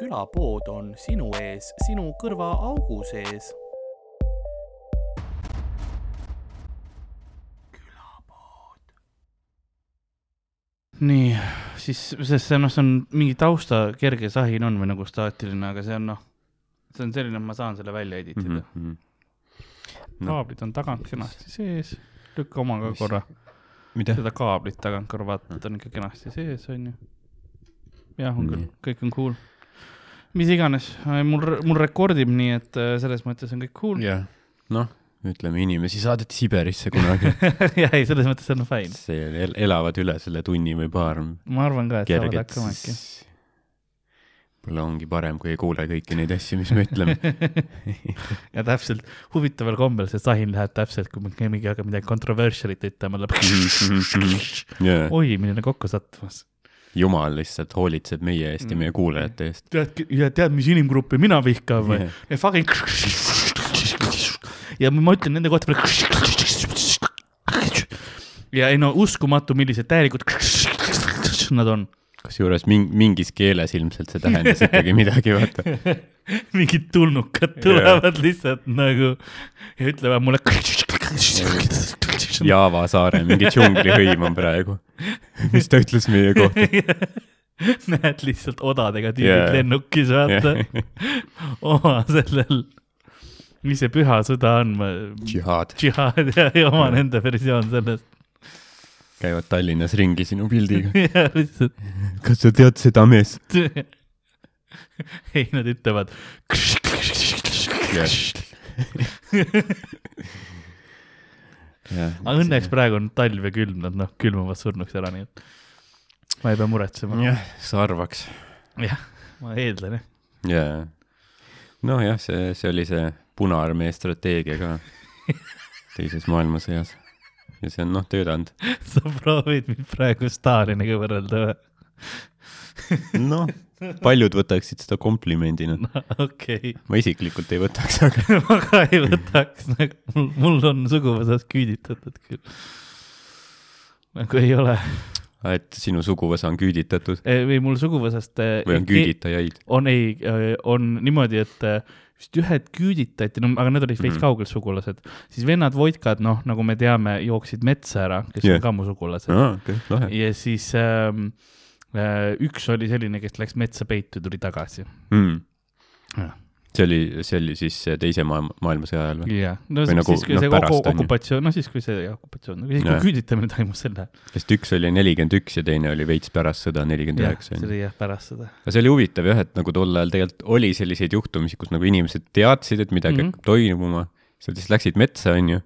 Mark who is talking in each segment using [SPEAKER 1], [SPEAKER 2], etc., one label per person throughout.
[SPEAKER 1] külapood on sinu ees, sinu kõrvaaugu sees. nii, siis, sest see noh, see on mingi tausta kerge sahin on või nagu staatiline, aga see on noh, see on selline, et ma saan selle välja editida mm.
[SPEAKER 2] -hmm.
[SPEAKER 1] No. kaablid on tagant kenasti sees, lükka oma ka korra.
[SPEAKER 2] mida?
[SPEAKER 1] seda kaablit tagant korra vaata, ta on ikka kenasti sees, onju. jah, on küll, kõik on cool. Mis iganes, mul, mul rekordib, nii et äh, selles mõttes on kõik cool.
[SPEAKER 2] jah, noh, ütleme inimesi saadeti Siberisse kunagi
[SPEAKER 1] jah, ei, selles mõttes on fine.
[SPEAKER 2] see el elavad üle selle tunni või paar.
[SPEAKER 1] ma arvan ka, et saavad hakkama äkki
[SPEAKER 2] võib-olla ongi parem, kui ei kuule kõiki neid asju, mis me ütleme
[SPEAKER 1] ja täpselt, huvitaval kombel see sahin läheb täpselt, kui me mingi hakkab midagi controversial'it ütlema, läheb oi, milline kokku sattumas.
[SPEAKER 2] Jumal lihtsalt hoolitseb meie eest ja meie kuulajate eest.
[SPEAKER 1] tead, ja tead, mis inimgruppi mina vihkan või
[SPEAKER 2] Yeah.
[SPEAKER 1] Fucking ja ma ütlen nende kohta ja ei no uskumatu, millised täielikud nad on
[SPEAKER 2] kusjuures ming mingis keeles ilmselt see tähendas ikkagi midagi, vaata.
[SPEAKER 1] mingid tulnukad tulevad yeah. lihtsalt nagu ja ütlevad mulle.
[SPEAKER 2] Java saare mingi džunglihõim on praegu. mis ta ütles meie kohta
[SPEAKER 1] näed lihtsalt odadega tüübid
[SPEAKER 2] Yeah.
[SPEAKER 1] yeah. lennukis, vaata
[SPEAKER 2] yeah.
[SPEAKER 1] oma sellel, mis see püha sõda on,
[SPEAKER 2] džihaad
[SPEAKER 1] džihaad ja, ja oma nende versioon sellest
[SPEAKER 2] käivad Tallinnas ringi sinu pildiga.
[SPEAKER 1] ja lihtsalt
[SPEAKER 2] kas sa tead seda meest?
[SPEAKER 1] ei, nad ütlevad aga õnneks praegu on talv ja külm, nad noh, külmuvad surnuks ära, nii et ma ei pea muretsema.
[SPEAKER 2] jah, sa arvaks.
[SPEAKER 1] jah, ma eeldan jah.
[SPEAKER 2] jaa. nojah, see, see oli see Punaarmee strateegia ka teises maailmasõjas. ja see on noh, töötanud.
[SPEAKER 1] sa proovid mind praegu Staliniga võrrelda või?
[SPEAKER 2] noh, paljud võtaksid seda komplimendina.
[SPEAKER 1] okei
[SPEAKER 2] ma isiklikult ei võtaks, aga
[SPEAKER 1] ma ka ei võtaks, nagu mul, on suguvõsas küüditatud küll. nagu ei ole.
[SPEAKER 2] et sinu suguvõsa on küüditatud
[SPEAKER 1] või mul suguvõsast.
[SPEAKER 2] või on küüditajaid?
[SPEAKER 1] on ei, on niimoodi, et vist ühed küüditati, no aga need olid veits
[SPEAKER 2] Mhm.
[SPEAKER 1] kaugel sugulased, siis vennad Voitkad, noh, nagu me teame, jooksid metsa ära, kes yeah. on ka mu sugulased
[SPEAKER 2] aa, okei, lahe
[SPEAKER 1] ja siis ähm, äh, üks oli selline, kes läks metsa peitu, tuli tagasi.
[SPEAKER 2] mm. See oli, see oli siis teise maailma, maailmasõja ajal või?
[SPEAKER 1] jah, no
[SPEAKER 2] Või
[SPEAKER 1] siis,
[SPEAKER 2] nagu,
[SPEAKER 1] siis kui
[SPEAKER 2] noh,
[SPEAKER 1] see
[SPEAKER 2] pärast,
[SPEAKER 1] okupatsioon, no siis kui see okupatsioon, siis kui küüditamine toimus sel ajal.
[SPEAKER 2] sest üks oli nelikümmend üks ja teine oli veits pärast sõda nelikümmend üheksa
[SPEAKER 1] see. oli jah pärast seda.
[SPEAKER 2] aga see oli huvitav jah, et nagu tol ajal tegelikult oli selliseid juhtumisi, kus nagu inimesed teadsid, et midagi mm
[SPEAKER 1] Mhm.
[SPEAKER 2] -hmm. hakkab toimuma, siis nad lihtsalt läksid metsa, onju,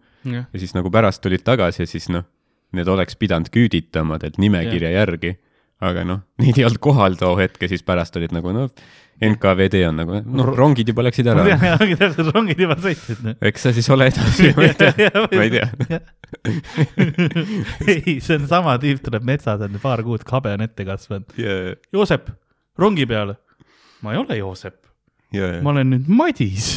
[SPEAKER 2] ja siis nagu pärast tulid tagasi ja siis noh, need oleks pidanud küüditama tegelikult nimekirja yeah. järgi, aga noh, neid ei olnud kohal too hetk ja siis pärast olid nagu noh, NKVD on nagu noh, rongid juba läksid ära
[SPEAKER 1] ongi täpselt, rongid juba sõitsid. noh.
[SPEAKER 2] eks sa siis ole edasi, ma ei tea, ma ei tea.
[SPEAKER 1] ei, see on sama tüüp, tuleb metsas, on paar kuud kabe on ette kasvanud.
[SPEAKER 2] ja,
[SPEAKER 1] Joosep, rongi peale. ma ei ole Joosep,
[SPEAKER 2] ja,
[SPEAKER 1] ma olen nüüd Madis.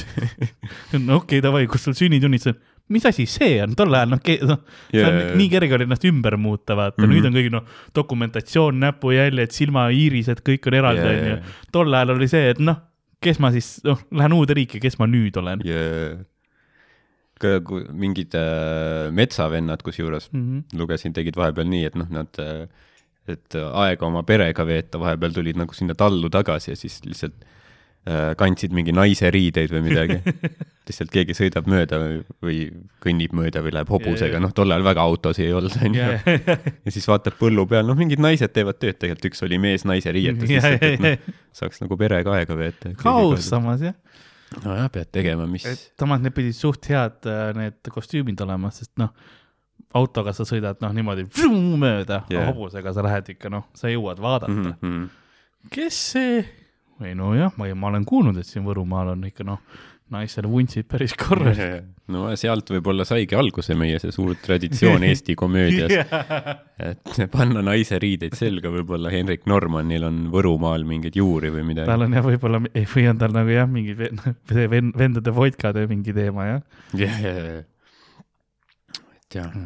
[SPEAKER 1] no okei okay,, davai, kus sul sünnitunnistus on? Mis asi see on, tol ajal noh, noh, see on
[SPEAKER 2] Jaa.
[SPEAKER 1] nii kerge oli ennast ümber muuta, vaata mm,
[SPEAKER 2] Mhm.
[SPEAKER 1] -hmm. nüüd on kõik noh, dokumentatsioon, näpujäljed, silmaiirised, kõik on eraldi, onju. tol ajal oli see, et noh, kes ma siis, noh, lähen uude riiki, kes ma nüüd olen
[SPEAKER 2] ja ka kui mingid äh, metsavennad kusjuures
[SPEAKER 1] mm. -hmm.
[SPEAKER 2] lugesin, tegid vahepeal nii, et noh, nad, et aega oma perega veeta, vahepeal tulid nagu sinna tallu tagasi ja siis lihtsalt äh, kandsid mingi naise riideid või midagi. lihtsalt keegi sõidab mööda või, või kõnnib mööda või läheb hobusega, noh, tol ajal väga autosid ei olnud, onju. ja siis vaatab põllu peal, noh, mingid naised teevad tööd, tegelikult üks oli mees naise riietes lihtsalt, et noh, saaks nagu perega aega veeta.
[SPEAKER 1] kaus. samas jah,
[SPEAKER 2] nojah, pead tegema, mis,
[SPEAKER 1] samas need pidid suht head äh, need kostüümid olema, sest noh, autoga sa sõidad noh niimoodi vroom, mööda yeah., hobusega sa lähed ikka noh, sa jõuad vaadata mm.
[SPEAKER 2] mm.
[SPEAKER 1] -hmm.
[SPEAKER 2] -hmm.
[SPEAKER 1] kes see, ei nojah, ma, ma olen kuulnud, et siin Võrumaal on ikka noh, naistel vuntsid päris korras.
[SPEAKER 2] no sealt võib-olla saigi alguse meie see suur traditsioon Eesti komöödias, et panna naise riideid selga, võib-olla Henrik Normannil on Võrumaal mingeid juuri või midagi.
[SPEAKER 1] tal on jah, võib-olla, või on tal nagu jah, mingi ven- vendade vodkade mingi teema jah.
[SPEAKER 2] jah, jah, jah. et jah,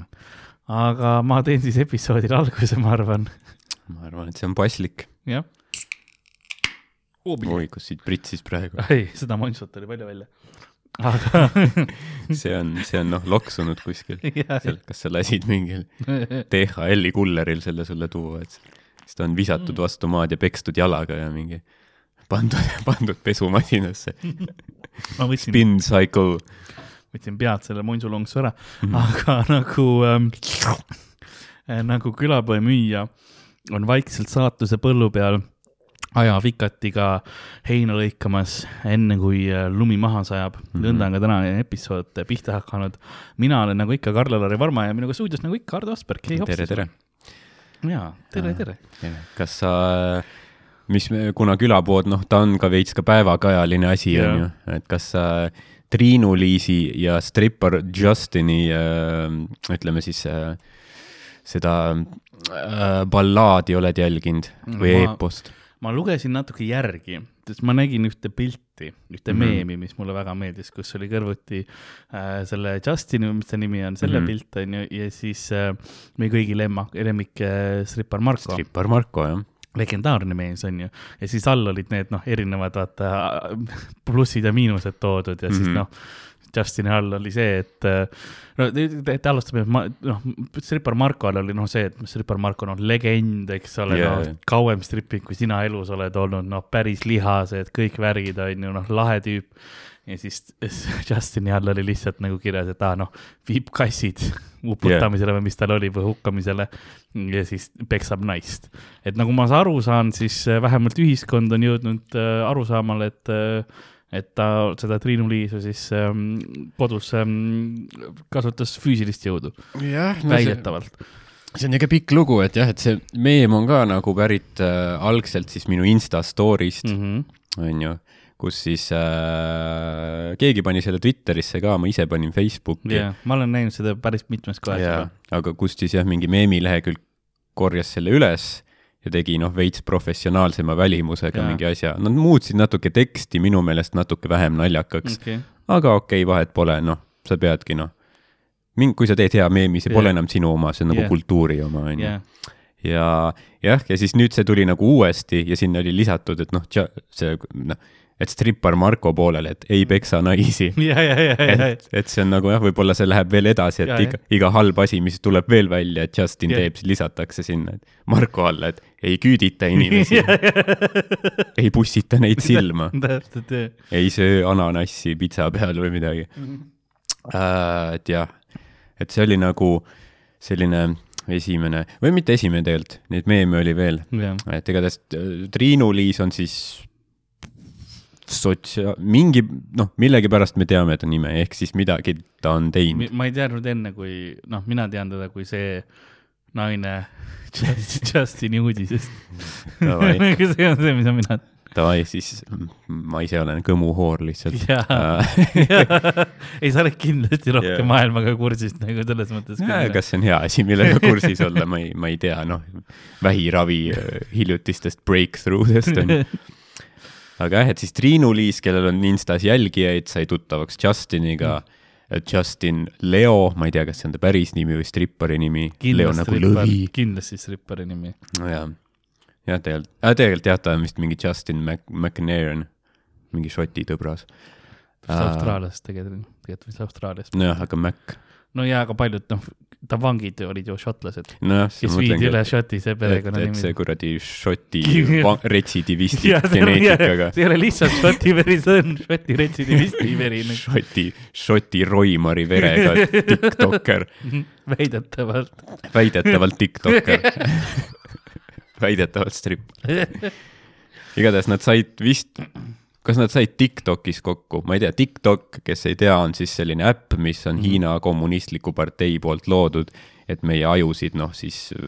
[SPEAKER 1] aga ma teen siis episoodile alguse, ma arvan,
[SPEAKER 2] ma arvan, et see on paslik.
[SPEAKER 1] jah.
[SPEAKER 2] oi, kus siit pritsis praegu.
[SPEAKER 1] ei, seda monstrat oli palju välja. aga
[SPEAKER 2] see on, see on noh, loksunud kuskil. kas sa lasid mingil DHL-i kulleril selle sulle tuua, et siis ta on visatud
[SPEAKER 1] Mm.
[SPEAKER 2] vastu maad ja pekstud jalaga ja mingi pandud, pandud pesumasinasse.
[SPEAKER 1] ma võtsin,
[SPEAKER 2] Spin cycle.
[SPEAKER 1] võtsin pead selle munsulonksu ära,
[SPEAKER 2] Mhm.
[SPEAKER 1] aga nagu ähm,, nagu külapoe müüja on vaikselt saatuse põllu peal ajavikatiga heina lõikamas, enne kui äh, lumi maha sajab mm. -hmm. nõnda on ka tänane episood pihta hakanud. mina olen nagu ikka Karl-Alari Varma ja minuga stuudios nagu ikka Hardo Asperg.
[SPEAKER 2] tere, tere.
[SPEAKER 1] jaa, tere, tere.
[SPEAKER 2] kas sa, mis, kuna külapood, noh, ta on ka veits ka päevakajaline asi, on ju, et kas sa Triinu-Liisi ja strippar Justini äh,, ütleme siis äh, seda äh, ballaadi oled jälginud või
[SPEAKER 1] Ma-
[SPEAKER 2] eepost?
[SPEAKER 1] Ma lugesin natuke järgi, sest ma nägin ühte pilti, ühte mm. -hmm. meemi, mis mulle väga meeldis, kus oli kõrvuti äh, selle Justini, mis ta nimi on, selle mm. -hmm. pilt on ju, ja siis äh, meie kõigi lemmak, lemmik äh, strippar Marko,
[SPEAKER 2] strippar Marko, jah.
[SPEAKER 1] legendaarne mees on ju, ja siis all olid need noh, erinevad vaata plussid ja miinused toodud ja mm -hmm. siis
[SPEAKER 2] Mhm.
[SPEAKER 1] noh, Justini all oli see, et äh, no et ma noh, strippar Marko all oli noh see, et strippar Marko on noh, legend, eks ole yeah., noh kauem stripping, kui sina elus oled olnud, noh päris lihased, kõik värgid on ju noh, lahe tüüp. ja siis Justini all oli lihtsalt nagu kirjas, et aa noh, viib kassid uputamisele või mis tal oli või hukkamisele ja siis peksab naist. et nagu ma aru saan, siis äh, vähemalt ühiskond on jõudnud äh, arusaamale, et äh, et ta seda Triinu Liisu siis ähm, kodus ähm, kasutas füüsilist jõudu
[SPEAKER 2] jah,
[SPEAKER 1] no,, väidetavalt.
[SPEAKER 2] see on niisugune pikk lugu, et jah, et see meem on ka nagu pärit äh, algselt siis minu Insta story'st
[SPEAKER 1] Mm
[SPEAKER 2] mm.,
[SPEAKER 1] -hmm.
[SPEAKER 2] on ju, kus siis äh, keegi pani selle Twitterisse ka, ma ise panin Facebooki
[SPEAKER 1] yeah., ma olen näinud seda päris mitmes kohas
[SPEAKER 2] aga kust siis jah, mingi meemilehekülg korjas selle üles ja tegi noh, veits professionaalsema välimusega ja. mingi asja, nad muutsid natuke teksti minu meelest natuke vähem naljakaks
[SPEAKER 1] okei,
[SPEAKER 2] aga okei okay,, vahet pole, noh, sa peadki noh, mind, kui sa teed hea meemi, see pole
[SPEAKER 1] Jaa.
[SPEAKER 2] enam sinu oma, see on nagu
[SPEAKER 1] Jaa.
[SPEAKER 2] kultuuri oma, onju.
[SPEAKER 1] jah,
[SPEAKER 2] ja jah, ja siis nüüd see tuli nagu uuesti ja sinna oli lisatud, et noh, see noh, et strippar Marko poolele, et ei peksa naisi.
[SPEAKER 1] Ja, ja, ja, ja, ja
[SPEAKER 2] et, et see on nagu jah, võib-olla see läheb veel edasi, et
[SPEAKER 1] Jaa,
[SPEAKER 2] iga, iga halb asi, mis tuleb veel välja, et Justin
[SPEAKER 1] Jah.
[SPEAKER 2] teeb, lisatakse sinna, et Marko alla, et ei küüdita inimesi, ei pussita neid silma,
[SPEAKER 1] täpselt, jah.
[SPEAKER 2] ei söö ananassi pitsa peal või midagi. Äh,. et jah, et see oli nagu selline esimene või mitte esimene tegelikult, neid meeme oli veel, et igatahes äh, Triinu-Liis on siis sotsia-, mingi noh, millegipärast me teame ta nime, ehk siis midagi ta on teinud.
[SPEAKER 1] ma ei teadnud enne, kui noh, mina tean teda kui see naine Just- Justini uudisest. See on see, mida mina.
[SPEAKER 2] Davai, siis ma ise olen kõmuhoor lihtsalt.
[SPEAKER 1] jaa, ei sa oled kindlasti rohkem yeah. maailmaga kursis nagu selles mõttes.
[SPEAKER 2] kas see on hea asi, millega kursis olla, ma ei, ma ei tea, noh, vähiravi äh, hiljutistest breakthrough dest on ju. Aga jah, et siis Triinu-Liis, kellel on Instas jälgijaid, sai tuttavaks Justiniga mm.. Justin Leo, ma ei tea, kas see on ta päris nimi või strippari nimi. Nagu
[SPEAKER 1] kindlasti strippari nimi.
[SPEAKER 2] jah, jah, tegelikult äh,, tegelikult jah, ta on vist mingi Justin Mac-, McNairn, mingi šoti tõbras.
[SPEAKER 1] vist Austraaliast tegelikult, tegelikult vist Austraaliast.
[SPEAKER 2] nojah, aga Mac,
[SPEAKER 1] no jaa, aga paljud noh, ta vangid olid ju šotlased,
[SPEAKER 2] nojah,
[SPEAKER 1] kes viidi üle Šoti see perekonnanimi
[SPEAKER 2] see. kuradi šoti
[SPEAKER 1] Jah.
[SPEAKER 2] va- retsidivisti
[SPEAKER 1] Jaa, see on-
[SPEAKER 2] geneetikaga,
[SPEAKER 1] see ei ole lihtsalt Šoti veri, see on Šoti retsidivisti veri nagu
[SPEAKER 2] šoti, šoti roimari verega tiktokker,
[SPEAKER 1] väidetavalt.
[SPEAKER 2] väidetavalt tiktokker, väidetavalt stripp. igatahes nad said vist, kas nad said Tiktokis kokku, ma ei tea, TikTok, kes ei tea, on siis selline äpp, mis on
[SPEAKER 1] Mhm.
[SPEAKER 2] Hiina kommunistliku partei poolt loodud, et meie ajusid noh, siis äh,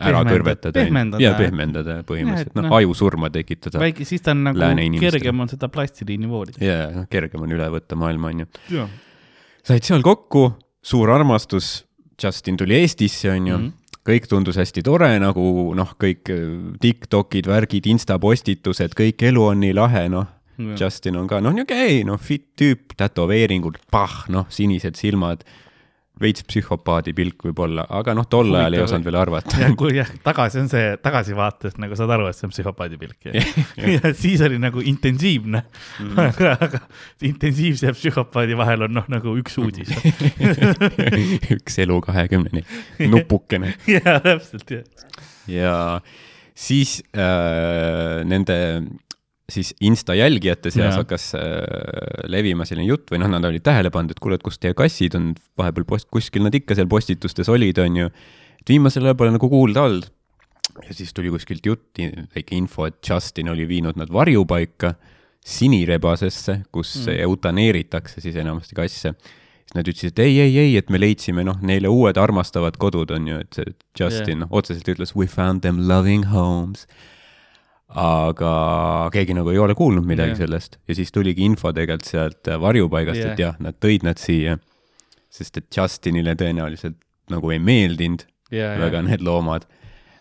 [SPEAKER 2] ära
[SPEAKER 1] Pehmendada-
[SPEAKER 2] kõrvetada.
[SPEAKER 1] pehmendada.
[SPEAKER 2] ja pehmendada põhimõtteliselt, noh
[SPEAKER 1] noh.,
[SPEAKER 2] ajusurma tekitada.
[SPEAKER 1] väike, siis ta on nagu kergem on seda plastiliini voolida.
[SPEAKER 2] ja, noh, kergem on üle võtta maailma, onju.
[SPEAKER 1] jah,
[SPEAKER 2] said seal kokku, suur armastus, Justin tuli Eestisse, onju mm,
[SPEAKER 1] Mhm.
[SPEAKER 2] -hmm. kõik tundus hästi tore, nagu noh, kõik äh, Tiktokid, värgid, Insta postitused, kõik elu on nii lahe, noh. Justin on ka noh, niisugune ei noh, fit tüüp, tätoveeringud, pah, noh, sinised silmad. veits psühhopaadi pilk võib-olla, aga noh, tol ajal ei osanud veel arvata.
[SPEAKER 1] jah, kui jah, tagasi on see, tagasivaates nagu saad aru, et see on psühhopaadi pilk ja, ja siis oli nagu intensiivne mm. aga, aga intensiivse ja psühhopaadi vahel on noh, nagu üks uudis.
[SPEAKER 2] üks elu kahekümneni, nupukene.
[SPEAKER 1] jaa, täpselt jah.
[SPEAKER 2] ja siis äh, nende siis Insta jälgijate seas
[SPEAKER 1] Jaa.
[SPEAKER 2] hakkas äh, levima selline jutt või noh, nad olid tähele pannud, et kuule, et kus teie kassid on, vahepeal post-, kuskil nad ikka seal postitustes olid, onju. et viimasel ajal pole nagu kuulda olnud. ja siis tuli kuskilt jutt, väike info, et Justin oli viinud nad varjupaika sinirebasesse, kus mm. eutaneeritakse siis enamasti kasse siis nad ütlesid, et ei, ei, ei, et me leidsime noh, neile uued armastavad kodud on ju, et see Justin
[SPEAKER 1] Yeah.
[SPEAKER 2] noh, otseselt ütles we found them loving homes. Aga keegi nagu ei ole kuulnud midagi
[SPEAKER 1] Yeah.
[SPEAKER 2] yeah. sellest ja siis tuligi info tegelikult sealt äh, varjupaigast yeah., et
[SPEAKER 1] Yeah.
[SPEAKER 2] jah, nad tõid nad siia, sest et Justinile tõenäoliselt nagu ei meeldinud
[SPEAKER 1] ja
[SPEAKER 2] väga. need loomad.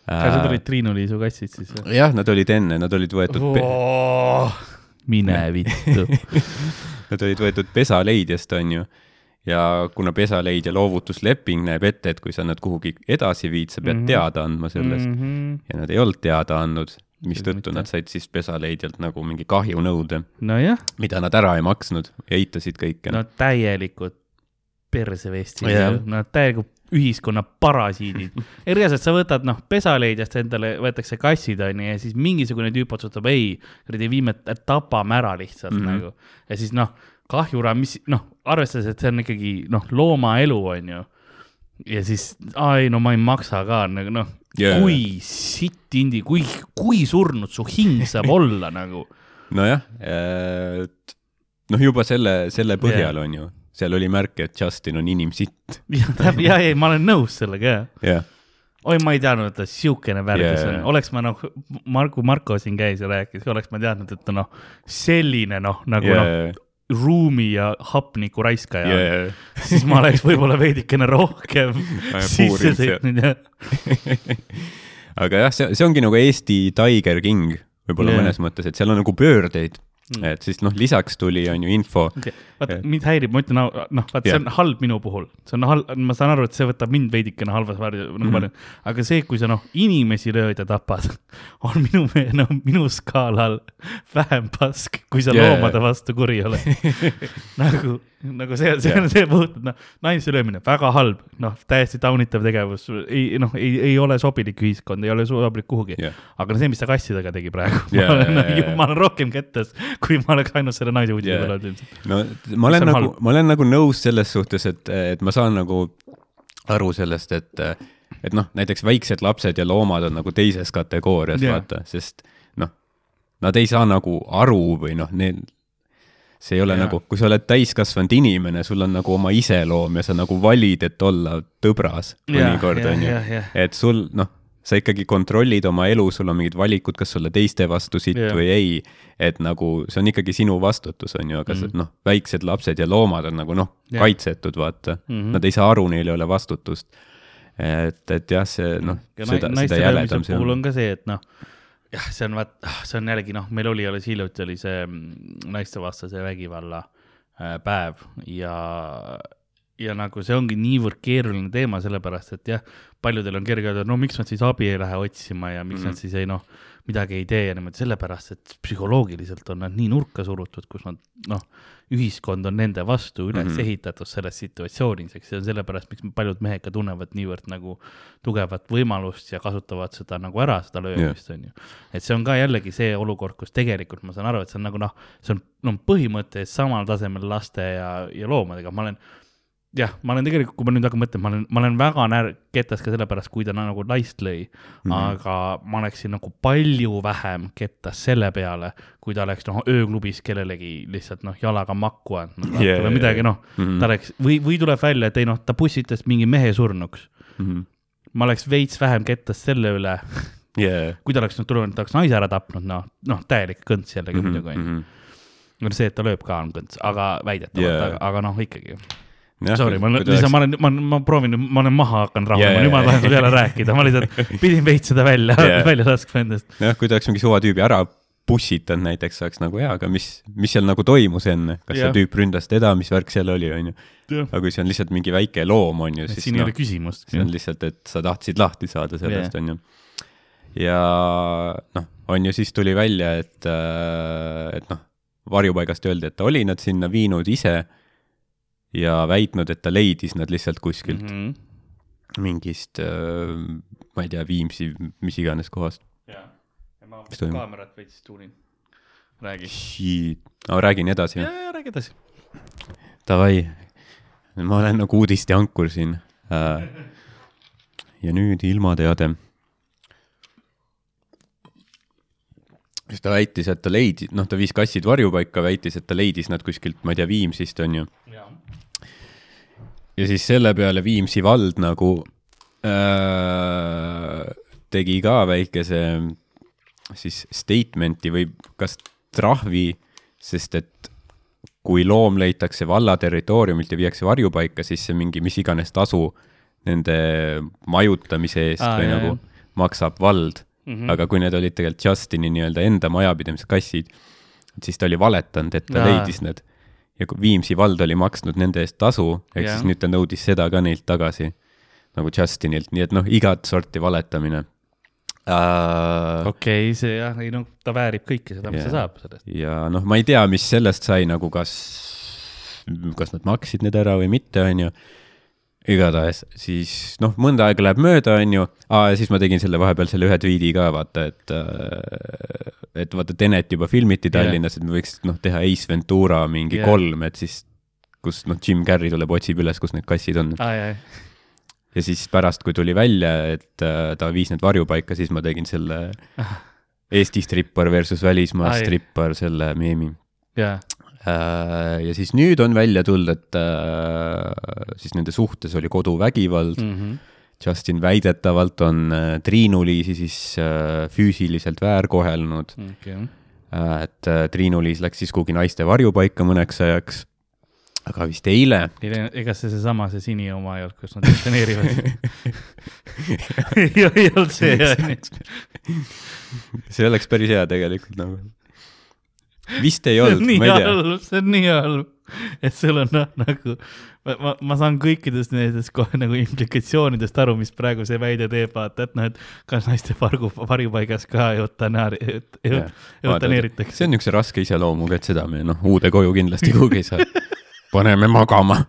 [SPEAKER 1] kas need olid Triinu-Liisu kassid siis või?
[SPEAKER 2] jah, nad olid enne, nad olid võetud pe-
[SPEAKER 1] mine vittu.
[SPEAKER 2] Nad olid võetud pesaleidjast, onju. ja kuna pesaleidja loovutusleping näeb ette, et kui sa nad kuhugi edasi viid, sa pead mm. -hmm. teada andma sellest mm. -hmm. ja nad ei olnud teada andnud, mistõttu nad said siis pesaleidjalt nagu mingi kahjunõude,
[SPEAKER 1] nojah,
[SPEAKER 2] mida nad ära ei maksnud, eitasid kõike
[SPEAKER 1] no
[SPEAKER 2] no..
[SPEAKER 1] täielikult persevestid
[SPEAKER 2] Jah.,
[SPEAKER 1] no täielikult ühiskonna parasiidid. reaalselt sa võtad noh, pesaleidjast endale võetakse kassid onju ja siis mingisugune tüüp otsustab, ei, kuradi viime, tapame ära lihtsalt mm. -hmm. nagu. ja siis noh, kahjura, mis noh, arvestades, et see on ikkagi noh, loomaelu onju. ja siis, aa ei no ma ei maksa ka nagu noh. yeah., kui sitt indi, kui, kui surnud su hing saab olla nagu.
[SPEAKER 2] nojah, et noh, juba selle, selle põhjal
[SPEAKER 1] Jah.
[SPEAKER 2] on ju, seal oli märk, et Justin on inimsitt,
[SPEAKER 1] ja, ja ei, ma olen nõus sellega jah
[SPEAKER 2] jah.
[SPEAKER 1] oi, ma ei teadnud, et ta siukene värdjas
[SPEAKER 2] Jaa.
[SPEAKER 1] on, oleks ma noh, Marku, Marko siin käis ja rääkis, oleks ma teadnud, et ta noh, selline noh, nagu yeah. noh, ruumi ja hapniku raiskaja yeah., siis ma oleks võib-olla veidikene rohkem sisse sõitnud ja
[SPEAKER 2] aga jah, see, see ongi nagu Eesti Tiger King võib-olla yeah. mõnes mõttes, et seal on nagu pöördeid
[SPEAKER 1] Mm.
[SPEAKER 2] mm., et siis noh, lisaks tuli on ju info
[SPEAKER 1] okay., vaata
[SPEAKER 2] Jah.
[SPEAKER 1] mind häirib, ma ütlen, noh, vaata see on halb minu puhul, see on halb, ma saan aru, et see võtab mind veidikene halvas varju nagu
[SPEAKER 2] Mhm.
[SPEAKER 1] palju, aga see, kui sa noh, inimesi lööd ja tapad, on minu, noh, minu skaalal vähem pask, kui sa yeah. loomade vastu kuri oled nagu, nagu see, see on see puhtalt noh, naise löömine väga halb, noh, täiesti taunitav tegevus, ei noh, ei, ei ole sobilik ühiskond, ei ole sobilik kuhugi
[SPEAKER 2] Jah.
[SPEAKER 1] aga no see, mis ta kassidega tegi praegu
[SPEAKER 2] Jaa,
[SPEAKER 1] ma olen
[SPEAKER 2] jaa, jaa, jaa.
[SPEAKER 1] ma olen rohkem kettas, kui ma oleks ainult selle naise uudise
[SPEAKER 2] Jaa.
[SPEAKER 1] peale olnud ilmselt.
[SPEAKER 2] no ma olen nagu ma olen nagu nõus selles suhtes, et, et ma saan nagu aru sellest, et, et noh, näiteks väiksed lapsed ja loomad on nagu teises kategoorias yeah., vaata, sest noh, nad ei saa nagu aru või noh, need, see ei ole yeah. nagu, kui sa oled täiskasvanud inimene, sul on nagu oma iseloom ja sa nagu valid, et olla tõbras mõnikord, on ju. et sul noh, sa ikkagi kontrollid oma elu, sul on mingid valikud, kas olla teiste vastu sitt yeah. või ei. et nagu see on ikkagi sinu vastutus, on ju, aga mm.
[SPEAKER 1] Mhm.
[SPEAKER 2] noh, väiksed lapsed ja loomad on nagu noh kaitsetud, vaata mm. -hmm. Nad ei saa aru, neil ei ole vastutust. et, et jah, see noh,
[SPEAKER 1] ja
[SPEAKER 2] seda, seda jäledam see
[SPEAKER 1] puhul
[SPEAKER 2] on
[SPEAKER 1] on. ka see, et noh, jah, see on vaat, see on jällegi noh, meil oli alles hiljuti oli see mm, naistevastase vägivalla äh, päev ja, ja nagu see ongi niivõrd keeruline teema, sellepärast et jah, paljudel on kerge öelda, no miks nad siis abi ei lähe otsima ja miks mm -hmm.
[SPEAKER 2] Mhm.
[SPEAKER 1] nad siis ei noh, midagi ei tee ja niimoodi, sellepärast et psühholoogiliselt on nad nii nurka surutud, kus nad noh, ühiskond on nende vastu üles mm. -hmm. ehitatud selles situatsioonis, eks see on sellepärast, miks paljud mehed ka tunnevad niivõrd nagu tugevat võimalust ja kasutavad seda nagu ära, seda löömist yeah., on ju. et see on ka jällegi see olukord, kus tegelikult ma saan aru, et see on nagu noh, see on no põhimõtteliselt samal tasemel laste ja, ja loomadega, ma olen jah, ma olen tegelikult, kui ma nüüd hakkan mõtlema, ma olen, ma olen väga när-, kettas ka sellepärast, kui ta nagu naist lõi mm, -hmm. aga ma oleksin nagu palju vähem kettas selle peale, kui ta oleks noh, ööklubis kellelegi lihtsalt noh, jalaga makku andnud
[SPEAKER 2] Yeah,
[SPEAKER 1] yeah, või midagi noh
[SPEAKER 2] Mhm.
[SPEAKER 1] mm -hmm., ta oleks või, või tuleb välja, et ei noh, ta pussitas mingi mehe surnuks.
[SPEAKER 2] Mhm.
[SPEAKER 1] ma oleks veits vähem kettas selle üle,
[SPEAKER 2] jaa,
[SPEAKER 1] kui ta oleks noh, tulnud, ta oleks naise ära tapnud, noh, noh, täielik kõnts jällegi
[SPEAKER 2] Mhm,
[SPEAKER 1] muidugi onju. no see, et ta lööb ka on kõnts, aga väidetavalt
[SPEAKER 2] Yeah.
[SPEAKER 1] yeah., aga, aga noh, ikkagi. Sorry, ma lihtsalt, ma olen, ma, ma proovin, ma olen maha hakanud rahunema yeah,, nüüd ma tahan sulle jälle rääkida, ma lihtsalt pidin veits seda välja yeah. välja laskma endast.
[SPEAKER 2] jah, kui ta oleks mingi suva tüübi ära pussitanud näiteks, oleks nagu jaa, aga mis, mis seal nagu toimus enne, kas
[SPEAKER 1] Jah.
[SPEAKER 2] see tüüp ründas teda, mis värk seal oli, onju.
[SPEAKER 1] jah,
[SPEAKER 2] aga kui see on lihtsalt mingi väike loom, onju, siis
[SPEAKER 1] siin ei
[SPEAKER 2] noh
[SPEAKER 1] ole, küsimust.
[SPEAKER 2] see on lihtsalt, et sa tahtsid lahti saada sellest, onju. ja noh, on ju siis tuli välja, et, et noh, varjupaigast öeldi, et ta oli nad sinna viinud ise ja väitnud, et ta leidis nad lihtsalt kuskilt mm. -hmm. mingist, ma ei tea, Viimsi, mis iganes kohast.
[SPEAKER 1] jaa, ja ma kaamerat veits tuulin. räägi.
[SPEAKER 2] no räägin edasi
[SPEAKER 1] ja, ja räägi edasi.
[SPEAKER 2] Davai, ma olen nagu uudisteankur siin äh,. ja nüüd ilmateade. siis ta väitis, et ta leidis, noh, ta viis kassid varjupaika, väitis, et ta leidis nad kuskilt, ma ei tea, Viimsist onju.
[SPEAKER 1] jaa.
[SPEAKER 2] ja siis selle peale Viimsi vald nagu äh, tegi ka väikese siis statement'i või kas trahvi, sest et kui loom leitakse valla territooriumilt ja viiakse varjupaika, siis see mingi mis iganes tasu nende majutamise eest
[SPEAKER 1] Aa,
[SPEAKER 2] või
[SPEAKER 1] jah,
[SPEAKER 2] nagu
[SPEAKER 1] jah.
[SPEAKER 2] maksab vald mm. -hmm. aga kui need olid tegelikult Justini nii-öelda enda majapidamise kassid, siis ta oli valetanud, et ta
[SPEAKER 1] Jaa.
[SPEAKER 2] leidis need. Ja Viimsi vald oli maksnud nende eest tasu, ehk
[SPEAKER 1] Jah.
[SPEAKER 2] siis nüüd ta nõudis seda ka neilt tagasi nagu Justinilt, nii et noh, igat sorti valetamine uh,.
[SPEAKER 1] okei, see jah, ei noh, ta väärib kõike seda, mis
[SPEAKER 2] Jaa.
[SPEAKER 1] ta saab sellest.
[SPEAKER 2] ja noh, ma ei tea, mis sellest sai nagu, kas, kas nad maksid need ära või mitte, onju. Igatahes siis noh, mõnda aega läheb mööda, onju, ja siis ma tegin selle vahepeal selle ühe tweet'i ka vaata, et äh, et vaata Tenet juba filmiti. Tallinnas, et me võiks noh, teha Ace Ventura mingi yeah. kolm, et siis kus noh, Jim Carrey tuleb, otsib üles, kus need kassid on.
[SPEAKER 1] aa, jaa,
[SPEAKER 2] ja siis pärast, kui tuli välja, et äh, ta viis need varjupaika, siis ma tegin selle Eesti strippar versus välismaa
[SPEAKER 1] Ai.
[SPEAKER 2] strippar, selle meemi.
[SPEAKER 1] jaa,
[SPEAKER 2] ja siis nüüd on välja tulnud, et äh, siis nende suhtes oli koduvägivald mm..
[SPEAKER 1] Mhm.
[SPEAKER 2] Justin väidetavalt on äh, Triinu-Liisi siis äh, füüsiliselt väärkohelnud äh,, et äh, Triinu-Liis läks siis kuhugi naiste varjupaika mõneks ajaks. aga vist eile,
[SPEAKER 1] ega see seesama, see sini oma ei olnud, kus nad interneerivad ei ei olnud see, jah.
[SPEAKER 2] see oleks päris hea tegelikult nagu. Vist ei olnud, ma ei tea.
[SPEAKER 1] see on nii halb, et sul on noh, nagu ma, ma, ma saan kõikidest nendest kohe nagu implikatsioonidest aru, mis praegu see väide teeb, vaata, et noh, et kas naiste vargu, varjupaigas ka eutanaari-, eutaneeritakse.
[SPEAKER 2] see on niisuguse raske iseloomuga, et seda me noh, uude koju kindlasti kuhugi ei saa. paneme magama.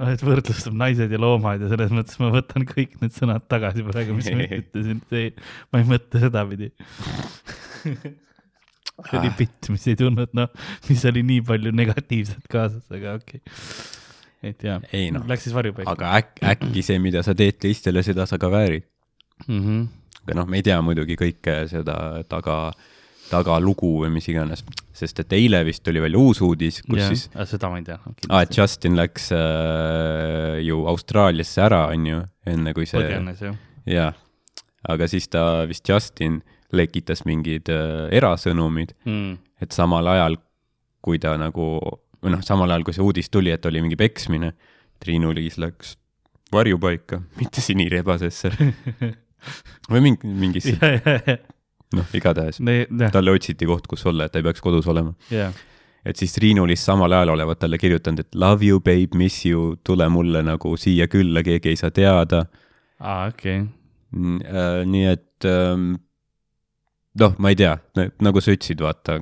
[SPEAKER 1] noh, et võrdlustab naised ja loomad ja selles mõttes ma võtan kõik need sõnad tagasi praegu, mis ma ütlesin, see, ma ei mõtle sedapidi. see oli bitt, mis ei tulnud, noh, mis oli nii palju negatiivset kaasas, aga okei okay.. et jaa
[SPEAKER 2] Ei noh.
[SPEAKER 1] Läks siis varjupaika
[SPEAKER 2] aga äk-, äkki see, mida sa teed teistele, seda sa ka väärid.
[SPEAKER 1] mm. -hmm.
[SPEAKER 2] aga noh, me ei tea muidugi kõike seda taga, tagalugu või mis iganes, sest et eile vist tuli välja uus uudis, kus
[SPEAKER 1] jah
[SPEAKER 2] siis,
[SPEAKER 1] seda ma ei tea.
[SPEAKER 2] aa, et Justin läks äh, ju Austraaliasse ära, onju, enne kui see,
[SPEAKER 1] põgenes jah.
[SPEAKER 2] jaa. aga siis ta vist, Justin lekitas mingid äh, erasõnumid,
[SPEAKER 1] Mm.
[SPEAKER 2] et samal ajal, kui ta nagu, või noh, samal ajal, kui see uudis tuli, et oli mingi peksmine, Triinu-Liis läks varjupaika, mitte sinirebasesse või mingi, mingisse, noh, igatahes talle otsiti koht, kus olla, et ta ei peaks kodus olema.
[SPEAKER 1] jah,
[SPEAKER 2] et siis Triinu-Liis samal ajal olevat talle kirjutanud, et love you babe, miss you, tule mulle nagu siia külla, keegi ei saa teada.
[SPEAKER 1] aa, okei.
[SPEAKER 2] nii et ähm, noh, ma ei tea, nagu sa ütlesid, vaata,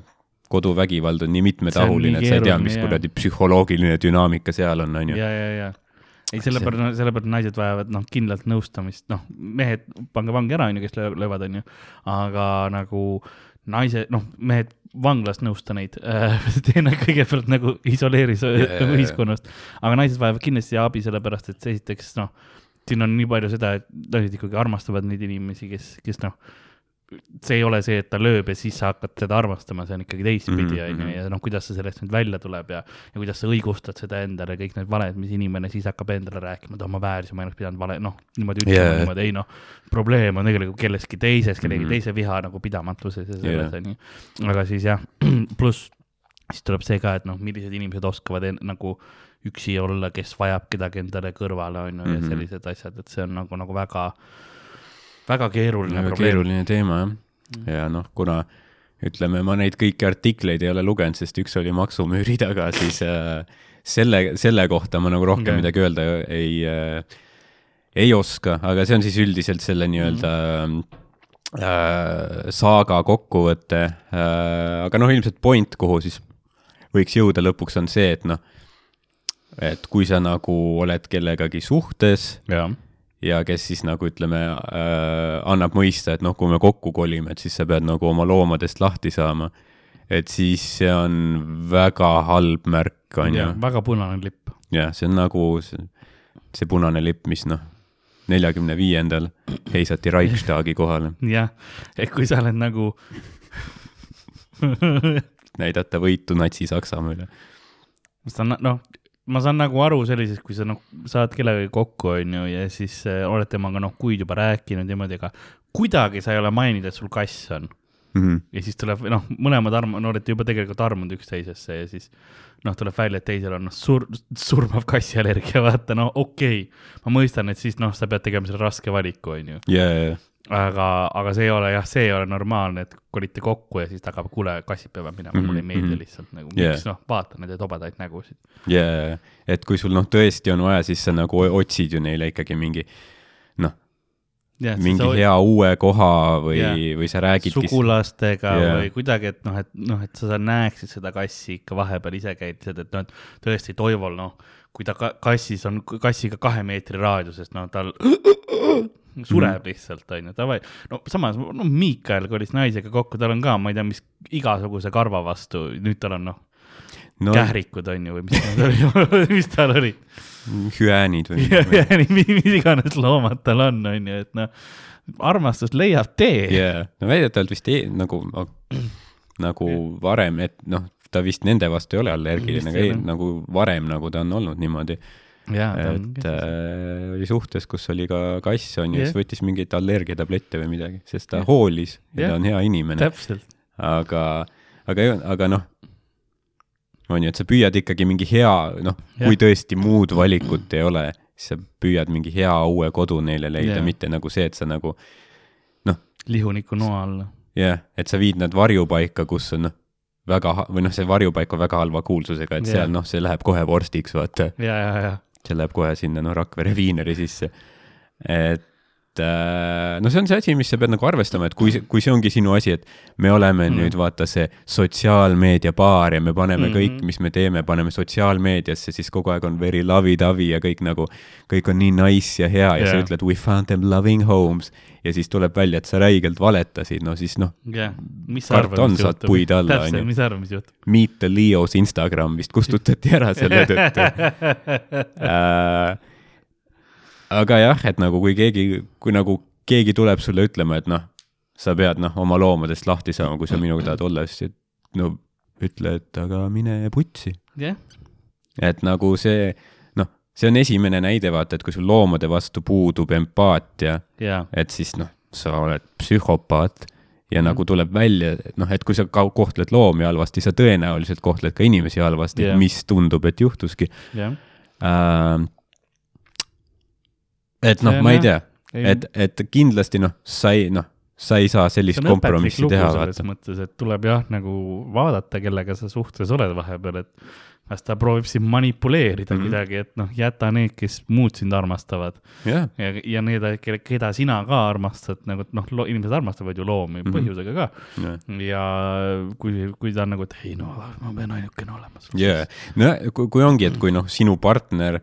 [SPEAKER 2] koduvägivald on nii mitmetahuline, et sa ei tea, mis kuradi psühholoogiline dünaamika seal on, onju.
[SPEAKER 1] ja, ja, ja, ei sellepärast, sellepärast naised vajavad noh, kindlalt nõustamist, noh, mehed pange vangi ära, onju, kes löö- löövad, onju, aga nagu naised, noh, mehed vanglast nõusta neid, tee nad kõigepealt nagu isoleeri
[SPEAKER 2] ja, ja.
[SPEAKER 1] nagu ühiskonnast, aga naised vajavad kindlasti abi, sellepärast et see esiteks noh, siin on nii palju seda, et naised ikkagi armastavad neid inimesi, kes, kes noh, see ei ole see, et ta lööb ja siis sa hakkad teda armastama, see on ikkagi teistpidi,
[SPEAKER 2] Mhm,
[SPEAKER 1] onju,
[SPEAKER 2] mhm.
[SPEAKER 1] ja noh, kuidas sa sellest nüüd välja tuleb ja ja kuidas sa õigustad seda endale, kõik need valed, mis inimene siis hakkab endale rääkima, et oh, ma väärisin, ma ei oleks pidanud vale, noh, niimoodi ütlema yeah., niimoodi, ei noh, probleem on tegelikult kelleski teises, kellegi mm. -hmm. teise viha nagu pidamatuses ja selles yeah., onju. aga siis jah, pluss siis tuleb see ka, et noh, millised inimesed oskavad en, nagu üksi olla, kes vajab kedagi endale kõrvale, onju, ja
[SPEAKER 2] Mhm.
[SPEAKER 1] sellised asjad, et see on nagu, nagu väga, väga keeruline
[SPEAKER 2] väga
[SPEAKER 1] probleem.
[SPEAKER 2] keeruline teema jah. ja noh, kuna ütleme, ma neid kõiki artikleid ei ole lugenud, sest üks oli maksumüüri taga, siis äh, selle, selle kohta ma nagu rohkem okay. midagi öelda ei äh,, ei oska, aga see on siis üldiselt selle nii-öelda äh, saaga kokkuvõte äh,, aga noh, ilmselt point, kuhu siis võiks jõuda lõpuks on see, et noh, et kui sa nagu oled kellegagi suhtes
[SPEAKER 1] jah,
[SPEAKER 2] ja kes siis nagu ütleme äh,, annab mõista, et noh, kui me kokku kolime, et siis sa pead nagu oma loomadest lahti saama. et siis see on väga halb märk, on ju.
[SPEAKER 1] väga punane lipp.
[SPEAKER 2] jah, see on nagu see, see punane lipp, mis noh, neljakümne viiendal heisati Reichstagi kohale,
[SPEAKER 1] jah, et kui sa oled nagu
[SPEAKER 2] näidata võitu Natsi-Saksamaa üle.
[SPEAKER 1] ma saan, noh, ma saan nagu aru sellisest, kui sa noh, saad kellegagi kokku, onju, ja siis äh, oled temaga noh, kuid juba rääkinud niimoodi, aga kuidagi sa ei ole maininud, et sul kass on.
[SPEAKER 2] Mhm.
[SPEAKER 1] ja siis tuleb, noh, mõlemad arm-, no olete juba tegelikult armunud üksteisesse ja siis noh, tuleb välja, et teisel on noh, sur-, surmav kassiallergia, vaata, no okei okay.. ma mõistan, et siis noh, sa pead tegema selle raske valiku, onju.
[SPEAKER 2] ja, ja,
[SPEAKER 1] aga, aga see ei ole jah, see ei ole normaalne, et kolite kokku ja siis ta hakkab, kuule, kassid peavad minema mm, -hmm, mulle ei meeldi
[SPEAKER 2] mhm.
[SPEAKER 1] lihtsalt nagu
[SPEAKER 2] Yeah.
[SPEAKER 1] miks noh, vaata nende tobedaid nägusid.
[SPEAKER 2] ja, et kui sul noh, tõesti on vaja, siis sa nagu otsid ju neile ikkagi mingi noh, mingi hea uue koha või või sa räägidki.
[SPEAKER 1] sugulastega
[SPEAKER 2] Jaa.
[SPEAKER 1] yeah. või kuidagi, et noh, et noh, et sa, näeksid seda kassi ikka vahepeal ise käid, et noh, et tõesti Toivol noh, kui ta ka, kassis on kassiga kahe meetri raadiuses, no tal sureb
[SPEAKER 2] Mhm.
[SPEAKER 1] lihtsalt onju, davai. no samas, no Miikael kolis naisega kokku, tal on ka, ma ei tea, mis igasuguse karva vastu, nüüd tal on noh
[SPEAKER 2] no
[SPEAKER 1] kährikud onju või mis tal oli, mis tal oli.
[SPEAKER 2] hüäänid või
[SPEAKER 1] nii, mis iganes loomad tal on, onju, et noh, armastus leiab tee.
[SPEAKER 2] jaa, no väidetavalt vist ei, nagu, nagu varem, et noh, ta vist nende vastu ei ole allergiline, aga
[SPEAKER 1] ei
[SPEAKER 2] ei, nagu varem nagu ta on olnud niimoodi, et äh, oli suhtes, kus oli ka kass on ju yeah., siis võttis mingeid allergiatablette või midagi, sest ta yeah. hoolis ja
[SPEAKER 1] Jah.
[SPEAKER 2] ta on hea inimene, aga, aga, aga noh, on ju, et sa püüad ikkagi mingi hea, noh,
[SPEAKER 1] Jah.
[SPEAKER 2] kui tõesti muud valikut ei ole, siis sa püüad mingi hea uue kodu neile leida yeah., mitte nagu see, et sa nagu
[SPEAKER 1] lihuniku noa alla.
[SPEAKER 2] jah yeah,, et sa viid nad varjupaika, kus on noh, väga või noh, see varjupaik on väga halva kuulsusega, et
[SPEAKER 1] Jah.
[SPEAKER 2] seal noh, see läheb kohe vorstiks, vaata,
[SPEAKER 1] ja, ja, ja,
[SPEAKER 2] see läheb kohe sinna noh, Rakvere viineri sisse. et äh, no see on see asi, mis sa pead nagu arvestama, et kui, kui see ongi sinu asi, et me oleme mm. Nüüd vaata see sotsiaalmeedia baar ja me paneme mm. -hmm. kõik, mis me teeme, paneme sotsiaalmeediasse, siis kogu aeg on very lovey-dovey ja kõik nagu, kõik on nii nice ja hea ja yeah. sa ütled we found them loving homes ja siis tuleb välja, et sa räigelt valetasid, no siis noh,
[SPEAKER 1] jah, mis sa
[SPEAKER 2] Kart
[SPEAKER 1] arvad,
[SPEAKER 2] on,
[SPEAKER 1] mis
[SPEAKER 2] saad puid alla, onju.
[SPEAKER 1] mis arvad, mis juhtub?
[SPEAKER 2] Meet the Leos Instagram vist kustutati ära selle tõttu äh,. Aga jah, et nagu kui keegi, kui nagu keegi tuleb sulle ütlema, et noh, sa pead noh, oma loomadest lahti saama, kui sa minuga tahad olla, siis et no ütle, et aga mine putsi.
[SPEAKER 1] jah,
[SPEAKER 2] et nagu see, noh, see on esimene näide, vaata, et kui sul loomade vastu puudub empaatia,
[SPEAKER 1] ja,
[SPEAKER 2] et siis noh, sa oled psühhopaat ja mm. nagu tuleb välja, et noh, et kui sa kohtled loomi halvasti, sa tõenäoliselt kohtled ka inimesi halvasti yeah., mis tundub, et juhtuski
[SPEAKER 1] jah.
[SPEAKER 2] äh,. Et noh ma ei tea, et, et kindlasti noh, sa ei noh, sa ei saa sellist kompromissi teha,
[SPEAKER 1] selles mõttes, et tuleb jah, nagu vaadata, kellega sa suhtes oled vahepeal, et kas ta proovib sind manipuleerida mm. -hmm. kuidagi, et noh, jäta need, kes muud sind armastavad
[SPEAKER 2] jah,
[SPEAKER 1] ja, ja need, keda sina ka armastad, nagu noh, inimesed armastavad ju loomi mm. -hmm. põhjusega ka
[SPEAKER 2] jah.
[SPEAKER 1] ja kui, kui ta on nagu, et ei no ma pean ainukene olema.
[SPEAKER 2] jaa, no kui, kui ongi, et kui noh, sinu partner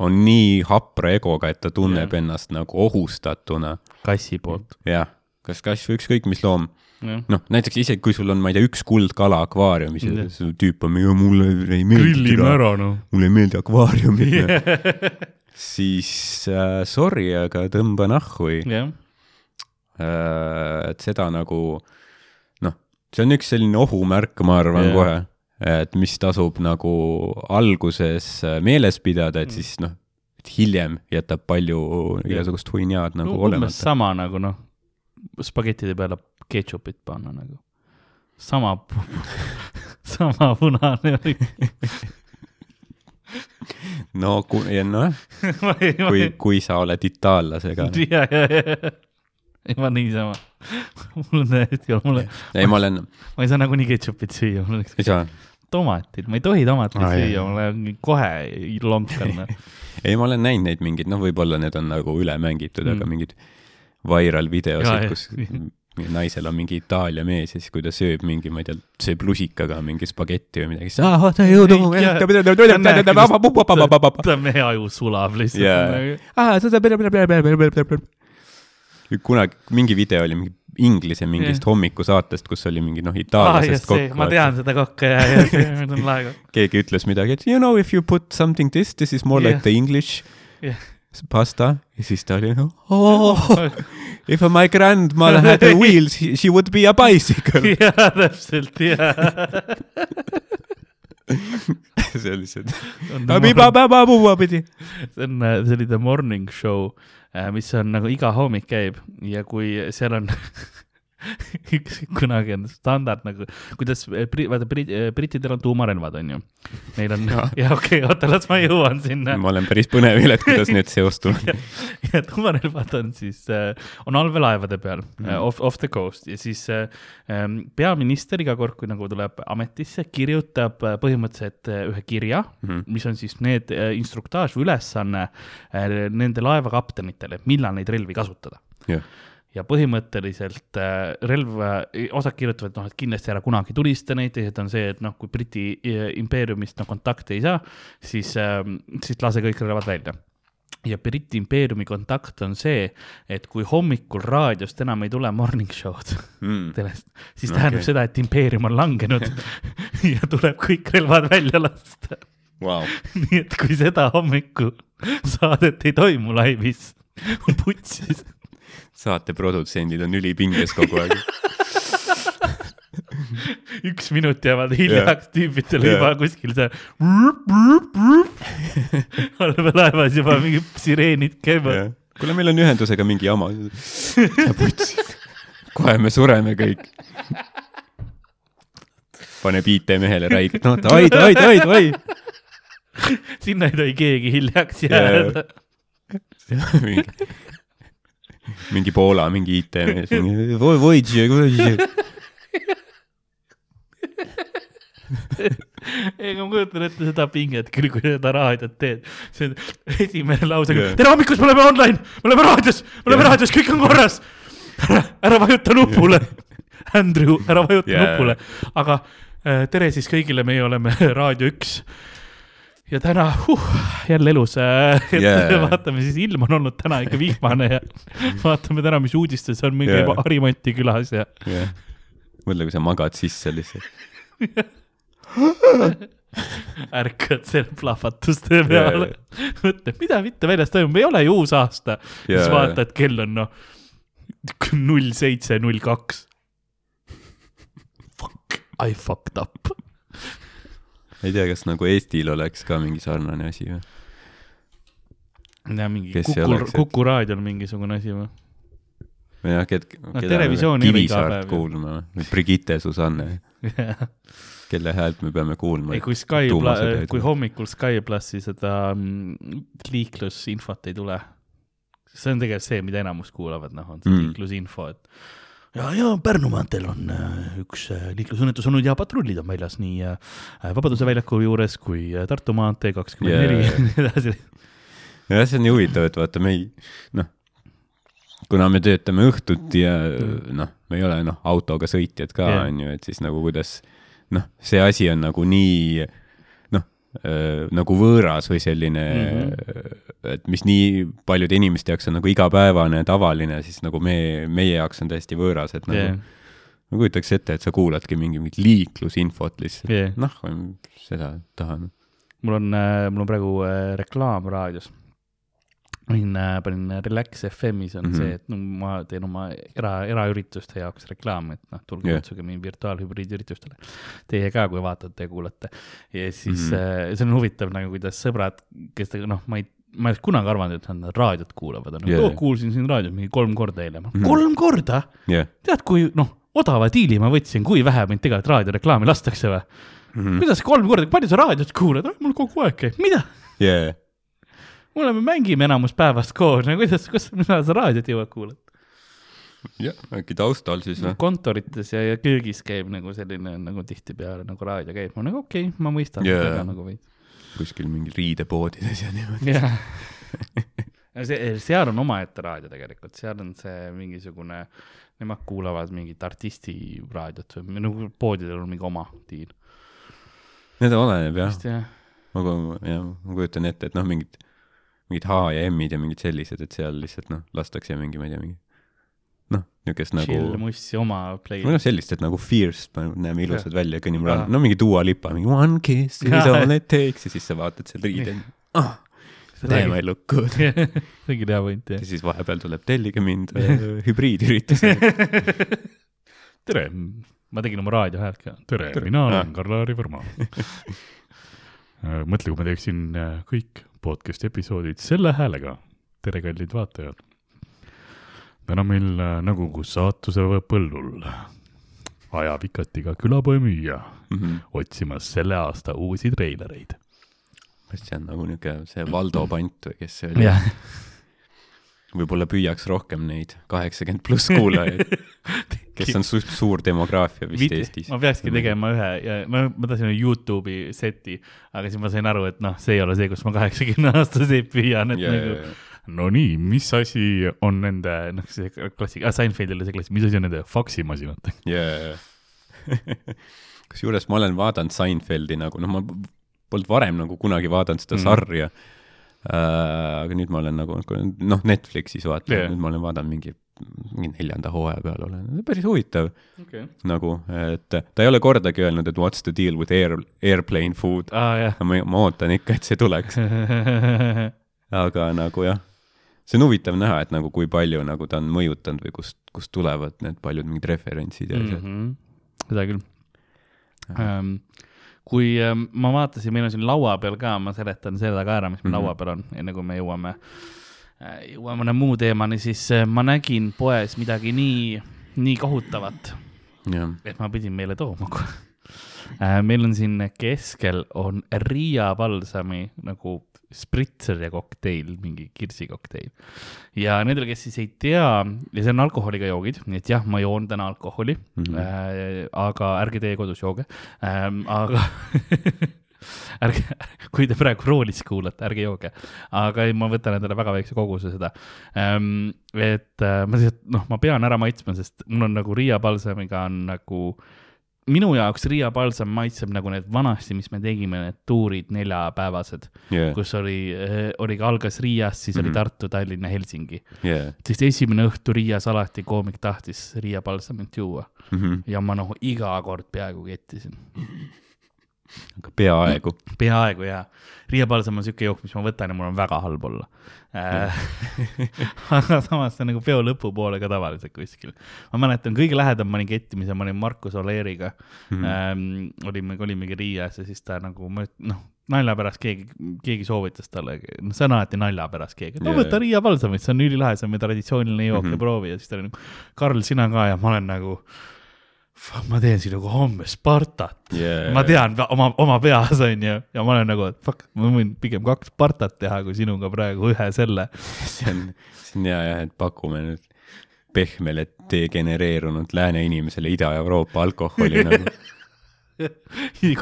[SPEAKER 2] on nii hapra egoga, et ta tunneb yeah. ennast nagu ohustatuna,
[SPEAKER 1] kassi poolt.
[SPEAKER 2] jah, kas kass või ükskõik mis loom, noh, näiteks isegi kui sul on, ma ei tea, üks kuldkala akvaariumis ja see tüüp on, mulle ei meeldi
[SPEAKER 1] grillime ära noh.
[SPEAKER 2] mulle ei meeldi akvaariumid yeah. siis äh, sorry, aga tõmba nahhui
[SPEAKER 1] jah,
[SPEAKER 2] äh,. et seda nagu noh, see on üks selline ohumärk, ma arvan yeah. kohe, et mis tasub nagu alguses meeles pidada, et siis noh, et hiljem jätab palju igasugust huinjaad nagu
[SPEAKER 1] no,
[SPEAKER 2] olemata.
[SPEAKER 1] sama nagu noh, spagettide peale ketšupit panna nagu. sama, sama punane oli.
[SPEAKER 2] no kui, noh, kui, kui sa oled itaallasega,
[SPEAKER 1] ja, ja, ja, ei ma niisama, mul on täiesti, mul,
[SPEAKER 2] ei, ma olen,
[SPEAKER 1] ma ei saa nagunii ketšupit süüa, mul oleks
[SPEAKER 2] ei saa,
[SPEAKER 1] tomatid, ma ei tohi tomatit
[SPEAKER 2] Aa, jah.
[SPEAKER 1] süüa, mul on kohe lonkan.
[SPEAKER 2] ei, ma olen näinud neid mingeid, noh, võib-olla need on nagu üle mängitud mm., aga mingid viral videosid, kus naisel on mingi Itaalia mees ja siis, kui ta sööb mingi, ma ei tea, sööb lusikaga mingi spagetti või midagi, siis aa, vaata jõudu,
[SPEAKER 1] ta mehe aju sulab lihtsalt.
[SPEAKER 2] kunagi mingi video oli mingi inglise mingist hommikusaatest, kus oli mingi noh,
[SPEAKER 1] aa,
[SPEAKER 2] itaallasest
[SPEAKER 1] see,
[SPEAKER 2] kokku
[SPEAKER 1] ma. tean seda kokku ja, ja see on lahe.
[SPEAKER 2] keegi ütles midagi, et you know if you put something this, this is more
[SPEAKER 1] Jah.
[SPEAKER 2] like the english
[SPEAKER 1] Jah.
[SPEAKER 2] pasta ja siis ta oli oh, if my grandmother had a wheel, she would be a bicycle.
[SPEAKER 1] jaa, täpselt, jaa.
[SPEAKER 2] lihtsalt,
[SPEAKER 1] see on, see oli The Morning Show, mis on nagu iga hommik käib. Ja kui seal on üks kunagi on standard nagu, kuidas, vaata Brit-, brittidel on tuumarelvad, onju. Neil on, ja okei oota, las ma jõuan sinna.
[SPEAKER 2] ma olen päris põnevil, et kuidas need seostuvad.
[SPEAKER 1] ja tuumarelvad on siis, on allveelaevade peal mm. off, off the coast ja siis peaminister iga kord, kui nagu tuleb ametisse, kirjutab põhimõtteliselt ühe kirja mm, mis on siis need instruktaaž või ülesanne nende laevakaptenitele, millal neid relvi kasutada
[SPEAKER 2] jah,
[SPEAKER 1] ja põhimõtteliselt äh, relv, osad kirjutavad, noh, et kindlasti ära kunagi tulista neid, teised on see, et noh, kui Briti äh, impeeriumist noh kontakti ei saa, siis äh,, siis lase kõik relvad välja. ja Briti impeeriumi kontakt on see, et kui hommikul raadiost enam ei tule morning show'd
[SPEAKER 2] Mm.
[SPEAKER 1] sellest, siis tähendab
[SPEAKER 2] Okei.
[SPEAKER 1] seda, et impeerium on langenud ja tuleb kõik relvad välja lasta.
[SPEAKER 2] Vau,
[SPEAKER 1] nii et kui seda hommiku saadet ei toimu laivis, putsis
[SPEAKER 2] saate produtsendid on ülipinges kogu aeg.
[SPEAKER 1] üks minut jäävad hiljaks yeah., tüübidel
[SPEAKER 2] Jaa.
[SPEAKER 1] juba kuskil see allveelaevas juba mingid sireenid käivad.
[SPEAKER 2] kuule, meil on ühendusega mingi jama. kohe me sureme kõik. paneb IT-mehele räigelt, no oi, oi, oi, oi.
[SPEAKER 1] sinna ei tohi keegi hiljaks jääda.
[SPEAKER 2] mingi, mingi Poola mingi IT-mees, voi, voi, voi,
[SPEAKER 1] ei, ma kujutan ette seda pinget küll, kui seda raadiot teed. see on esimene lause yeah., tere hommikust, me oleme online, me oleme raadios, me oleme yeah. raadios, kõik on korras. ära, ära vajuta nupule. Andrew, ära vajuta yeah. nupule, aga äh, tere siis kõigile, meie oleme Raadio üks. Ja täna huh, jälle elus äh,, yeah. vaatame siis, ilm on olnud täna ikka vihmane ja vaatame täna, mis uudistes on, meil
[SPEAKER 2] Jaa.
[SPEAKER 1] käib Harimonti külas ja
[SPEAKER 2] jah. mõtle, kui sa magad sisse lihtsalt.
[SPEAKER 1] ärkad selle plahvatuste peale. mõtled, mida mitte väljas toimub, ei ole ju uus aasta. siis
[SPEAKER 2] Jaa.
[SPEAKER 1] vaatad, kell on noh, null seitse, null kaks. Fuck, I fucked up.
[SPEAKER 2] Ei tea, kas nagu Eestil oleks ka mingi sarnane asi või?
[SPEAKER 1] ja mingi
[SPEAKER 2] Kes
[SPEAKER 1] Kuku
[SPEAKER 2] et-
[SPEAKER 1] Kuku raadiol mingisugune asi või?
[SPEAKER 2] või jah, ked-.
[SPEAKER 1] ole iga
[SPEAKER 2] Kivisaart kuulma või Brigitte Susanne, kelle häält me peame kuulma
[SPEAKER 1] ei, kui Sky,
[SPEAKER 2] tuumasõda ei
[SPEAKER 1] kui hommikul Sky plussi seda mm, liiklusinfot ei tule, see on tegelikult see, mida enamus kuulavad, noh, on see
[SPEAKER 2] mm.
[SPEAKER 1] liiklusinfo, et ja, ja Pärnu maanteel on äh, üks äh, liiklusõnnetus olnud ja patrullid on väljas nii äh, Vabaduse väljaku juures kui Tartu maantee kakskümmend neli ja nii edasi.
[SPEAKER 2] jah, see on nii huvitav, et vaata, me ei, noh, kuna me töötame õhtuti ja noh, me ei ole noh, autoga sõitjad ka on ju, et siis nagu kuidas noh, see asi on nagu nii nagu võõras või selline mm. -hmm. et mis nii paljude inimeste jaoks on nagu igapäevane, tavaline, siis nagu me, meie jaoks on täiesti võõras, et nagu
[SPEAKER 1] Yeah.
[SPEAKER 2] ma kujutaks ette, et sa kuuladki mingi mingit liiklusinfot lihtsalt
[SPEAKER 1] Yeah.
[SPEAKER 2] yeah., noh, seda tahan.
[SPEAKER 1] mul on, mul on praegu äh, reklaam raadios. panin, panin Relax FM-is on mm
[SPEAKER 2] Mhm.
[SPEAKER 1] -hmm. see, et no ma teen oma era, eraürituste jaoks reklaami, et noh, tulge yeah. kutsuge mind virtuaalhübriidüritustele. Teie ka, kui vaatate ja kuulate. ja siis mm
[SPEAKER 2] Mhm.
[SPEAKER 1] -hmm. see on huvitav nagu, kuidas sõbrad, kes noh, ma ei, ma ei oleks kunagi arvanud, et nad raadiot kuulavad, on
[SPEAKER 2] Jaa.
[SPEAKER 1] nagu, kuulsin siin raadios mingi kolm korda eile,
[SPEAKER 2] Mhm.
[SPEAKER 1] kolm korda,
[SPEAKER 2] jah,
[SPEAKER 1] tead, kui noh, odava diili ma võtsin, kui vähe mind tegelikult raadioreklaami lastakse või?
[SPEAKER 2] Mhm.
[SPEAKER 1] kuidas kolm korda, palju sa raadiot kuulad, mul kogu aeg käib, mida?
[SPEAKER 2] jaa,
[SPEAKER 1] me mängime enamus päevast koos, no kuidas, kus, mida sa raadiot jõuad kuulata?
[SPEAKER 2] jah, äkki taustal siis või?
[SPEAKER 1] kontorites ja, ja köögis käib nagu selline nagu tihtipeale nagu raadio käib, ma nagu okei okay,, ma mõistan
[SPEAKER 2] Jaa.
[SPEAKER 1] seda nagu veits.
[SPEAKER 2] kuskil mingi riidepoodides ja niimoodi.
[SPEAKER 1] jah. see, seal on omaette raadio tegelikult, seal on see mingisugune, nemad kuulavad mingit artisti raadiot või nagu poodidel on mingi oma diil.
[SPEAKER 2] Need oleneb jah, ku- jah, ma kujutan ette, et noh, mingid, mingid H ja M-id ja mingid sellised, et seal lihtsalt noh, lastakse mingi, ma ei tea, mingi noh, niisugust nagu
[SPEAKER 1] chill mussi oma play
[SPEAKER 2] või. noh, sellist, et nagu Fierce, näeme ilusad välja, kõnnime rada, no mingi Dua Lipa, mingi One kiss is all it takes ja siis sa vaatad seal riidel ah,. Damn, I look good.
[SPEAKER 1] see ongi hea point
[SPEAKER 2] ja
[SPEAKER 1] jah.
[SPEAKER 2] siis vahepeal tuleb tellige mind hübriidüritusele.
[SPEAKER 1] tere, ma tegin oma raadio häält ka. tere,
[SPEAKER 2] Tere.
[SPEAKER 1] mina
[SPEAKER 2] Ah.
[SPEAKER 1] olen Karl-Lari Võrma. mõtle, kui ma teeksin äh, kõik podcast'i episoodid selle häälega. tere, kallid vaatajad. täna meil äh, nagu kus saatuse põllul ajab ikati ka külapoemüüja otsimas selle aasta uusi treilereid.
[SPEAKER 2] see on nagu niisugune see Valdo Pant või kes see oli? Võib-olla püüaks rohkem neid kaheksakümmend pluss kuulajaid, kes on suht suur demograafia vist Eestis.
[SPEAKER 1] ma peakski tegema ühe ja ma, ma tahtsin Youtube'i seti, aga siis ma sain aru, et noh, see ei ole see, kus ma kaheksakümne aastaseid püüan, et
[SPEAKER 2] ja,
[SPEAKER 1] nagu
[SPEAKER 2] ja,
[SPEAKER 1] no nii, mis asi on nende, noh, see klassik- ah,, Seinfeldil oli see klassik, mis asi on nende faksimasinatega?
[SPEAKER 2] ja. kusjuures ma olen vaadanud Seinfeldi nagu, noh, ma polnud varem nagu kunagi vaadanud seda mm. sarja äh,. Aga nüüd ma olen nagu, noh, Netflixis vaatan yeah., nüüd ma olen vaadanud mingi, mingi neljanda hooaja peal olen, päris huvitav
[SPEAKER 1] okei.
[SPEAKER 2] nagu, et ta ei ole kordagi öelnud, et what's the deal with air, airplane food.
[SPEAKER 1] aa jah.
[SPEAKER 2] ma, ma ootan ikka, et see tuleks, aga nagu jah, see on huvitav näha, et nagu kui palju nagu ta on mõjutanud või kust, kust tulevad need paljud mingid referentsid ja asjad mm.
[SPEAKER 1] -hmm. seda küll ähm,. Kui ähm, ma vaatasin, meil on siin laua peal ka, ma seletan seda ka ära, mis meil mm. -hmm. laua peal on, enne kui me jõuame, jõuame mõne muu teemani, siis äh, ma nägin poes midagi nii, nii kohutavat, et ma pidin meile tooma kohe. Meil on siin keskel on Riia Balsami nagu spritser ja kokteil, mingi kirsikokteil. ja nendel, kes siis ei tea, ja see on alkoholiga joogid, nii et jah, ma joon täna alkoholi mm. -hmm. äh, aga ärge teie kodus jooge ähm,, aga ärge, kui te praegu roolis kuulate, ärge jooge, aga ei, ma võtan endale väga väikse koguse seda ähm,. et äh, ma lihtsalt, noh, ma pean ära maitsma, sest mul on nagu Riia Balsamiga on nagu minu jaoks Riia Balsam maitseb nagu need vanasti, mis me tegime, need tuurid neljapäevased,
[SPEAKER 2] jah,
[SPEAKER 1] kus oli, oli ka algas Riias, siis mm -hmm. oli
[SPEAKER 2] Mhm.
[SPEAKER 1] Tartu, Tallinn ja Helsingi.
[SPEAKER 2] jah,
[SPEAKER 1] siis esimene õhtu Riias alati koomik tahtis Riia Balsamit juua
[SPEAKER 2] Mhm.
[SPEAKER 1] ja ma noh, iga kord peaaegu kettisin.
[SPEAKER 2] peaaegu.
[SPEAKER 1] peaaegu jaa. Riia Balsam on siuke jook, mis ma võtan ja mul on väga halb olla äh. aga samas see on nagu peo lõpupoole ka tavaliselt kuskil. ma mäletan, kõige lähedam ma olin kettimisel, ma olin Markus Oleeriga
[SPEAKER 2] Mhm.
[SPEAKER 1] ähm,. olime, olimegi Riias ja siis ta nagu, noh, nalja pärast keegi, keegi soovitas talle, noh, see on alati nalja pärast keegi, no
[SPEAKER 2] Jaa,
[SPEAKER 1] võta. Riia Balsamit, see on ülilahe, see on meie traditsiooniline jook mm
[SPEAKER 2] Mhm.
[SPEAKER 1] -hmm. ja proovi ja siis ta oli nagu, Karl, sina ka ja ma olen nagu, ma teen sinuga homme Spartat
[SPEAKER 2] Yeah.
[SPEAKER 1] ma tean oma, oma peas onju ja ma olen nagu, et fuck, ma võin pigem kaks partat teha, kui sinuga praegu ühe selle.
[SPEAKER 2] see on, see on hea jah, et pakume nüüd pehmele degenereerunud lääne inimesele Ida-Euroopa alkoholi nagu.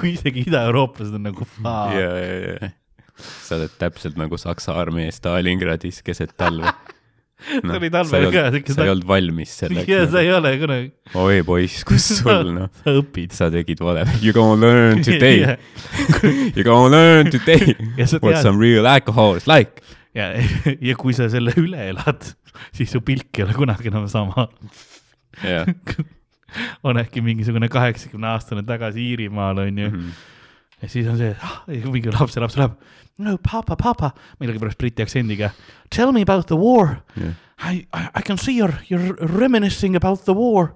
[SPEAKER 1] kui isegi idaeurooplased on nagu
[SPEAKER 2] ja, ja, ja. sa oled täpselt nagu Saksa armee Stalingradis keset talve.
[SPEAKER 1] See oli talvel ka,
[SPEAKER 2] sa ei olnud valmis selleks
[SPEAKER 1] ja sa
[SPEAKER 2] nagu..
[SPEAKER 1] ei ole kunagi,
[SPEAKER 2] oi poiss, kus sul noh,
[SPEAKER 1] sa õpid.
[SPEAKER 2] sa tegid vale. You gonna learn today. You gonna learn today
[SPEAKER 1] sa
[SPEAKER 2] what some real alcohol is like.
[SPEAKER 1] ja, ja kui sa selle üle elad, siis su pilk ei ole kunagi enam sama.
[SPEAKER 2] jah.
[SPEAKER 1] on äkki mingisugune kaheksakümne aastane tagasi Iirimaal onju mm. -hmm. ja siis on see, ah, mingi laps, laps läheb. No papa, papa, millegipärast briti aktsendiga. Tell me about the war.
[SPEAKER 2] jah,
[SPEAKER 1] I, I, I can see you're, you're reminiscing about the war.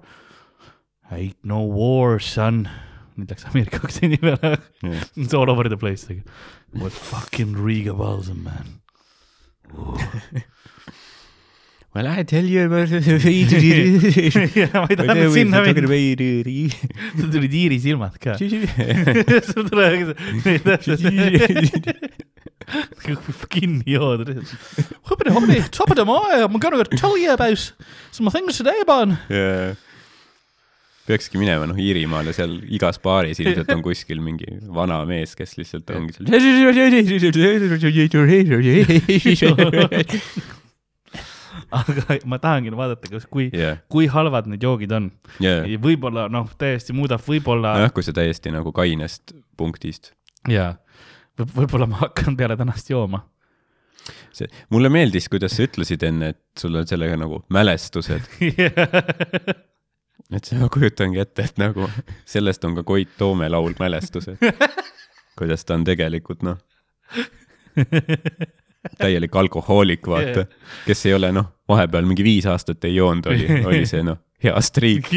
[SPEAKER 1] Ain't no war, son. nüüd läks Ameerika aktsendi peale.
[SPEAKER 2] jah.
[SPEAKER 1] It's all over the place. What fucking Riga Balsam, man.
[SPEAKER 2] Well I tell you about
[SPEAKER 1] ma ei tahtnud sinna minna, sul tulid Iiri silmad ka. sul tuleb täpselt kinni jood. hippity hoppity, top of the eye, I m gonna tell you about some things today, man.
[SPEAKER 2] yeah.. peakski minema noh Iirimaale, seal igas baaris ilmselt on kuskil mingi vana mees, kes lihtsalt ongi seal.
[SPEAKER 1] Aga ma tahangi vaadata, kas, kui,
[SPEAKER 2] jah,
[SPEAKER 1] kui halvad need joogid on.
[SPEAKER 2] ja,
[SPEAKER 1] võib-olla noh, täiesti muudab, võib-olla
[SPEAKER 2] nojah, kui sa täiesti nagu kainest punktist.
[SPEAKER 1] jaa, võib-olla ma hakkan peale tänast jooma.
[SPEAKER 2] see, mulle meeldis, kuidas sa ütlesid enne, et sul on sellega nagu mälestused, et see ma kujutangi ette, et nagu sellest on ka Koit Toome laul Mälestused. kuidas ta on tegelikult noh, täielik alkohoolik, vaata, kes ei ole noh, vahepeal mingi viis aastat ei joonud, oli, oli see noh, hea striik,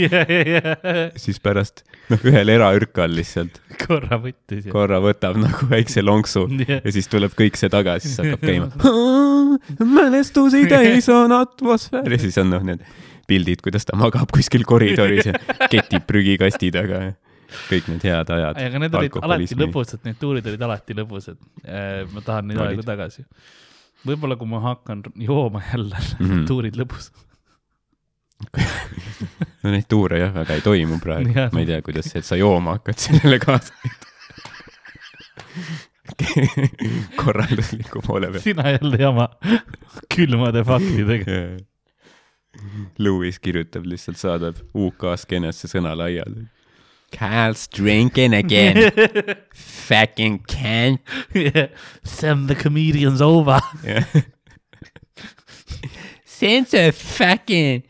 [SPEAKER 2] siis pärast noh, ühel eraürkal lihtsalt.
[SPEAKER 1] Korra võttis
[SPEAKER 2] korra võtab nagu väikse lonksu
[SPEAKER 1] Jah.
[SPEAKER 2] ja siis tuleb kõik see tagasi, siis hakkab käima. mälestusi täis on atmosfäär ja siis on noh, need pildid, kuidas ta magab kuskil koridoris ja ketib prügikasti taga. ja kõik need head ajad.
[SPEAKER 1] aga need olid alati. lõbusad, need tuurid olid alati lõbusad. ma tahan neid aegu tagasi. võib-olla, kui ma hakkan jooma jälle mm. -hmm. tuurid lõbusad.
[SPEAKER 2] no neid tuure jah, väga ei toimu praegu ma ei tea, kuidas see, et sa jooma hakkad, sellele kaasa korraldusliku poole peal.
[SPEAKER 1] sina jälle jama külmade faktidega.
[SPEAKER 2] Lewis kirjutab lihtsalt, saadab UK skeenesse sõna laiali. Kyle's drinking again. Fucking can. Yeah.
[SPEAKER 1] Send the comedians over.
[SPEAKER 2] Yeah. send a fucking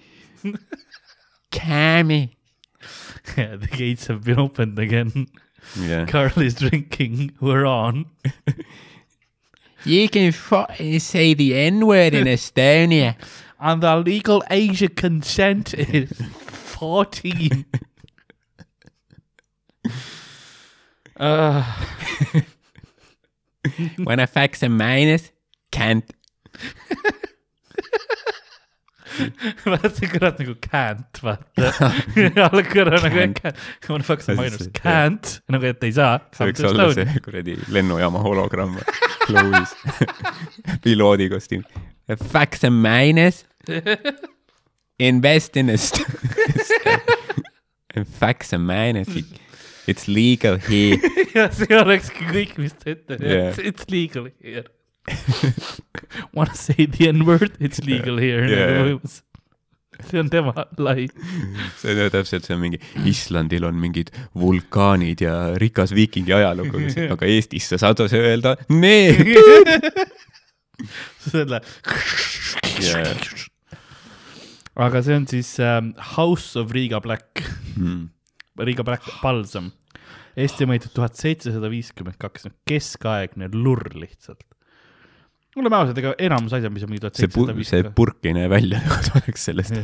[SPEAKER 2] Cammy.
[SPEAKER 1] Yeah, the gates have been opened again.
[SPEAKER 2] Yeah.
[SPEAKER 1] Carl is drinking. We're on.
[SPEAKER 3] You can fucking say the N word in Estonia.
[SPEAKER 1] And the legal age of consent is 14. Ah.
[SPEAKER 3] When I fax a minus, can't
[SPEAKER 1] vaata see kõlab nagu can't vaata algkõrra nagu can't, on
[SPEAKER 2] faks
[SPEAKER 1] on
[SPEAKER 2] ainus
[SPEAKER 1] can't nagu et ei saa.
[SPEAKER 2] see võiks olla down. see kuradi lennujaama hologramm Chloe's piloodi kostüüm.
[SPEAKER 3] Faks on ainus. Invest in a.
[SPEAKER 2] Faks on ainus It's legal here.
[SPEAKER 1] ja see olekski kõik, mis ta ütleb
[SPEAKER 2] Yeah.
[SPEAKER 1] yeah., it's legal here. Wanna say the n word, it's legal here
[SPEAKER 2] Yeah.
[SPEAKER 1] yeah.. see on tema lai.
[SPEAKER 2] see on ju täpselt, see on mingi, Islandil on mingid vulkaanid ja rikas viikingi ajalugu, aga Eestis sa saad öelda need.
[SPEAKER 1] selle
[SPEAKER 2] Yeah.
[SPEAKER 1] aga see on siis ähm, House of Riga Black,
[SPEAKER 2] Mm.
[SPEAKER 1] Riga Black Balsam. Estimated tuhat seitsesada viiskümmend kaks, keskaegne lurr lihtsalt. oleme ausad, ega enamus asjad, mis on mingi tuhat
[SPEAKER 2] see
[SPEAKER 1] seitsesada,
[SPEAKER 2] see
[SPEAKER 1] viiskümmend.
[SPEAKER 2] purk ei näe välja nagu oleks sellest.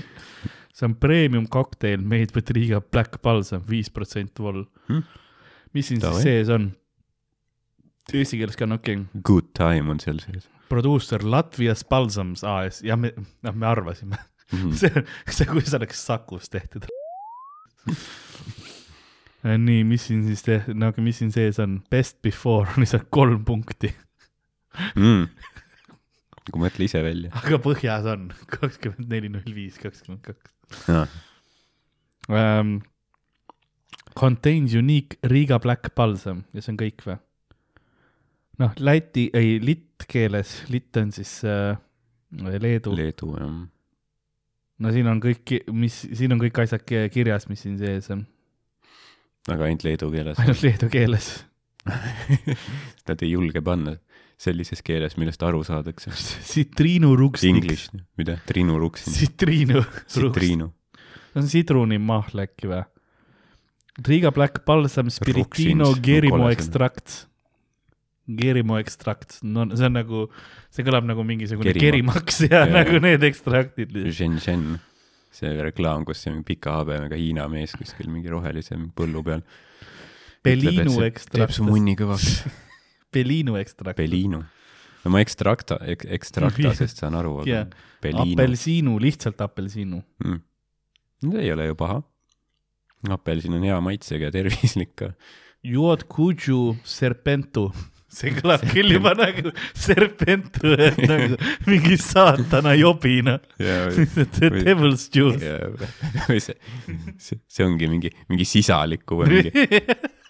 [SPEAKER 1] see on premium kokteil made with Riga Black Balsam, viis protsenti vol
[SPEAKER 2] Hmm.
[SPEAKER 1] mis siin
[SPEAKER 2] Davai.
[SPEAKER 1] siis sees on? Eesti keeles ka on okei okay.,
[SPEAKER 2] Good time on seal sees
[SPEAKER 1] produusser Latvias Balsams AS ja me, noh, me arvasime
[SPEAKER 2] mm.
[SPEAKER 1] see, see, kui see oleks Sakus tehtud. nii, mis siin siis te-, no aga mis siin sees on, best before on lihtsalt kolm punkti,
[SPEAKER 2] Mm. kui mõtle ise välja
[SPEAKER 1] aga põhjas on kakskümmend neli, null viis, kakskümmend kaks. Um, contains unique Riga Black Balsam ja see on kõik või? noh, läti, ei litt keeles, litt on siis äh, Leedu Le,
[SPEAKER 2] Leedu jah.
[SPEAKER 1] no siin on kõik, mis, siin on kõik asjad ki- kirjas, mis siin sees on,
[SPEAKER 2] aga ainult leedu keeles.
[SPEAKER 1] ainult leedu keeles.
[SPEAKER 2] Nad ei julge panna sellises keeles, millest aru saadakse.
[SPEAKER 1] Citriinu ruksnik.
[SPEAKER 2] English, mida? Triinu Ruksin.
[SPEAKER 1] Citriinu,
[SPEAKER 2] Citriinu.
[SPEAKER 1] see on sidrunimahl äkki või? Riga Black Balsam Spiritino Gerimo ekstrakt. Gerimo ekstrakt, no see on nagu, see kõlab nagu mingisugune
[SPEAKER 2] Kerimaks.
[SPEAKER 1] ja
[SPEAKER 2] Jaa.
[SPEAKER 1] nagu need ekstraktid.
[SPEAKER 2] Shenzhen, see reklaam, kus see pika habemega Hiina mees kuskil mingi rohelise põllu peal.
[SPEAKER 1] Bellinu
[SPEAKER 2] teeb
[SPEAKER 1] ekstrakt
[SPEAKER 2] su, munni kõvaks.
[SPEAKER 1] Bellinu ekstrakt.
[SPEAKER 2] Bellinu. no ma ekstrakta, ekstraktasest saan aru, aga
[SPEAKER 1] Jah.
[SPEAKER 2] Bellinu.
[SPEAKER 1] apelsiinu, lihtsalt apelsiinu.
[SPEAKER 2] Mm. see ei ole ju paha. apelsin on hea maitsega ja tervislik ka.
[SPEAKER 1] Juod Kuju Serpentu, see kõlab küll juba nagu nagu mingi saatana jobina. The devil's juice.
[SPEAKER 2] see, see, see ongi mingi, mingi sisaliku või mingi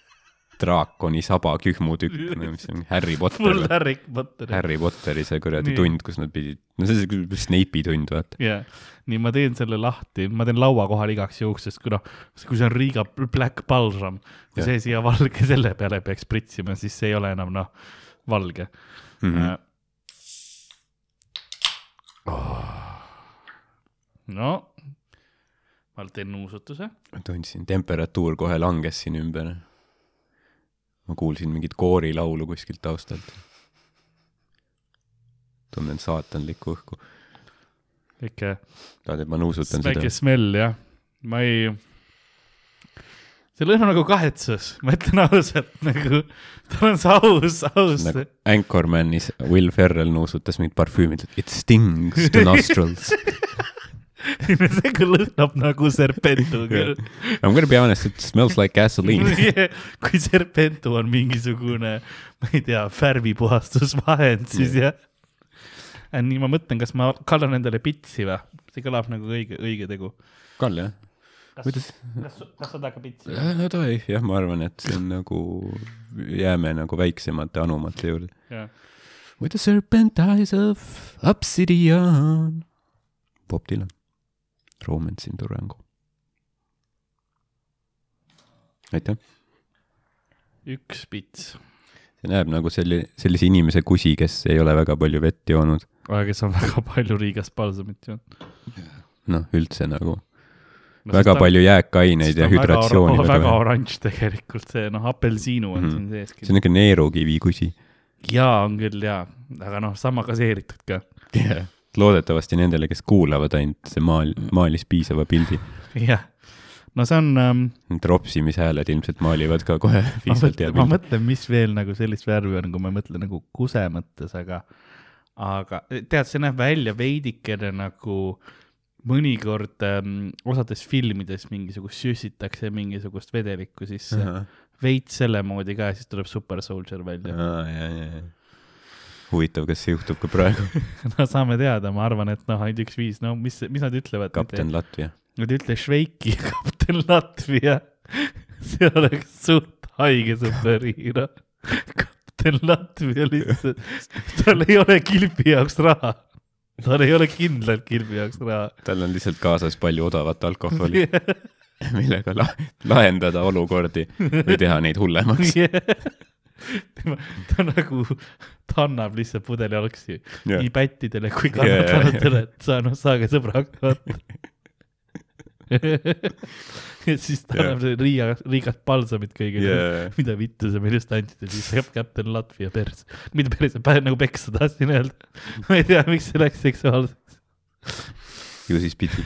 [SPEAKER 2] draakoni saba kühmutükk, mis on Harry Potter,
[SPEAKER 1] Harry Potter.
[SPEAKER 2] Harry Potteri see kuradi tund, kus nad pidid, no see on see Snape'i tund, vaata.
[SPEAKER 1] jah, nii ma teen selle lahti, ma teen laua kohal igaks juhuks, sest kui noh, kui see on Riiga Black Balsam, kui
[SPEAKER 2] Jah.
[SPEAKER 1] see siia valge selle peale peaks pritsima, siis see ei ole enam noh, valge mm. -hmm. no, ma teen nuusutuse.
[SPEAKER 2] tundsin, temperatuur kohe langes siin ümber. Ma kuulsin mingit koorilaulu kuskilt taustalt. tunnen saatanlikku õhku.
[SPEAKER 1] väike,
[SPEAKER 2] tahad, et ma nuusutan
[SPEAKER 1] väike
[SPEAKER 2] seda?
[SPEAKER 1] smell jah, ma ei, see lõhnab nagu kahetsus, ma ütlen ausalt nagu, tal on see aus, aus
[SPEAKER 2] nagu Anchormanis Will Ferrell nuusutas mingit parfüümi, ütles it stings to nostrils.
[SPEAKER 1] see küll lõhnab nagu serpentu küll.
[SPEAKER 2] I m gonna be honest, it smells like gasoline.
[SPEAKER 1] kui serpentu on mingisugune, ma ei tea, värvipuhastusvahend, siis jah. nii ma mõtlen, kas ma kallan endale pitsi või? see kõlab nagu õige, õige tegu.
[SPEAKER 2] Kalle, jah?
[SPEAKER 1] kas, kas, kas sa tahad ka pitsi?
[SPEAKER 2] no davai, jah, ma arvan, et see on nagu, jääme nagu väiksemate anumate juurde.
[SPEAKER 1] jah,
[SPEAKER 2] With the serpent eyes of obsidian. Bob Dylan, Romance in Durango. aitäh,
[SPEAKER 1] üks pits,
[SPEAKER 2] see näeb nagu selline, sellise inimese kusi, kes ei ole väga palju vett joonud.
[SPEAKER 1] aga kes on väga palju Riigast palsamit joonud.
[SPEAKER 2] noh, üldse nagu no, väga palju jääkaineid ja hüdratsiooni.
[SPEAKER 1] väga, väga oranž tegelikult see, noh, apelsiinu on mm. -hmm. siin sees
[SPEAKER 2] see on niuke neerukivi kusi
[SPEAKER 1] jaa, on küll jaa, aga noh, sama gaseeritud ka.
[SPEAKER 2] yeah.. Loodetavasti nendele, kes kuulavad ainult, see maal, maalis piisava pildi.
[SPEAKER 1] jah, no see on ähm,,
[SPEAKER 2] Need ropsimishääled ilmselt maalivad ka kohe piisavalt hea
[SPEAKER 1] mõtlen, ma
[SPEAKER 2] pildi.
[SPEAKER 1] mõtlen, mis veel nagu sellist värvi on, kui ma mõtlen nagu kuse mõttes, aga, aga tead, see näeb välja veidikene nagu mõnikord ähm, osades filmides mingisugust süstitakse mingisugust vedelikku sisse, veits selle moodi ka ja siis tuleb Super Soldier välja.
[SPEAKER 2] huvitav, kas see juhtub ka praegu?
[SPEAKER 1] no saame teada, ma arvan, et noh, ainult üks viis, no mis, mis nad ütlevad?
[SPEAKER 2] kapten Latvia.
[SPEAKER 1] Nad ei ütle Šveiki, kapten Latvia. see oleks suht haige superhiiro. kapten Latvia lihtsalt, tal ei ole kilbi jaoks raha. tal ei ole kindlalt kilbi jaoks raha.
[SPEAKER 2] tal on lihtsalt kaasas palju odavat alkoholi, millega la lahendada olukordi või teha neid hullemaks.
[SPEAKER 1] tema, ta nagu, ta annab lihtsalt pudeli algsi
[SPEAKER 2] Jah.
[SPEAKER 1] nii pättidele kui kannatanutele, et sa noh, saage sõbraks, vaata. ja siis ta annab selle Riia, Riigast palsamit kõigile
[SPEAKER 2] Yeah.
[SPEAKER 1] mida vittu sa meile just andsid ja siis jääb Captain Latvia pers, mitte päris, nagu peksa tahtsin öelda. ma ei tea, miks see läks seksuaalseks.
[SPEAKER 2] ju siis pidi.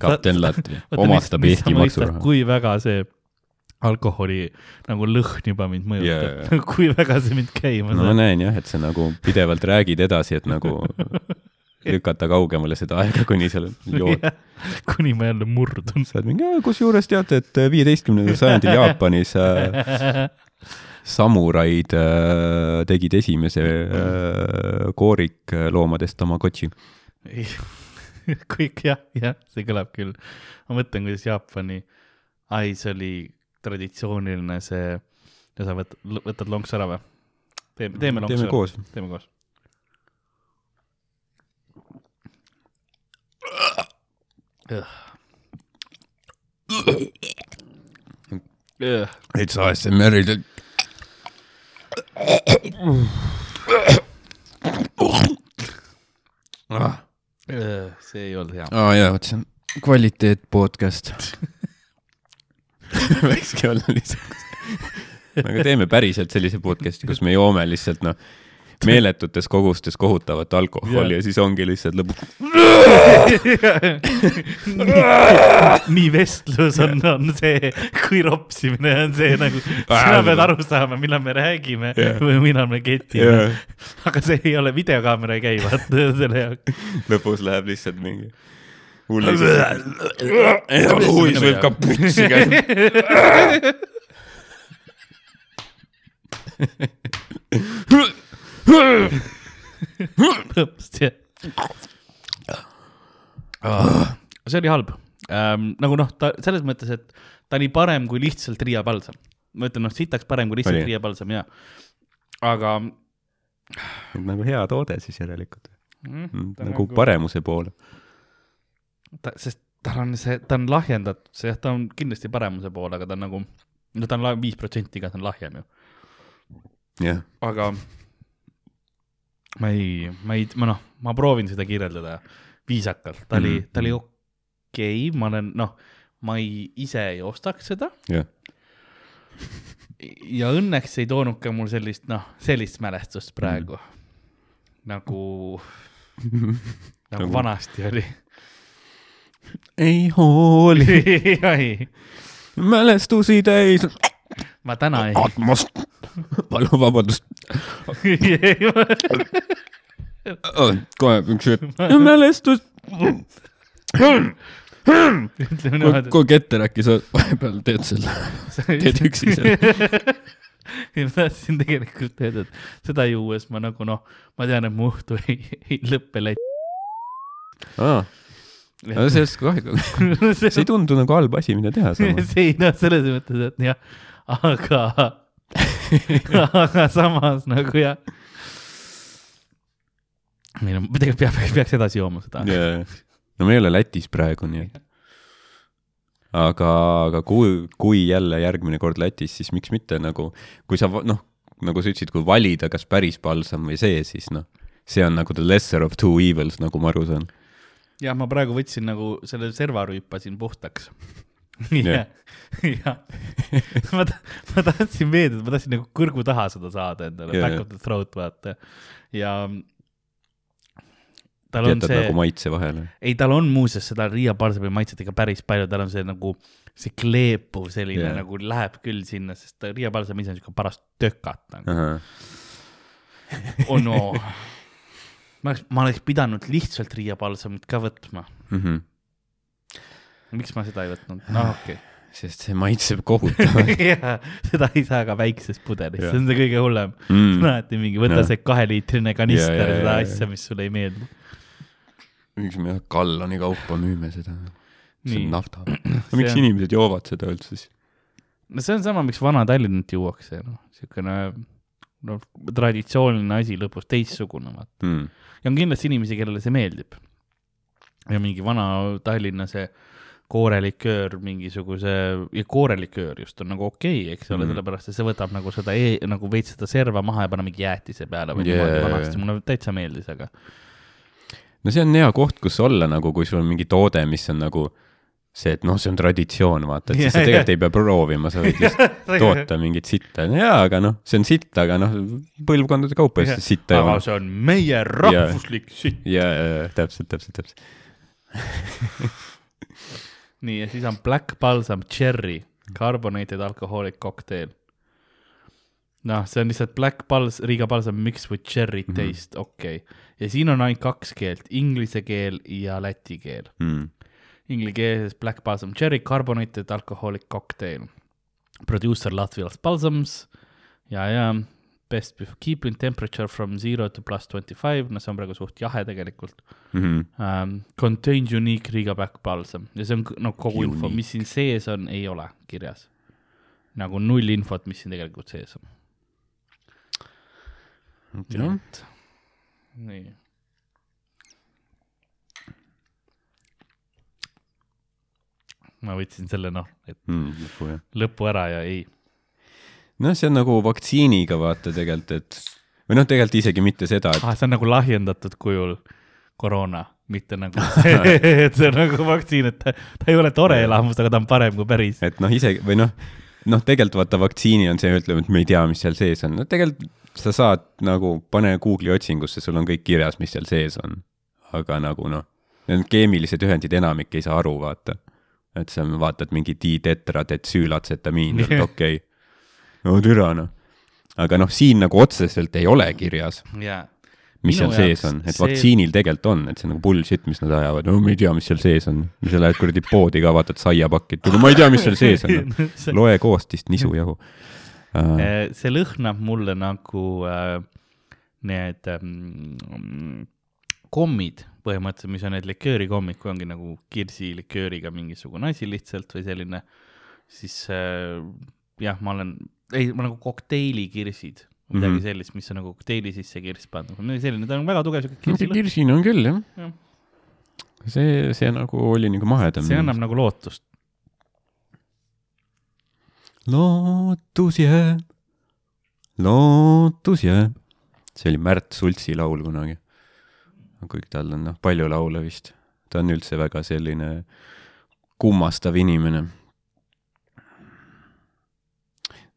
[SPEAKER 2] kapten Latvia omastab Eesti maksuraha.
[SPEAKER 1] kui väga see alkoholi nagu lõhn juba mind mõjutab
[SPEAKER 2] Jaa.
[SPEAKER 1] kui väga see mind käima
[SPEAKER 2] no ma
[SPEAKER 1] saab.
[SPEAKER 2] näen jah, et sa nagu pidevalt räägid edasi, et nagu lükata kaugemale seda aega, kuni sa jood.
[SPEAKER 1] kuni ma jälle murdun.
[SPEAKER 2] sa oled mingi, kusjuures teate, et viieteistkümnendal sajandil Jaapanis äh, samuraid äh, tegid esimese äh, koorikloomadest Tamagotši.
[SPEAKER 1] kõik jah, jah, see kõlab küll. ma mõtlen, kuidas Jaapani, ai, see oli traditsiooniline see, sa võtad, võtad lonksu ära või? teeme, teeme lonksu
[SPEAKER 2] teeme koos.
[SPEAKER 1] teeme koos.
[SPEAKER 2] It's ASMR-il.
[SPEAKER 1] see ei olnud hea.
[SPEAKER 2] aa jaa, vot see on kvaliteet podcast. võikski olla lihtsalt. aga teeme päriselt sellise podcast'i, kus me joome lihtsalt noh, meeletutes kogustes kohutavat alkoholi
[SPEAKER 1] Jah.
[SPEAKER 2] ja siis ongi lihtsalt lõpuks
[SPEAKER 1] nii vestlus on, on see, kui ropsimine on see nagu, sina pead aru saama, millal me räägime
[SPEAKER 2] Jah.
[SPEAKER 1] või millal me ketime
[SPEAKER 2] yeah..
[SPEAKER 1] aga see ei ole, videokaamera ei käi, vaata selle jaoks.
[SPEAKER 2] lõpus läheb lihtsalt mingi hull. huis võib ka putsi käia.
[SPEAKER 1] see oli halb ähm,. nagu noh, ta selles mõttes, et ta oli parem kui lihtsalt Riia Palsam. ma ütlen, noh, sitaks parem kui lihtsalt
[SPEAKER 2] Oli.
[SPEAKER 1] Riia Palsam ja, aga
[SPEAKER 2] nagu hea toode siis järelikult
[SPEAKER 1] mm, ta
[SPEAKER 2] nagu paremuse poole.
[SPEAKER 1] ta, sest tal on see, ta on lahjendatud, see jah, ta on kindlasti paremuse poole, aga ta on nagu, no ta on viis protsenti ka, ta on lahjem ju,
[SPEAKER 2] jah,
[SPEAKER 1] aga ma ei, ma ei, ma noh, ma proovin seda kirjeldada viisakalt, ta oli
[SPEAKER 2] Mhm.,
[SPEAKER 1] ta oli okei okay,, ma olen noh, ma ei, ise ei ostaks seda
[SPEAKER 2] jah,
[SPEAKER 1] ja õnneks ei toonud ka mul sellist, noh, sellist mälestust praegu mm.. nagu, nagu
[SPEAKER 2] Nagu-
[SPEAKER 1] vanasti oli.
[SPEAKER 2] Ei hooli,
[SPEAKER 1] ei,
[SPEAKER 2] mälestusi täis.
[SPEAKER 1] ma täna ei.
[SPEAKER 2] Atmos, palun vabandust, kohe üks hetk, mälestus, kui ketter äkki sa vahepeal teed selle, teed üksi selle.
[SPEAKER 1] ma tahtsin tegelikult öelda, et seda juues ma nagu noh, ma tean, et mu õhtu ei, ei lõppe läti.
[SPEAKER 2] aa, sellest kahju, see ei tundu nagu halb asi, mida teha samas.
[SPEAKER 1] see ei noh, selles mõttes, et jah, aga, aga samas nagu jah. ei no tegelikult peab, peaks edasi jooma seda.
[SPEAKER 2] no me ei ole Lätis praegu, nii et. aga, aga kui, kui jälle järgmine kord Lätis, siis miks mitte nagu, kui sa noh, nagu sa ütlesid, kui valida, kas päris palsam või see, siis noh, see on nagu the lesser of two evils, nagu ma aru saan.
[SPEAKER 1] jah, ma praegu võtsin nagu selle serva rüüpasin puhtaks.
[SPEAKER 2] Jah.
[SPEAKER 1] jah, ma, ma tahtsin veedet, ma tahtsin nagu kõrgu taha seda saada endale yeah., back of the throat vaata ja tal on
[SPEAKER 2] jätad
[SPEAKER 1] see
[SPEAKER 2] nagu, maitse vahele.
[SPEAKER 1] ei, tal on muuseas seda Riia Parsami maitset ikka päris palju, tal on see nagu see kleepuv selline yeah. nagu läheb küll sinna, sest Riia Parsam ise on siuke paras tökat nagu. oh no, ma oleks, ma oleks pidanud lihtsalt Riia Palsamit ka võtma.
[SPEAKER 2] Mhm.
[SPEAKER 1] miks ma seda ei võtnud? noh, okei
[SPEAKER 2] sest see maitseb kohutavalt
[SPEAKER 1] okay. jaa, seda ei saa ka väikses pudelis, see on see kõige hullem.
[SPEAKER 2] mm..
[SPEAKER 1] alati mingi, võta
[SPEAKER 2] Jah.
[SPEAKER 1] see kaheliitrine kanister
[SPEAKER 2] Jaa, jaa,
[SPEAKER 1] seda asja, mis sulle ei meeldi.
[SPEAKER 2] miks me galloni kaupa müüme seda? see on nafta. Miks
[SPEAKER 1] on-
[SPEAKER 2] inimesed joovad seda üldse siis?
[SPEAKER 1] no see on sama, miks Vana-Tallinnat juuakse, noh, siukene noh, traditsiooniline asi lõpus, teistsugune, vaata.
[SPEAKER 2] Mm.
[SPEAKER 1] ja on kindlasti inimesi, kellele see meeldib. ja mingi Vana-Tallinna see kooreliköör mingisuguse, ja kooreliköör just on nagu okei okay,, eks ole mm., sellepärast et see võtab nagu seda e, nagu veits seda serva maha ja paneb mingi jäätise peale või
[SPEAKER 2] Yeah.
[SPEAKER 1] niimoodi vanasti, mulle täitsa meeldis, aga
[SPEAKER 2] no see on hea koht, kus olla nagu, kui sul on mingi toode, mis on nagu see, et noh, see on traditsioon, vaata, et siis sa
[SPEAKER 1] Jaa,
[SPEAKER 2] tegelikult ei pea proovima, sa võid lihtsalt toota mingit sitta, jaa, aga noh, see on sitt, aga noh, põlvkondade kaupa
[SPEAKER 1] Jah.
[SPEAKER 2] siis sitta
[SPEAKER 1] aga
[SPEAKER 2] jooma.
[SPEAKER 1] see on meie rahvuslik sitt.
[SPEAKER 2] ja, ja, ja täpselt, täpselt, täpselt.
[SPEAKER 1] nii, ja siis on Black Balsam Cherry Carbonated Alcoholic Cocktail. noh, see on lihtsalt Black Pals-, Riga Balsam mixed with cherry
[SPEAKER 2] Mhm.
[SPEAKER 1] taste, okei okay.. ja siin on ainult kaks keelt, inglise keel ja läti keel.
[SPEAKER 2] Mm.
[SPEAKER 1] Inglise keeles Black Balsam Cherry Carbonated Alcoholic Cocktail. Producer Latvias Balsams ja, ja best before keeping temperature from zero to plus twenty five, no see on praegu suht jahe tegelikult
[SPEAKER 2] Mm.
[SPEAKER 1] um,. Contains unique Riga Black Balsam ja see on no kogu unique. info, mis siin sees on, ei ole kirjas. nagu null infot, mis siin tegelikult sees on.
[SPEAKER 2] jah,
[SPEAKER 1] nii. Ma võtsin selle noh, et
[SPEAKER 2] lõpu jah.
[SPEAKER 1] lõpu ära ja ei.
[SPEAKER 2] noh, see on nagu vaktsiiniga vaata tegelikult, et või noh, tegelikult isegi mitte seda, et
[SPEAKER 1] ah, see on nagu lahjendatud kujul koroona, mitte nagu et see on nagu vaktsiin, et ta, ta ei ole tore elamus, aga ta on parem kui päris.
[SPEAKER 2] et noh, isegi või noh, noh, tegelikult vaata vaktsiini on see, ütleme, et me ei tea, mis seal sees on, no tegelikult sa saad nagu, pane Google'i otsingusse, sul on kõik kirjas, mis seal sees on. aga nagu noh, need keemilised ühendid enamik ei saa aru, vaata. Et sa vaatad mingi ditetradetsüülatsetamin, okei okay.. no türa noh. aga noh, siin nagu otseselt ei ole kirjas,
[SPEAKER 1] jaa.
[SPEAKER 2] mis
[SPEAKER 1] Minu
[SPEAKER 2] seal sees on, et
[SPEAKER 1] see-
[SPEAKER 2] vaktsiinil tegelikult on, et see on nagu bullshit, mis nad ajavad, no me ei tea, mis seal sees on. sa lähed kuradi poodi ka, vaatad saiapakki, et ma ei tea, mis seal sees on. loe koostist, nisujahu
[SPEAKER 1] Eh, see lõhnab mulle nagu äh, need ähm, kommid põhimõtteliselt, mis on need liköörikommid, kui ongi nagu kirsilikööriga mingisugune asi lihtsalt või selline, siis äh, jah, ma olen, ei, ma nagu kokteilikirsid, midagi mm. -hmm. sellist, mis on nagu kokteili sisse kirss pandud, selline, ta on väga tugev siuke
[SPEAKER 2] see
[SPEAKER 1] kirsilõhn,
[SPEAKER 2] kirsine on küll jah
[SPEAKER 1] Jah.
[SPEAKER 2] see, see nagu oli nagu mahedam.
[SPEAKER 1] see annab nagu lootust.
[SPEAKER 2] lootus jääb, lootus jääb. see oli Märt Sultsi laul kunagi. Kuigi tal on noh, palju laule vist. ta on üldse väga selline kummastav inimene.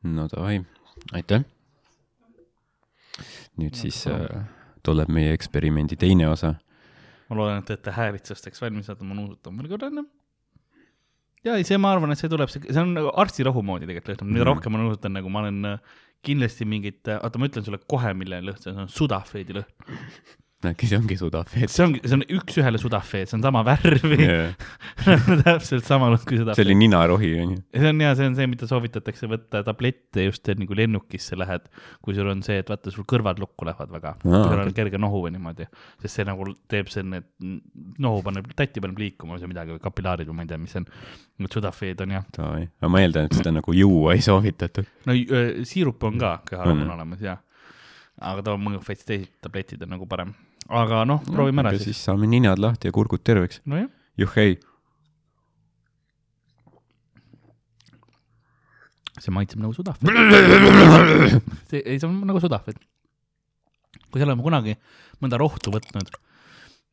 [SPEAKER 2] no davai, aitäh. nüüd siis äh, tuleb meie eksperimendi teine osa.
[SPEAKER 1] ma loodan, et te olete häälitsusteks valmis, oota ma nuusutan veel korra enne. ja ei, see, ma arvan, et see tuleb, see on nagu arstirohu moodi tegelikult lõhnab, mida
[SPEAKER 2] Mhm.
[SPEAKER 1] rohkem ma nuusutan, nagu ma olen äh, kindlasti mingit, oota, ma ütlen sulle kohe, milline lõhn see on, see on sudafeedi lõhn.
[SPEAKER 2] Äkki see ongi sudafeet?
[SPEAKER 1] see ongi, see on üks-ühele sudafeed, see on sama värvi
[SPEAKER 2] see
[SPEAKER 1] täpselt sama lõhn kui sudafeed.
[SPEAKER 2] oli ninarohi onju.
[SPEAKER 1] see on hea, see on see, mida soovitatakse võtta tablette just enne, kui lennukisse lähed, kui sul on see, et vaata, sul kõrvad lukku lähevad väga kui sul on
[SPEAKER 2] okei.
[SPEAKER 1] kerge nohu või niimoodi, sest see nagu teeb selle, et nohu paneb, tatti paneb liikuma või see midagi või kapilaarid või ma ei tea, mis see on. Need sudafeed on jah,
[SPEAKER 2] aga ma eeldan, et seda nagu juua ei soovitatud.
[SPEAKER 1] no öö, siirup on ka, köharohu on
[SPEAKER 2] On.
[SPEAKER 1] olemas ja, aga too mõjub veits teised tabletid on nagu parem, aga noh, proovime ära
[SPEAKER 2] ja
[SPEAKER 1] siis.
[SPEAKER 2] siis saame ninad lahti ja kurgud terveks.
[SPEAKER 1] nojah,
[SPEAKER 2] juhhei.
[SPEAKER 1] see maitseb nagu sudafeed. see, ei, see on nagu sudafeed. kui sa oled kunagi mõnda rohtu võtnud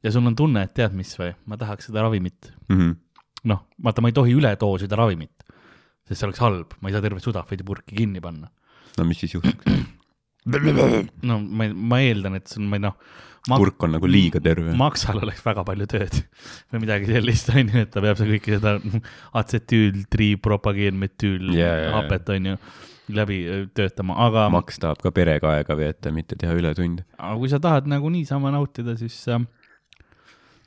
[SPEAKER 1] ja sul on tunne, et tead mis või, ma tahaks seda ravimit
[SPEAKER 2] Mhm.
[SPEAKER 1] noh, vaata, ma ei tohi üle doosida ravimit, sest see oleks halb, ma ei saa tervet sudafeedi purki kinni panna.
[SPEAKER 2] no mis siis juhtub?
[SPEAKER 1] No ma, ma eeldan, et see on, ma ei noh,
[SPEAKER 2] kurk on nagu liiga terve.
[SPEAKER 1] maksal oleks väga palju tööd või midagi sellist, on ju, et ta peab seda kõike seda atsetüül, triipropageenmetüül
[SPEAKER 2] Jaa, jaa, jaa.
[SPEAKER 1] hapet, on ju, läbi öö, töötama, aga,
[SPEAKER 2] maks tahab ka perega aega veeta, mitte teha ületunde.
[SPEAKER 1] aga kui sa tahad nagu niisama nautida, siis äh,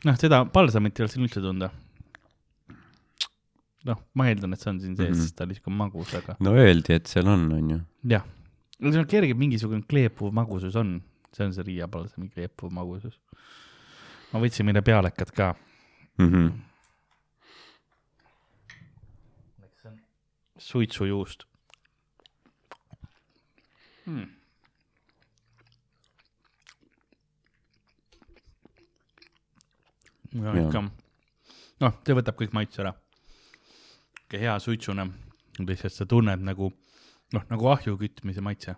[SPEAKER 1] noh, seda palsamit ei ole siin üldse tunda. noh, ma eeldan, et see on siin sees mm. -hmm. sest ta on niisugune magus, aga
[SPEAKER 2] no öeldi, et seal on, onju.
[SPEAKER 1] jah, seal on kerge mingisugune kleepuv magusus on, see on see Riia palsami kleepuv magusus. ma võtsin meile pealekat ka.
[SPEAKER 2] Mhm.
[SPEAKER 1] suitsujuust hmm.. ja ikka, noh, see võtab kõik maitse ära. hea suitsune, lihtsalt sa tunned nagu noh, nagu ahju kütmise maitse.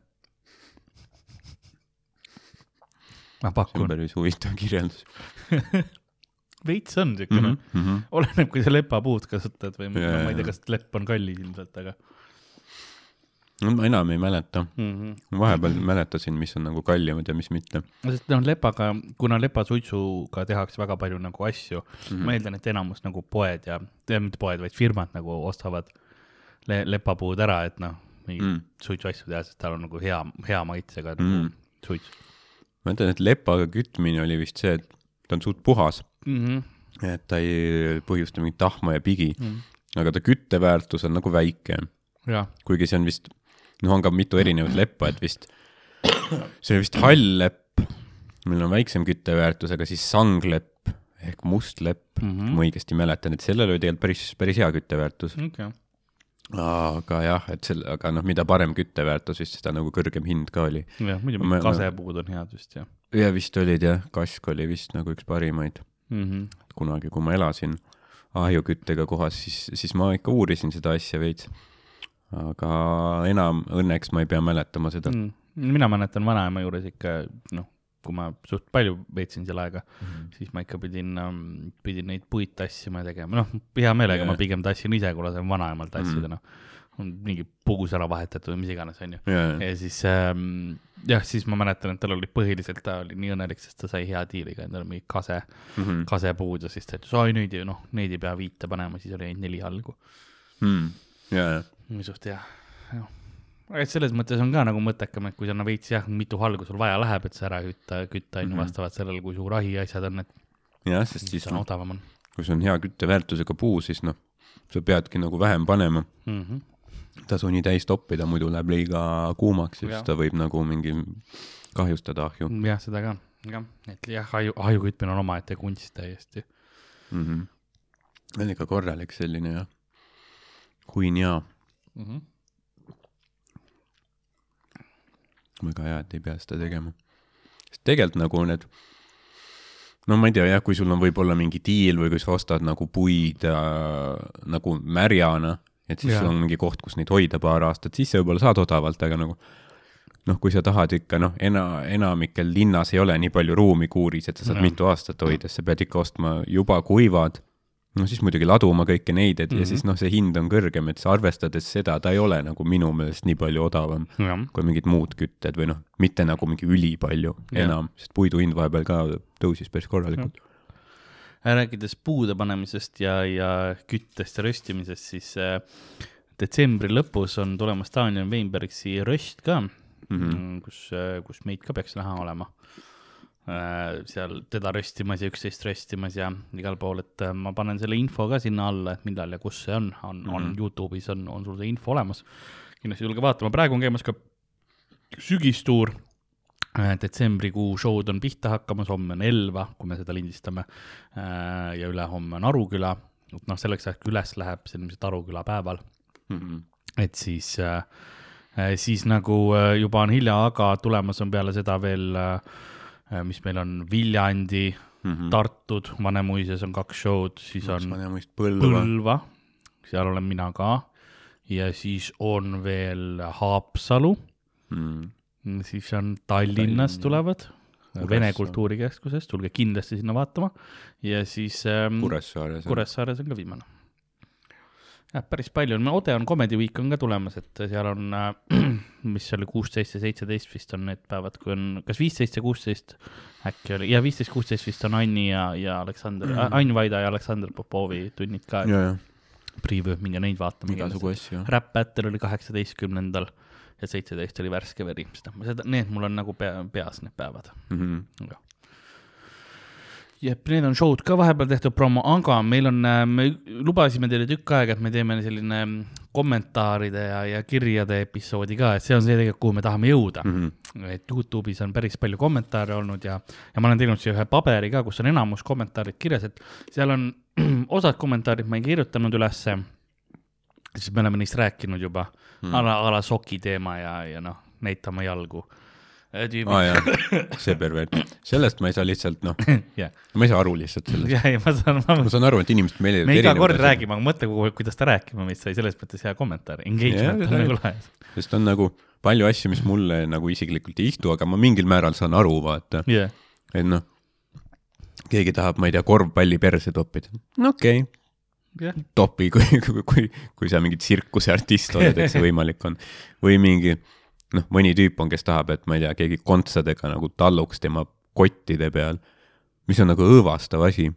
[SPEAKER 1] ma pakun,
[SPEAKER 2] päris huvitav kirjeldus.
[SPEAKER 1] veits on siukene mm,
[SPEAKER 2] Mhm,
[SPEAKER 1] -hmm. oleneb, kui sa lepapuud kasutad või
[SPEAKER 2] Jaa,
[SPEAKER 1] no, ma ei tea, kas lepp on kallis ilmselt, aga
[SPEAKER 2] no ma enam ei mäleta.
[SPEAKER 1] mm. -hmm.
[SPEAKER 2] vahepeal mäletasin, mis on nagu kallimad ja mis mitte.
[SPEAKER 1] sest noh, lepaga, kuna lepasuitsuga tehakse väga palju nagu asju mm. -hmm. ma eeldan, et enamus nagu poed ja, mitte poed, vaid firmad nagu ostavad le lepapuud ära, et noh, mingi mm. Suitsuasju teha, sest tal on nagu hea, hea maitsega nagu
[SPEAKER 2] Mm.
[SPEAKER 1] suits
[SPEAKER 2] ma ütlen, et lepaga kütmine oli vist see, et ta on suht puhas,
[SPEAKER 1] mm. -hmm.
[SPEAKER 2] et ta ei põhjusta mingit tahma ja pigi,
[SPEAKER 1] Mm.
[SPEAKER 2] aga ta kütteväärtus on nagu väike, kuigi see on vist, noh, on ka mitu erinevat leppa, et vist, see oli vist hall lepp, millel on väiksem kütteväärtus, aga siis sanglepp ehk must lepp mm. -hmm. ma õigesti mäletan, et sellel oli tegelikult päris, päris hea kütteväärtus.
[SPEAKER 1] okay..
[SPEAKER 2] Aga jah, et selle, aga noh, mida parem kütteväärtus, siis seda nagu kõrgem hind ka oli.
[SPEAKER 1] jah, muidu
[SPEAKER 2] Ma-
[SPEAKER 1] kasepuud on head vist jah
[SPEAKER 2] ja vist olid jah, kask oli vist nagu üks parimaid
[SPEAKER 1] mm. -hmm.
[SPEAKER 2] kunagi, kui ma elasin ahjuküttega kohas, siis, siis ma ikka uurisin seda asja veits. aga enam õnneks ma ei pea mäletama seda mm..
[SPEAKER 1] mina mäletan vanaema juures ikka noh, kui ma suht palju veetsin seal aega mm. -hmm. siis ma ikka pidin um,, pidin neid puid tassima ja tegema, noh, hea meelega
[SPEAKER 2] Jaa.
[SPEAKER 1] ma pigem tassin ise, kui lasen vanaemal tassida mm, -hmm. noh. mingi pugus ära vahetatud või mis iganes, onju.
[SPEAKER 2] ja,
[SPEAKER 1] ja siis ähm, jah, siis ma mäletan, et tal oli põhiliselt, ta oli nii õnnelik, sest ta sai hea diiliga endale mingi kase,
[SPEAKER 2] ja.
[SPEAKER 1] kasepuud ja siis ta ütles, oi nüüd ju noh, neid ei pea viite panema, siis oli ainult neli halgu.
[SPEAKER 2] ja, ja,
[SPEAKER 1] nii suht hea, jah. Et selles mõttes on ka nagu mõttekam, et kui sa no veits jah, mitu halgu sul vaja läheb, et sa ära kütta, kütta on ju
[SPEAKER 2] Mhm.
[SPEAKER 1] vastavalt sellele, kui suur ahi ja asjad on, et
[SPEAKER 2] jah, sest
[SPEAKER 1] siis on
[SPEAKER 2] noh,
[SPEAKER 1] odavam on
[SPEAKER 2] kui see on hea kütteväärtusega puu, siis noh, sa peadki nagu vähem panema,
[SPEAKER 1] mm. -hmm.
[SPEAKER 2] tasu nii täis toppida, muidu läheb liiga kuumaks ja siis ta võib nagu mingi kahjustada ahju
[SPEAKER 1] jah, seda ka, jah, et jah, aju, aju kütmine on omaette kunst täiesti.
[SPEAKER 2] mm. -hmm. on ikka korralik selline jah, huinjaa,
[SPEAKER 1] Mm -hmm.
[SPEAKER 2] Väga hea, et ei pea seda tegema. sest tegelikult nagu need, no ma ei tea jah, kui sul on võib-olla mingi diil või kui sa ostad nagu puid äh, nagu märjana, et siis
[SPEAKER 1] Jaa.
[SPEAKER 2] sul on mingi koht, kus neid hoida paar aastat, siis sa võib-olla saad odavalt, aga nagu noh, kui sa tahad ikka noh, ena, enamikel linnas ei ole nii palju ruumi kuuris, et sa saad
[SPEAKER 1] Jaa.
[SPEAKER 2] mitu aastat hoida, siis sa pead ikka ostma juba kuivad no siis muidugi laduma kõiki neid, et mm -hmm. ja siis noh, see hind on kõrgem, et sa arvestades seda, ta ei ole nagu minu meelest nii palju odavam
[SPEAKER 1] jah,
[SPEAKER 2] kui mingid muud kütted või noh, mitte nagu mingi ülipalju
[SPEAKER 1] Jah.
[SPEAKER 2] enam, sest puidu hind vahepeal ka tõusis päris korralikult.
[SPEAKER 1] rääkides puude panemisest ja, ja küttest ja röstimisest, siis äh, detsembri lõpus on tulemas Daniel Weinbergsi röst ka mm,
[SPEAKER 2] Mhm.
[SPEAKER 1] -hmm. kus, kus meid ka peaks näha olema. Seal teda röstimas ja üksteist röstimas ja igal pool, et äh, ma panen selle info ka sinna alla, et millal ja kus see on, on mm, -hmm. on Youtube'is on, on sul see info olemas. kindlasti julge vaatama, praegu on käimas ka sügistuur. detsembrikuu show'd on pihta hakkamas, homme on Elva, kui me seda lindistame. ja ülehomme on Aruküla, noh, selleks ajaks kui üles läheb, see on ilmselt Aruküla päeval,
[SPEAKER 2] Mhm.
[SPEAKER 1] et siis äh,, siis nagu äh, juba on hilja, aga tulemas on peale seda veel äh,, mis meil on Viljandi mm, -hmm. Tartud, Vanemuises on kaks show'd, siis on
[SPEAKER 2] Vanemuist Põlva.
[SPEAKER 1] Põlva, seal olen mina ka ja siis on veel Haapsalu,
[SPEAKER 2] Mm.
[SPEAKER 1] siis on Tallinnas
[SPEAKER 2] Tallinn.
[SPEAKER 1] tulevad, Vene. Kultuurikeskusest, tulge kindlasti sinna vaatama ja siis ähm,
[SPEAKER 2] Kuressaares.
[SPEAKER 1] Kuressaares on ka viimane. jah, päris palju on, Ode on Comedy Week on ka tulemas, et seal on, mis oli kuusteist ja seitseteist vist on need päevad, kui on, kas viisteist ja kuusteist äkki oli, ja viisteist, kuusteist vist on Anni ja, ja Aleksander, Ain Vaida ja Aleksander Popovi tunnid ka, preview, minge neid vaatama.
[SPEAKER 2] igasugu asju.
[SPEAKER 1] Rap Battle oli kaheksateistkümnendal ja seitseteist oli Värske veri, seda, seda, need mul on nagu pea, peas need päevad.
[SPEAKER 2] Mhm.
[SPEAKER 1] jep, need on show'd ka vahepeal tehtud promo, aga meil on, me lubasime teile tükk aega, et me teeme selline mm, kommentaaride ja, ja kirjade episoodi ka, et see on see tegelikult, kuhu me tahame jõuda mm. -hmm. et Youtube'is on päris palju kommentaare olnud ja, ja ma olen teinud siia ühe paberi ka, kus on enamus kommentaarid kirjas, et seal on osad kommentaarid ma ei kirjutanud ülesse, sest me oleme neist rääkinud juba mm., a la, a la soki teema ja, ja noh, näitama jalgu.
[SPEAKER 2] Aa jaa, see pervert. sellest ma ei saa lihtsalt noh,
[SPEAKER 1] jah,
[SPEAKER 2] ma ei saa aru lihtsalt sellest.
[SPEAKER 1] ja ma saan, ma
[SPEAKER 2] ma saan aru, et inimesed meeldivad
[SPEAKER 1] me iga kord. räägime, aga mõtle, kuidas ta rääkima meist sai, selles mõttes hea kommentaar, engagement
[SPEAKER 2] Jah,
[SPEAKER 1] on nagu lahe.
[SPEAKER 2] sest on nagu palju asju, mis mulle nagu isiklikult ei istu, aga ma mingil määral saan aru, vaata.
[SPEAKER 1] jah,
[SPEAKER 2] et noh, keegi tahab, ma ei tea, korvpalli perse toppida. no okei okay.,
[SPEAKER 1] jah,
[SPEAKER 2] topi, kui, kui, kui, kui sa mingi tsirkuseartist oled, et see võimalik on. või mingi noh, mõni tüüp on, kes tahab, et ma ei tea, keegi kontsadega nagu talluks tema kottide peal, mis on nagu õõvastav asi,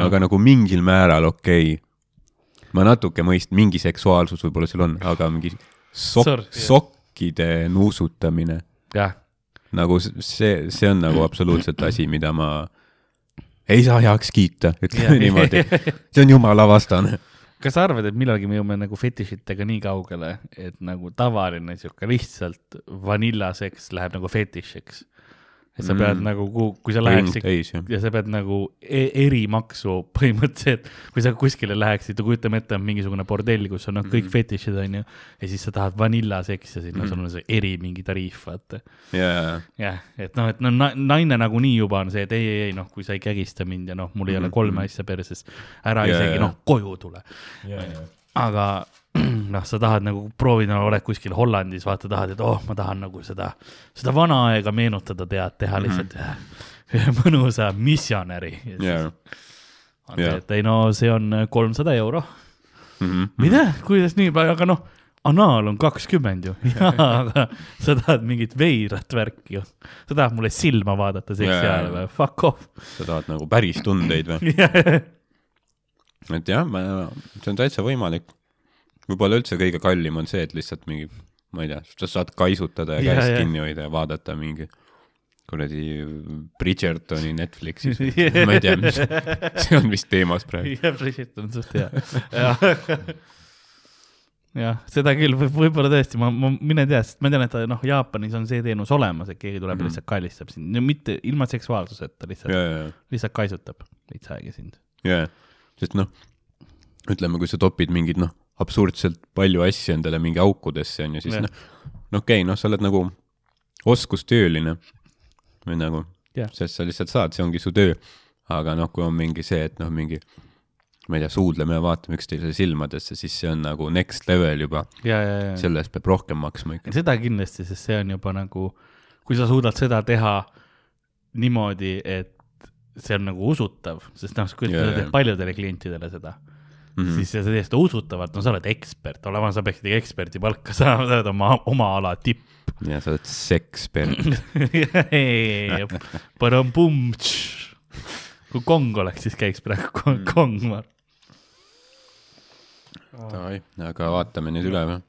[SPEAKER 2] aga nagu mingil määral okei okay.. ma natuke mõist-, mingi seksuaalsus võib-olla seal on, aga mingi sok- sokkide nuusutamine, nagu see, see on nagu absoluutselt asi, mida ma ei saa heaks kiita, ütleme niimoodi. see on jumalavastane.
[SPEAKER 1] Kas sa arvad, et millalgi me jõuame nagu fetišitega nii kaugele, et nagu tavaline sihuke lihtsalt vanillaseks läheb nagu fetišiks? Et sa pead
[SPEAKER 2] Mm.
[SPEAKER 1] mm. nagu, kui sa läheksid
[SPEAKER 2] täis
[SPEAKER 1] ja sa pead nagu e erimaksu põhimõtteliselt, kui sa kuskile läheksid, kujutame ette, on mingisugune bordell, kus on noh, kõik fetišid onju. ja siis sa tahad vanillaseksi ja siis mm. sul on see eri mingi tariif, vaata.
[SPEAKER 2] ja, ja,
[SPEAKER 1] jah, et noh, et no na- naine nagunii juba on see, et ei, ei, ei noh, kui sa ei kägista mind ja noh, mul ei ole kolme asja perses, ära
[SPEAKER 2] Jaa,
[SPEAKER 1] isegi
[SPEAKER 2] jaa.
[SPEAKER 1] noh, koju tule. aga noh, sa tahad nagu proovida, oled kuskil Hollandis, vaata, tahad, et oh, ma tahan nagu seda, seda vana aega meenutada, tead, teha lihtsalt ühe mõnusa missionäri.
[SPEAKER 2] ja,
[SPEAKER 1] on see,
[SPEAKER 2] jaa.
[SPEAKER 1] et ei no see on kolmsada euro.
[SPEAKER 2] Mhm.
[SPEAKER 1] mida, kuidas nii palju, aga noh, anaal on kakskümmend ju, aga sa tahad mingit veidrat värki ju. sa tahad mulle silma vaadata seksi
[SPEAKER 2] Jaa.
[SPEAKER 1] ajal või, fuck off.
[SPEAKER 2] sa tahad nagu päris tundeid või? et jah, ma, see on täitsa võimalik. Võib-olla üldse kõige kallim on see, et lihtsalt mingi, ma ei tea, sa saad kaisutada ja
[SPEAKER 1] Jaa,
[SPEAKER 2] käest
[SPEAKER 1] jaa.
[SPEAKER 2] kinni hoida ja vaadata mingi kuradi Bridgertoni Netflixis. ma ei tea, mis, see on vist teemas praegu.
[SPEAKER 1] jah, Bridget on suht hea. jah, seda küll võib, võib-olla tõesti, ma, ma, mine tea, sest ma tean, et noh, Jaapanis on see teenus olemas, et keegi tuleb mm. -hmm. lihtsalt kallistab sind, no mitte ilma seksuaalsuseta, lihtsalt
[SPEAKER 2] ja, ja,
[SPEAKER 1] lihtsalt kaisutab veits aega sind.
[SPEAKER 2] ja, sest noh, ütleme, kui sa topid mingid noh, absurdselt palju asju endale mingi aukudesse on ju, siis noh, no okei okay,, noh, sa oled nagu oskustööline või nagu sest sa lihtsalt saad, see ongi su töö. aga noh, kui on mingi see, et noh, mingi ma ei tea, suudleme ja vaatame üksteise silmadesse, siis see on nagu next level juba, selle eest peab rohkem maksma ikka.
[SPEAKER 1] seda kindlasti, sest see on juba nagu, kui sa suudad seda teha niimoodi, et see on nagu usutav, sest noh, kui sa teed paljudele klientidele seda mm. -hmm. siis sa teed seda usutavalt, no sa oled ekspert, olema, sa peaksid eksperdi palka saama, sa oled oma, oma ala tipp.
[SPEAKER 2] ja sa oled sekspert.
[SPEAKER 1] Kui Kong oleks, siis käiks praegu Kong, Kong, ma
[SPEAKER 2] Davai, aga vaatame nüüd üle või?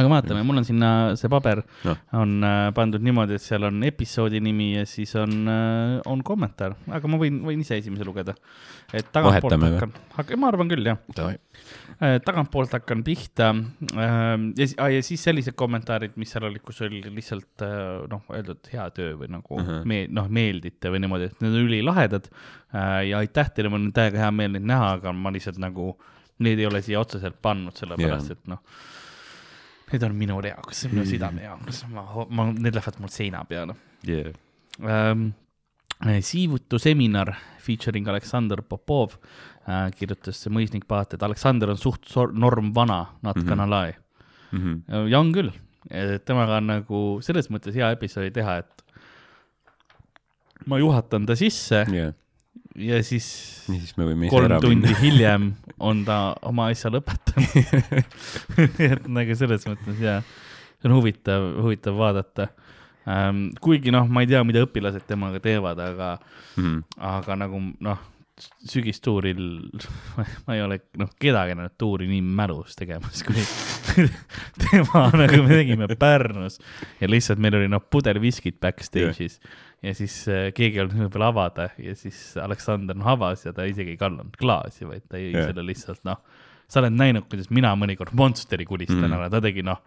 [SPEAKER 1] Aga vaatame, mul on sinna see paber
[SPEAKER 2] Noh.
[SPEAKER 1] on äh, pandud niimoodi, et seal on episoodi nimi ja siis on äh,, on kommentaar, aga ma võin, võin ise esimese lugeda. et tagantpoolt hakkan, hakkan, ma arvan küll jah,
[SPEAKER 2] Davai.
[SPEAKER 1] tagantpoolt hakkan pihta ähm, ja, ja siis sellised kommentaarid, mis seal olid, kus oli lihtsalt äh, noh, öeldud hea töö või nagu uh. -huh. me-, noh, meeldite või niimoodi, et need on ülilahedad äh, ja aitäh teile, mul on täiega hea meel neid näha, aga ma lihtsalt nagu, neid ei ole siia otseselt pannud, sellepärast et noh Need on minu jaoks, minu
[SPEAKER 2] Mhm.
[SPEAKER 1] südame jaoks, ma, ma, need lähevad mul seina peale
[SPEAKER 2] Yeah.
[SPEAKER 1] ähm,. Siivutu seminar featuring Aleksander Popov äh, kirjutas mõisnik paat, et Aleksander on suht sor- norm vana, not
[SPEAKER 2] Mhm.
[SPEAKER 1] gonna lie
[SPEAKER 2] Mm -hmm.
[SPEAKER 1] ja on küll, temaga on nagu selles mõttes hea episoodi teha, et ma juhatan ta sisse
[SPEAKER 2] Yeah.
[SPEAKER 1] Ja siis
[SPEAKER 2] siis
[SPEAKER 1] kolm tundi hiljem on ta oma asja lõpetanud. et nagu selles mõttes jaa, see on huvitav, huvitav vaadata ähm,. kuigi noh, ma ei tea, mida õpilased temaga teevad, aga,
[SPEAKER 2] Mhm.
[SPEAKER 1] aga nagu noh, sügistuuril ma ei ole noh, kedagi näinud tuuri nii mälus tegemas, kui tema nagu me tegime Pärnus ja lihtsalt meil oli noh, pudel viskit backstage'is ja siis äh, keegi ei olnud veel avada ja siis Aleksander noh avas ja ta isegi ei kallanud klaasi, vaid ta jõi
[SPEAKER 2] Jah.
[SPEAKER 1] selle lihtsalt noh, sa oled näinud, kuidas mina mõnikord Monsteri kulistan
[SPEAKER 2] Mhm.
[SPEAKER 1] ära, ta tegi noh,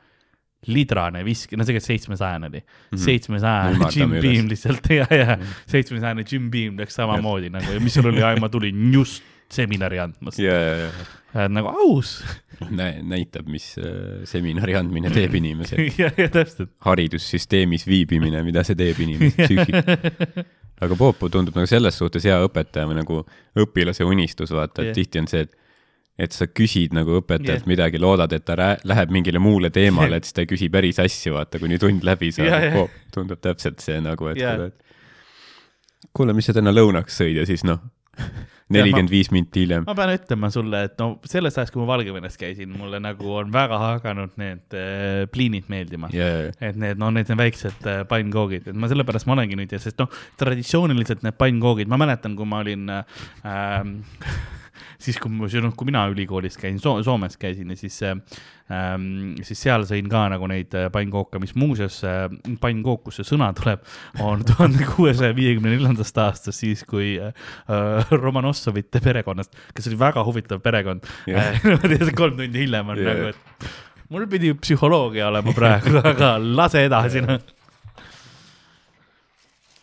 [SPEAKER 1] lidrane viski, no tegelikult seitsmesajane oli mm -hmm.,
[SPEAKER 2] Mhm.
[SPEAKER 1] seitsmesajane Jim. Beam lihtsalt ja, ja seitsmesajane Jim Beam läks samamoodi nagu ja mis sul oli, ma tulin just seminari andmas
[SPEAKER 2] ja, ja, ja
[SPEAKER 1] ja nagu aus
[SPEAKER 2] Nä-, näitab, mis äh, seminari andmine teeb inimesele.
[SPEAKER 1] ja, ja täpselt.
[SPEAKER 2] haridussüsteemis viibimine, mida see teeb inimese psüühika. aga Poopov tundub nagu selles suhtes hea õpetaja või nagu õpilase unistus, vaata, et tihti on see, et et sa küsid nagu õpetajalt yeah. midagi, loodad, et ta läheb mingile muule teemale, et siis ta ei küsi päris asju, vaata, kuni tund läbi
[SPEAKER 1] Jah, jah.
[SPEAKER 2] saab. tundub täpselt see nagu, et
[SPEAKER 1] Jah.
[SPEAKER 2] kuule, kuule, mis sa täna lõunaks sõid ja siis noh, nelikümmend viis minti hiljem.
[SPEAKER 1] ma pean ütlema sulle, et no sellest ajast, kui ma Valgevenes käisin, mulle nagu on väga hakanud need äh, pliinid meeldima
[SPEAKER 2] ja,
[SPEAKER 1] et need, no need on väiksed äh, pannkoogid, et ma sellepärast ma olengi nüüd ja sest noh, traditsiooniliselt need pannkoogid, ma mäletan, kui ma olin ähm, siis kui ma, noh, kui mina ülikoolis käisin so, Soomes käisin ja siis ähm,, siis seal sõin ka nagu neid äh, pannkooke, mis muuseas äh, pannkook, kus see sõna tuleb, on tuhande kuuesaja viiekümne neljandast aastast, siis kui äh, Romanovsovite perekonnast, kes oli väga huvitav perekond
[SPEAKER 2] Jah.
[SPEAKER 1] äh,, kolm tundi hiljem on
[SPEAKER 2] Jah.
[SPEAKER 1] nagu, et mul pidi psühholoogia olema praegu, aga lase edasi noh.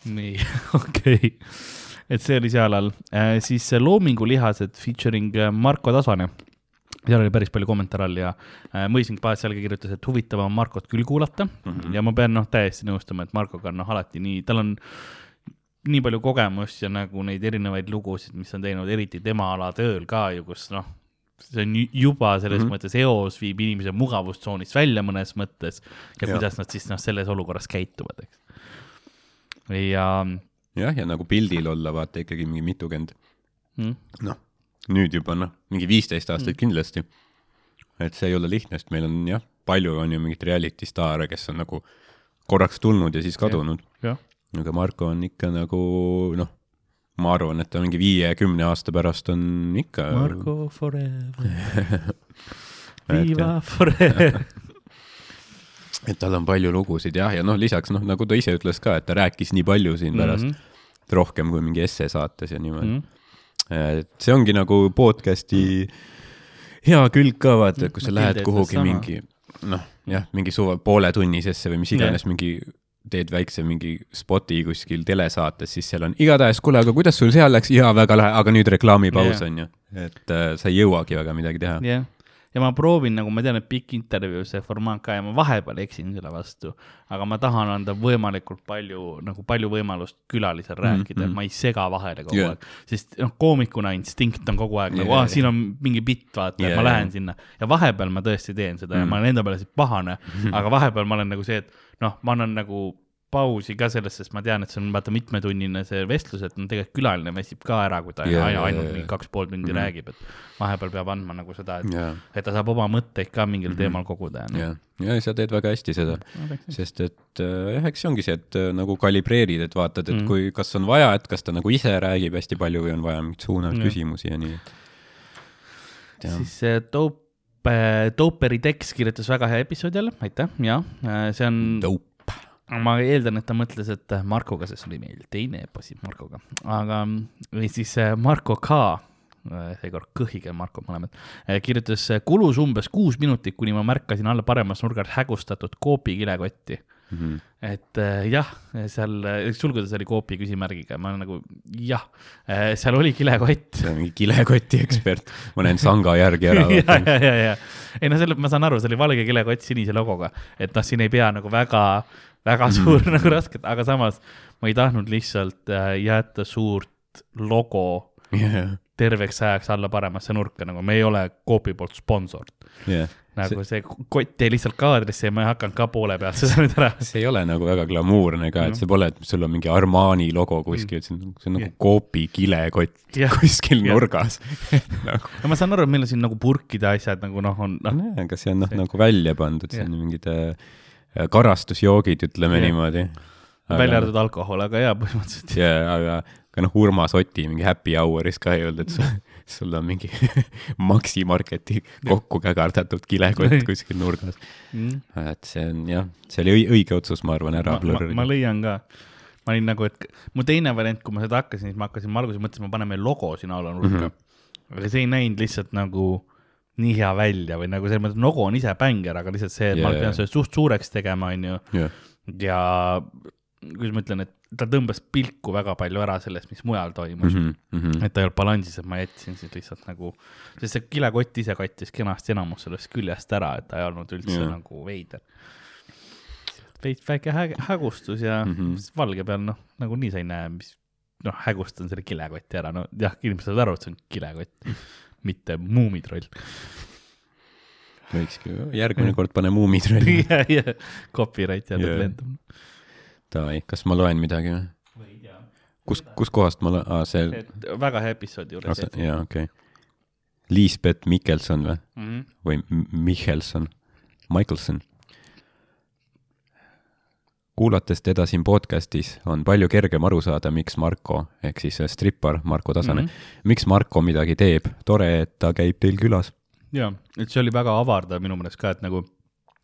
[SPEAKER 1] nii, okei okay., et see oli seal all äh,, siis äh, Loomingulihased featuring äh, Marko Tasane. seal oli päris palju kommentaare all ja äh, mõisnik Paet sealgi kirjutas, et huvitav on Markot küll kuulata mm -hmm. ja ma pean noh, täiesti nõustuma, et Markoga on noh, alati nii, tal on nii palju kogemust ja nagu neid erinevaid lugusid, mis on teinud, eriti tema ala tööl ka ju, kus noh, see on ju- juba selles mm. -hmm. mõttes eos viib inimese mugavustsoonist välja mõnes mõttes ja, ja kuidas nad siis noh, selles olukorras käituvad, eks. ja
[SPEAKER 2] jah, ja nagu pildil olla, vaata ikkagi mingi mitukümmend,
[SPEAKER 1] mm,
[SPEAKER 2] noh, nüüd juba noh, mingi viisteist aastat mm. kindlasti. et see ei ole lihtne, sest meil on jah, palju on ju mingeid reality staare, kes on nagu korraks tulnud ja siis kadunud. aga Marko on ikka nagu noh, ma arvan, et ta mingi viie-kümne aasta pärast on ikka.
[SPEAKER 1] Marko forever, Viva forever.
[SPEAKER 2] et tal on palju lugusid jah, ja noh, lisaks noh, nagu ta ise ütles ka, et ta rääkis nii palju siin pärast mm. -hmm. rohkem kui mingi esse saates ja niimoodi mm. -hmm. et see ongi nagu podcast'i hea külg ka vaata, et kui sa lähed kuhugi
[SPEAKER 1] sama.
[SPEAKER 2] mingi noh, jah, mingi suve pooletunnisesse või mis iganes mingi teed väikse mingi spoti kuskil telesaates, siis seal on igatahes, kuule, aga kuidas sul seal läks, jaa, väga lahe, aga nüüd reklaamipaus
[SPEAKER 1] Jah.
[SPEAKER 2] on ju, et äh, sa ei jõuagi väga midagi teha.
[SPEAKER 1] jah, ja ma proovin nagu ma tean, et pikk intervjuu, see formaat ka ja ma vahepeal eksin selle vastu, aga ma tahan anda võimalikult palju nagu palju võimalust külalisel rääkida, et ma ei sega vahele kogu
[SPEAKER 2] Jah.
[SPEAKER 1] aeg, sest noh, koomikuna instinkt on kogu aeg nagu
[SPEAKER 2] Jah,
[SPEAKER 1] ah,,
[SPEAKER 2] jah.
[SPEAKER 1] siin on mingi bitt, vaata
[SPEAKER 2] Jah,
[SPEAKER 1] ma lähen sinna. Ja vahepeal ma tõesti teen seda ja ma olen enda peale siis pahane, aga vahepeal ma olen nagu see, et noh, ma annan nagu pausi ka sellest, sest ma tean, et see on vaata mitmetunnine see vestlus, et no tegelikult külaline väsib ka ära, kui ta yeah,
[SPEAKER 2] jaa,
[SPEAKER 1] ainult
[SPEAKER 2] jaa,
[SPEAKER 1] mingi kaks pool tundi mm -hmm. räägib, et vahepeal peab andma nagu seda, et
[SPEAKER 2] ja,
[SPEAKER 1] et ta saab oma mõtteid ka mingil teemal koguda.
[SPEAKER 2] ja, ja sa teed väga hästi seda, sest et äh, jah, eks see ongi see, et äh, nagu kalibreerid, et vaatad, et
[SPEAKER 1] Mhm.
[SPEAKER 2] kui, kas on vaja, et kas ta nagu ise räägib hästi palju või on vaja mingeid suunavaid
[SPEAKER 1] Jah.
[SPEAKER 2] küsimusi ja nii.
[SPEAKER 1] siis see Dope, Doperi Dex kirjutas väga hea episoodi jälle, aitäh, ja see on,
[SPEAKER 2] dope.
[SPEAKER 1] Ma eeldan, et ta mõtles, et Markoga, sest oli meil. Teine episood Markoga, aga või siis äh, Marko K, seekord kõhige Marko mõlemad, kirjutas, kulus umbes kuus minutit, kuni ma märkasin alla paremas nurgas hägustatud Coopi kilekotti.
[SPEAKER 2] Mhm.
[SPEAKER 1] et äh, jah, seal äh, sulgudes oli Coopi küsimärgiga, ma nagu jah, seal oli kilekott.
[SPEAKER 2] See on mingi kilekoti ekspert, ma näen sanga järgi ära.
[SPEAKER 1] ja, ja, ja, ja. Ei no selle, ma saan aru, see oli valge kilekott sinise logoga, et noh, siin ei pea nagu väga, väga suur nagu rasket, aga samas ma ei tahtnud lihtsalt äh, jätta suurt logo terveks ajaks alla paremasse nurka, nagu me ei ole Coopi poolt sponsor.
[SPEAKER 2] jah,
[SPEAKER 1] nagu see kott jäi lihtsalt kaadrisse ja ma ei hakanud ka poole pealt seda nüüd ära.
[SPEAKER 2] see ei ole nagu väga glamuurne ka, et see pole, et sul on mingi Armani logo kuskil, et see on, see on nagu
[SPEAKER 1] Jah.
[SPEAKER 2] Coopi kilekott
[SPEAKER 1] Jah.
[SPEAKER 2] kuskil
[SPEAKER 1] Jah.
[SPEAKER 2] nurgas. nagu,
[SPEAKER 1] no ma saan aru, et meil on siin nagu purkide asjad nagu noh, on noh,
[SPEAKER 2] aga see on noh, nagu välja pandud, see on mingid äh, karastusjoogid, ütleme
[SPEAKER 1] Jah.
[SPEAKER 2] niimoodi.
[SPEAKER 1] välja arvatud alkohol, aga jaa, põhimõtteliselt.
[SPEAKER 2] jaa, aga, aga noh, Urmas Oti mingi happy hour'is ka ei olnud, et sul, sul on mingi Maxi Marketi kokku kägardatud kilekott kuskil nurgas.
[SPEAKER 1] Mm.
[SPEAKER 2] et see on jah, see oli õi- õige otsus, ma arvan, ära
[SPEAKER 1] ma, ma,
[SPEAKER 2] blurrida.
[SPEAKER 1] leian ka, ma olin nagu, et mu teine variant, kui ma seda hakkasin, siis ma hakkasin, ma alguses mõtlesin, ma panen meil logo sinna alla nurka mm. -hmm. aga see ei näinud lihtsalt nagu nii hea välja või nagu selles mõttes, logo on ise bänger, aga lihtsalt see, et yeah, ma pean
[SPEAKER 2] jaa.
[SPEAKER 1] selle suht suureks tegema, onju.
[SPEAKER 2] jah,
[SPEAKER 1] ja kuidas ma ütlen, et ta tõmbas pilku väga palju ära sellest, mis mujal toimus mm. -hmm. et ta ei olnud balansis, et ma jätsin siis lihtsalt nagu, sest see kilekott ise kattis kenasti enamus sellest küljest ära, et ta ei olnud üldse yeah. nagu veider. veits väike hä- hägustus ja mm. -hmm. valge peal noh, nagunii sa ei näe, mis noh, hägustan selle kilekoti ära, no jah, inimesed saavad aru, et see on kilekott, mitte muumitroll.
[SPEAKER 2] võikski, järgmine kord pane muumitrolli.
[SPEAKER 1] ja, ja copyright jääb yeah. lendama.
[SPEAKER 2] Davai, kas ma loen midagi või? kus, kuskohast ma loen, aa see,
[SPEAKER 1] et väga hea episoodi juures.
[SPEAKER 2] jaa, okei okay.. Liisbeth Mikkelson või,
[SPEAKER 1] Mm -hmm.
[SPEAKER 2] või Michelson, Michelson. Kuulates teda siin podcast'is on palju kergem aru saada, miks Marko ehk siis äh, strippar Marko Tasane mm. -hmm. miks Marko midagi teeb, tore, et ta käib teil külas.
[SPEAKER 1] ja, et see oli väga avardav minu meelest ka, et nagu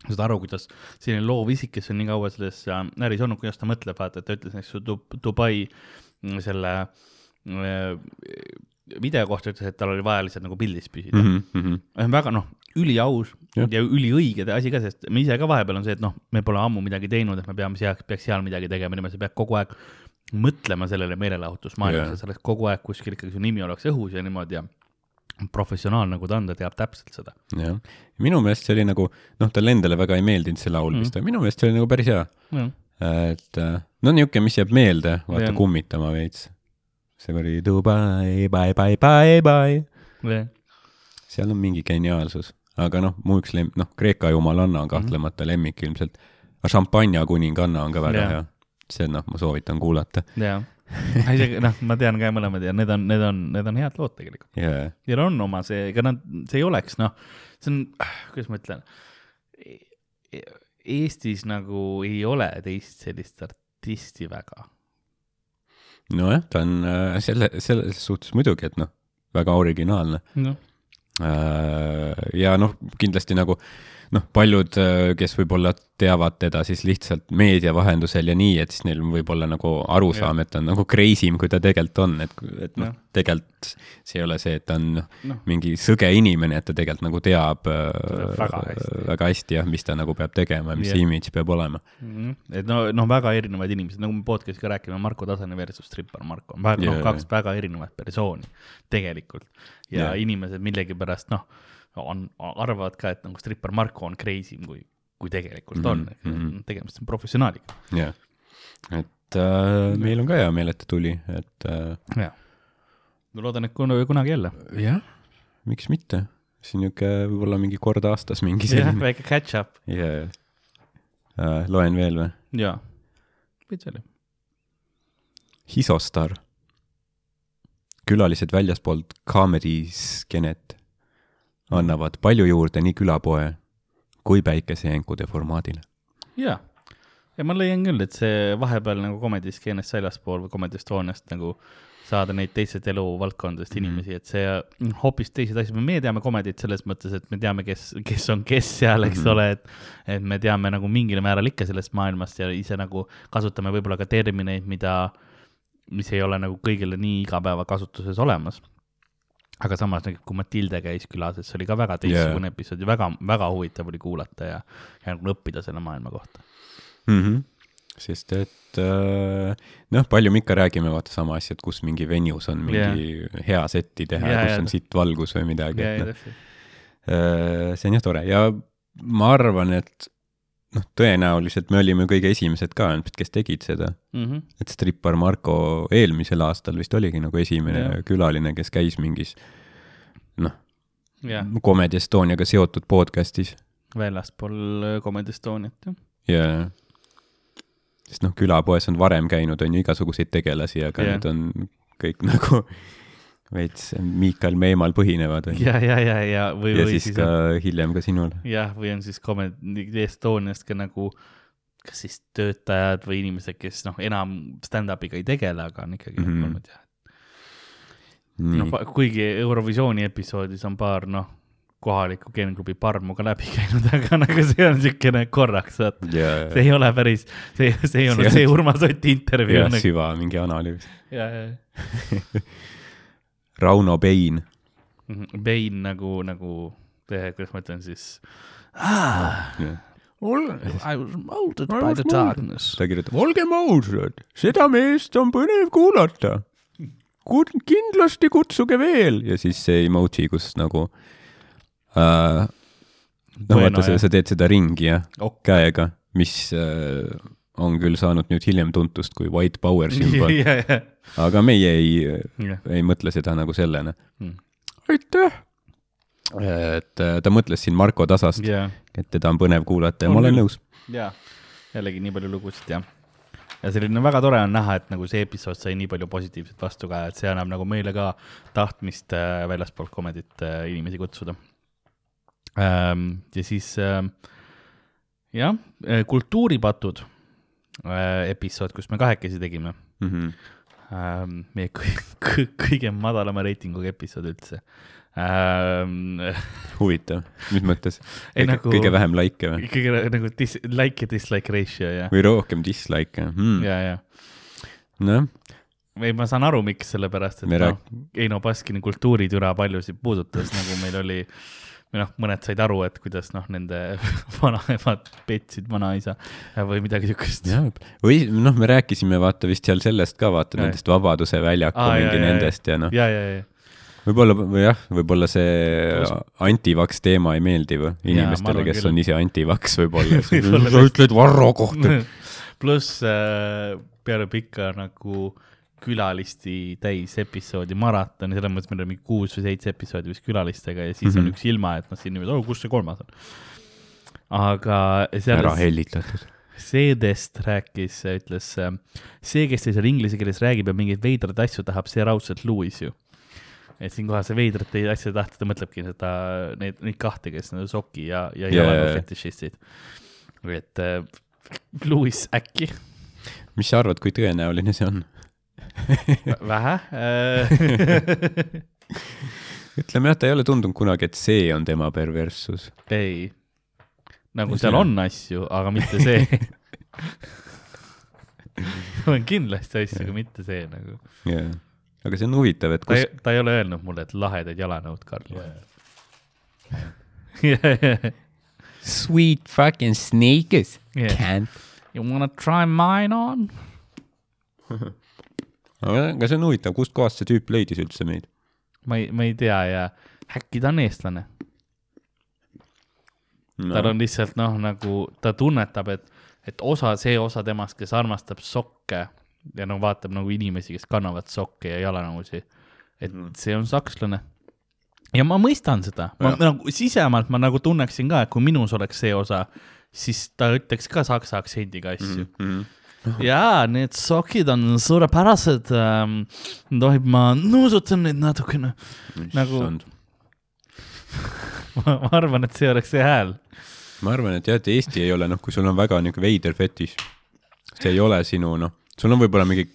[SPEAKER 1] saad aru, kuidas selline loovisik, kes on nii kaua selles äh, äris olnud, kuidas ta mõtleb, vaata, et ta ütles näiteks Dub- Dubai mm, selle äh, video kohta ütles, et tal oli vaja lihtsalt nagu pildis püsida mm.
[SPEAKER 2] Mm -hmm.
[SPEAKER 1] väga noh, üliaus ja, ja üliõige asi ka, sest me ise ka vahepeal on see, et noh, me pole ammu midagi teinud, et me peame seal, peaks seal midagi tegema, niimoodi sa pead kogu aeg mõtlema sellele meelelahutusmaailmale
[SPEAKER 2] Jah.
[SPEAKER 1] yeah., sa oled kogu aeg kuskil ikkagi su nimi oleks õhus ja niimoodi ja professionaal nagu ta on, ta teab täpselt seda.
[SPEAKER 2] jah, minu meelest see oli nagu, noh, talle endale väga ei meeldinud see laul vist mm, -hmm. minu meelest see oli nagu päris hea. et äh, no niisugune, mis jääb meelde, vaata
[SPEAKER 1] Jah.
[SPEAKER 2] kummitama veits. see oli Dubai, bye, bye, bye, bye. seal on mingi geniaalsus, aga noh, mu üks lem-, noh, Kreeka jumalanna on kahtlemata lemmik ilmselt. aga šampanja kuninganna on ka väga
[SPEAKER 1] Jah.
[SPEAKER 2] hea. see noh, ma soovitan kuulata
[SPEAKER 1] jah, isegi noh, ma tean ka mõlemad ja need on, need on, need on head lood tegelikult.
[SPEAKER 2] yeah..
[SPEAKER 1] Neil on oma see, ega nad, see ei oleks noh, see on, kuidas ma ütlen, Eestis nagu ei ole teist sellist artisti väga.
[SPEAKER 2] nojah, ta on äh, selle, selles suhtes muidugi, et noh, väga originaalne. Äh, ja noh, kindlasti nagu noh, paljud, kes võib-olla teavad teda siis lihtsalt meedia vahendusel ja nii, et siis neil võib olla nagu arusaam, et ta on nagu crazy im, kui ta tegelikult on, et, et noh tegelikult see ei ole see, et ta on noh,
[SPEAKER 1] Noh.
[SPEAKER 2] mingi sõge inimene, et ta tegelikult nagu teab
[SPEAKER 1] väga hästi.
[SPEAKER 2] väga hästi jah, mis ta nagu peab tegema ja mis
[SPEAKER 1] Jah.
[SPEAKER 2] see imidž peab olema.
[SPEAKER 1] Mhm. et no, noh, väga erinevad inimesed, nagu me podcast'is ka räägime, Marko Tasane versus Strippar Marko on väga yeah,
[SPEAKER 2] jaa.
[SPEAKER 1] kaks väga erinevat persooni tegelikult. ja yeah. inimesed millegipärast noh, on, arvavad ka, et nagu Strippar Marko on crazy im kui, kui tegelikult on
[SPEAKER 2] Mhm, mhm.,
[SPEAKER 1] tegemist on professionaaliga.
[SPEAKER 2] jah, et äh, meil on ka hea meel, et ta tuli, et äh,
[SPEAKER 1] jah. ma loodan, et kun- kunagi jälle.
[SPEAKER 2] jah, miks mitte, on niisugune võib-olla mingi kord aastas mingi
[SPEAKER 1] jah,
[SPEAKER 2] selline.
[SPEAKER 1] väike catch up
[SPEAKER 2] yeah. uh,. loen veel või?
[SPEAKER 1] ja, veits oli.
[SPEAKER 2] Hisostar. külalised väljaspoolt comedy skeenet annavad palju juurde nii külapoe kui päikesejänkude formaadile.
[SPEAKER 1] ja, ja ma leian küll, et see vahepeal nagu Comedy skeenest väljaspool või Comedy Estoniast nagu saada neid teised eluvaldkondadest
[SPEAKER 2] Mhm.
[SPEAKER 1] inimesi, et see mm, hoopis teised asjad, me teame Comedy't selles mõttes, et me teame, kes, kes on kes seal, eks
[SPEAKER 2] Mhm.
[SPEAKER 1] ole, et et me teame nagu mingil määral ikka sellest maailmast ja ise nagu kasutame võib-olla ka termineid, mida, mis ei ole nagu kõigile nii igapäevakasutuses olemas aga samas nagu kui Matilde käis külas, et see oli ka väga teistsugune yeah. episood ja väga, väga huvitav oli kuulata ja, ja nagu õppida selle maailma kohta.
[SPEAKER 2] mm. -hmm. sest et äh, noh, palju me ikka räägime, vaata sama asja, et kus mingi venues on mingi yeah. hea setti teha yeah,, kus
[SPEAKER 1] jaa.
[SPEAKER 2] on sitt valgus või midagi,
[SPEAKER 1] ja
[SPEAKER 2] noh,
[SPEAKER 1] täpselt.
[SPEAKER 2] see on jah tore ja ma arvan, et noh, tõenäoliselt me olime kõige esimesed ka, kes tegid seda
[SPEAKER 1] Mhm.
[SPEAKER 2] et strippar Marko eelmisel aastal vist oligi nagu esimene ja. külaline, kes käis mingis noh,
[SPEAKER 1] jah,
[SPEAKER 2] Comedy Estoniaga seotud podcast'is
[SPEAKER 1] väljaspool äh, Comedy Estoniat, jah.
[SPEAKER 2] ja sest noh, külapoes on varem käinud, on ju igasuguseid tegelasi, aga yeah. need on kõik nagu veits Miikal Meemal põhinevad ju.
[SPEAKER 1] ja, ja, ja, ja või,
[SPEAKER 2] ja
[SPEAKER 1] või
[SPEAKER 2] siis
[SPEAKER 1] siis
[SPEAKER 2] ka
[SPEAKER 1] on,
[SPEAKER 2] hiljem ka sinul.
[SPEAKER 1] jah, või on siis Comedy Estoniast ka nagu kas siis töötajad või inimesed, kes noh, enam stand-up'iga ei tegele, aga on ikkagi mm. -hmm. olnud jah. noh, kuigi Eurovisiooni episoodis on paar noh, kohaliku geenklubi parmu ka läbi käinud, aga nagu see on niisugune korraks, vaata.
[SPEAKER 2] ja,
[SPEAKER 1] see ei ole päris, see, see ei olnud
[SPEAKER 2] See
[SPEAKER 1] see Urmas Oti intervjuu
[SPEAKER 2] ja
[SPEAKER 1] nagu..
[SPEAKER 2] süva mingi analüüs.
[SPEAKER 1] ja, ja,
[SPEAKER 2] Rauno Pein,
[SPEAKER 1] ja. Bein nagu, nagu, kuidas ma ütlen siis ah,. I was molded by the darkness.
[SPEAKER 2] ta kirjutab, olgem ausad, seda meest on põnev kuulata. kindlasti kutsuge veel ja siis see emoji, kus nagu äh,
[SPEAKER 1] Bueno,
[SPEAKER 2] vaata sa, sa teed seda ringi jah
[SPEAKER 1] Ok.
[SPEAKER 2] käega, mis äh, on küll saanud nüüd hiljem tuntust kui white power sümbol,
[SPEAKER 1] ja, ja,
[SPEAKER 2] aga meie ei,
[SPEAKER 1] ja.
[SPEAKER 2] ei mõtle seda nagu sellena
[SPEAKER 1] Mm..
[SPEAKER 2] aitäh! et äh, ta mõtles siin Marko Tasast,
[SPEAKER 1] ja,
[SPEAKER 2] et teda on põnev kuulata ja
[SPEAKER 1] On
[SPEAKER 2] ma olen nõus.
[SPEAKER 1] ja jällegi nii palju lugusid ja, ja selline väga tore on näha, et nagu see episood sai nii palju positiivset vastu ka, et see annab nagu meile ka tahtmist äh, väljaspoolt komedit äh, inimesi kutsuda ähm,. ja siis äh, jah, kultuuripatud episood, kus me kahekesi tegime
[SPEAKER 2] Mm -hmm.
[SPEAKER 1] meie kõ- kõ- kõige madalama reitinguga episood üldse ähm,.
[SPEAKER 2] huvitav, mis mõttes?
[SPEAKER 1] Nagu-
[SPEAKER 2] kõige vähem likee või?
[SPEAKER 1] kõige nagu dis-, like ja dislike ratio ja,
[SPEAKER 2] või rohkem dislike'e hmm.?
[SPEAKER 1] ja, ja
[SPEAKER 2] noh,
[SPEAKER 1] ei, ma saan aru, miks, sellepärast et noh, Eino Baskini kultuuritüra paljusid puudutas, nagu meil oli, või noh, mõned said aru, et kuidas noh, nende vanaemad petsid vanaisa või midagi siukest.
[SPEAKER 2] või noh, me rääkisime vaata vist seal sellest ka, vaata
[SPEAKER 1] Jaa.
[SPEAKER 2] nendest Vabaduse väljaku
[SPEAKER 1] Aa,
[SPEAKER 2] mingi
[SPEAKER 1] jaa,
[SPEAKER 2] nendest ja noh,
[SPEAKER 1] ja, ja, ja,
[SPEAKER 2] võib-olla või jah, võib-olla see antivaks teema ei meeldi või inimestele, kes
[SPEAKER 1] küll.
[SPEAKER 2] on ise antivaks võib-olla sa ütled Varro kohta.
[SPEAKER 1] pluss äh, peale pikka nagu külalisti täis episoodi maratoni, selles mõttes meil oli mingi kuus või seitse episoodi vist külalistega ja siis mm -hmm.
[SPEAKER 2] Mhm.
[SPEAKER 1] on üks ilma, et noh, siin niimoodi, oh kus see kolmas on. aga seal
[SPEAKER 2] ära hellitatud.
[SPEAKER 1] Seedest rääkis, ütles see, kes teil seal inglise keeles räägib ja mingeid veidraid asju tahab, see raudselt Louis ju. et siinkohal see veidrate asja tahta, ta mõtlebki seda, neid, neid kahte, kes on soki ja, ja
[SPEAKER 2] Jaa,
[SPEAKER 1] jalaga fetišistid. et äh, Louis äkki,
[SPEAKER 2] mis sa arvad, kui tõenäoline see on?
[SPEAKER 1] vähe äh.
[SPEAKER 2] ütleme jah, ta ei ole tundunud kunagi, et see on tema perverssus.
[SPEAKER 1] ei, nagu seal on asju, aga mitte see. on kindlasti asju, aga mitte see nagu.
[SPEAKER 2] yeah.. aga see on huvitav, et
[SPEAKER 1] ta
[SPEAKER 2] kus
[SPEAKER 1] ei, ta ei ole öelnud mulle, et lahedad jalanõud, Karl.
[SPEAKER 3] Sweet fucking sneakers
[SPEAKER 1] Yeah.
[SPEAKER 3] Can't
[SPEAKER 1] You wanna try mine on?
[SPEAKER 2] Aga see on huvitav, kustkohast see tüüp leidis üldse meid?
[SPEAKER 1] ma ei, ma ei tea ja äkki ta on eestlane no.. tal on lihtsalt noh, nagu ta tunnetab, et, et osa, see osa temast, kes armastab sokke ja no vaatab nagu inimesi, kes kannavad sokke ja jalanõusi, et mm. see on sakslane. ja ma mõistan seda, ma
[SPEAKER 2] Jah.
[SPEAKER 1] nagu sisemalt ma nagu tunneksin ka, et kui minus oleks see osa, siis ta ütleks ka saksa aktsendiga asju mm. -hmm. jaa, need sokid on suurepärased ähm,. tohib, ma nuusutan neid natukene. Nagu- ma ma arvan, et see oleks see hääl
[SPEAKER 2] ma arvan, et jah, et Eesti ei ole noh, kui sul on väga niisugune veider fetiš, see ei ole sinu noh, sul on võib-olla mingi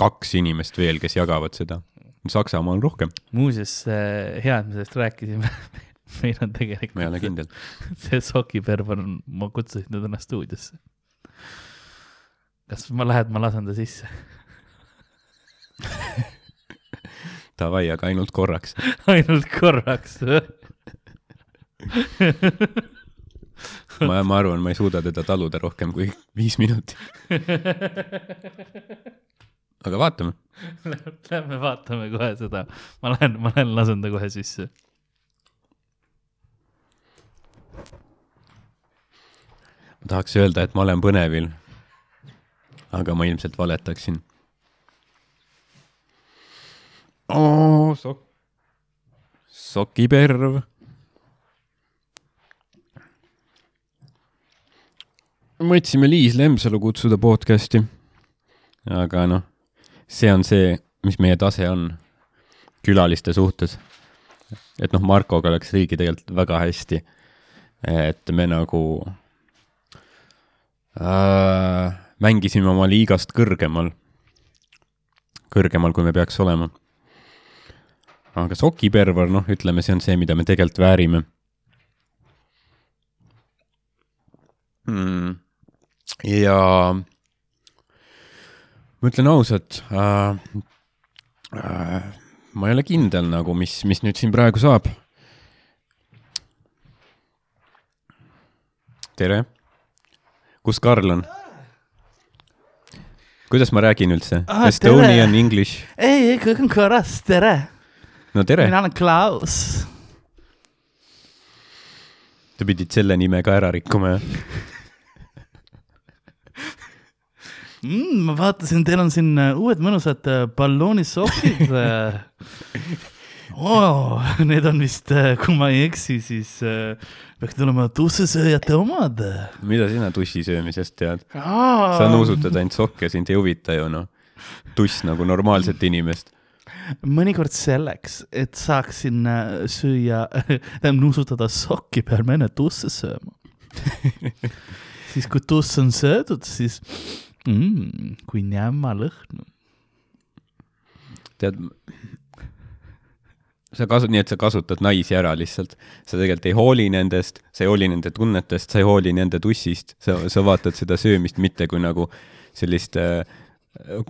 [SPEAKER 2] kaks inimest veel, kes jagavad seda. Saksamaal on rohkem,
[SPEAKER 1] muuseas, hea, et me sellest rääkisime. meil on
[SPEAKER 2] ma ei
[SPEAKER 1] tegelikult
[SPEAKER 2] ole kindel.
[SPEAKER 1] see sokiperver on, ma kutsusin ta täna stuudiosse. Kas ma lähed, ma lasen ta sisse?
[SPEAKER 2] Davai, aga ainult korraks.
[SPEAKER 1] ainult korraks.
[SPEAKER 2] ma, ma arvan, ma ei suuda teda taluda rohkem kui viis minutit. aga vaatame.
[SPEAKER 1] Lähme vaatame kohe seda. ma lähen, ma lähen lasen ta kohe sisse.
[SPEAKER 2] ma tahaks öelda, et ma olen põnevil. Aga ma ilmselt valetaksin. oo, sok-, sokiperv. mõtlesime Liis Lemsalu kutsuda podcast'i. aga noh, see on see, mis meie tase on külaliste suhtes. et noh, Markoga läks riigi tegelikult väga hästi. et me nagu äh, mängisime oma liigast kõrgemal, kõrgemal, kui me peaks olema. aga sokiperver, noh, ütleme, see on see, mida me tegelikult väärime mm.. ja ma ütlen ausalt äh,, äh, ma ei ole kindel nagu, mis, mis nüüd siin praegu saab. tere kus Karl on? Kuidas ma räägin üldse
[SPEAKER 1] Ah,
[SPEAKER 2] Estonian
[SPEAKER 1] tere.
[SPEAKER 2] English,
[SPEAKER 1] ei, kõik on korras, tere.
[SPEAKER 2] no tere,
[SPEAKER 1] mina olen Klaus.
[SPEAKER 2] sa pidid selle nime ka ära rikkuma jah?
[SPEAKER 1] mm,. ma vaatasin, teil on siin äh, uued mõnusad äh, äh.. Oh, need on vist, kui ma ei eksi, siis äh, peaks tulema tussisööjate omad.
[SPEAKER 2] mida sina tussi söömisest tead? sa nuusutad ainult sokke, sind ei huvita ju noh, tuss nagu normaalset inimest.
[SPEAKER 1] mõnikord selleks, et saaksin äh, süüa, tähendab nuusutada sokki, pean enne tusse sööma. siis kui tuss on söödud, siis mm, kui jämma lõhn.
[SPEAKER 2] tead, sa kasut-, nii et sa kasutad naisi ära lihtsalt. sa tegelikult ei hooli nendest, sa ei hooli nende tunnetest, sa ei hooli nende tussist, sa, sa vaatad seda söömist mitte kui nagu sellist äh,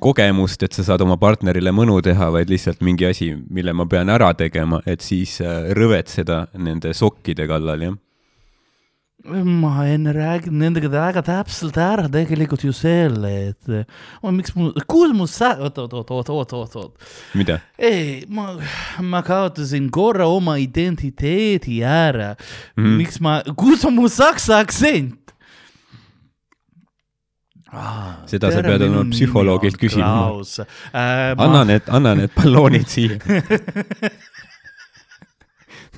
[SPEAKER 2] kogemust, et sa saad oma partnerile mõnu teha, vaid lihtsalt mingi asi, mille ma pean ära tegema, et siis äh, rõvetseda nende sokkide kallal, jah.
[SPEAKER 1] Ma enne räägin nendega väga täpselt ära tegelikult ju selle, et oh, miks mu, kus mu sa-, oot, oot, oot, oot, oot, oot, oot.
[SPEAKER 2] mida?
[SPEAKER 1] ei, ma, ma kaotasin korra oma identiteedi ära mm..
[SPEAKER 2] Mhm.
[SPEAKER 1] miks ma, kus on mu saksa aktsent ah,?
[SPEAKER 2] Seda sa pead oma psühholoogilt küsima.
[SPEAKER 1] Äh,
[SPEAKER 2] anna need, anna need balloonid siia.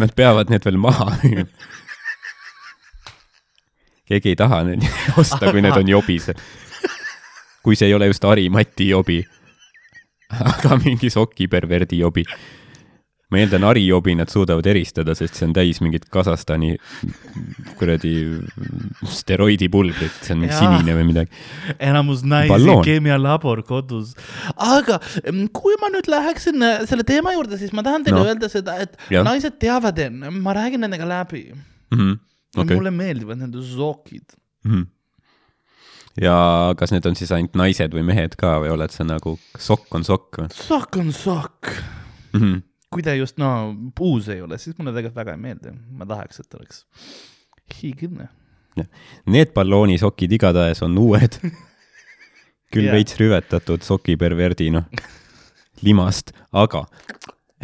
[SPEAKER 2] Nad peavad need veel maha müüma. Keegi ei taha neid osta, kui need on jobis. kui see ei ole just Harimati jobi, aga mingi sokiperverdi jobi. ma eeldan, Hari jobi nad suudavad eristada, sest see on täis mingit Kasahstani kuradi steroidipulbrit, see on mingi sinine või midagi.
[SPEAKER 1] enamus naisi keemialabor kodus. aga mm, kui ma nüüd läheksin äh, selle teema juurde, siis ma tahan teile
[SPEAKER 2] No.
[SPEAKER 1] öelda seda, et ja. naised teavad enne, ma räägin nendega läbi.
[SPEAKER 2] Mhm. Okei.
[SPEAKER 1] mulle meeldivad nende sokid.
[SPEAKER 2] Mhm. ja kas need on siis ainult naised või mehed ka või oled sa nagu sokk on sokk või
[SPEAKER 1] sokk on sokk.
[SPEAKER 2] mm? -hmm.
[SPEAKER 1] kui ta just no puus ei ole, siis mulle tegelikult väga ei meeldi, ma tahaks, et oleks hiigine.
[SPEAKER 2] Need balloonisokid igatahes on uued. küll
[SPEAKER 1] Jah.
[SPEAKER 2] veits rüvetatud sokiperverdi, noh, limast, aga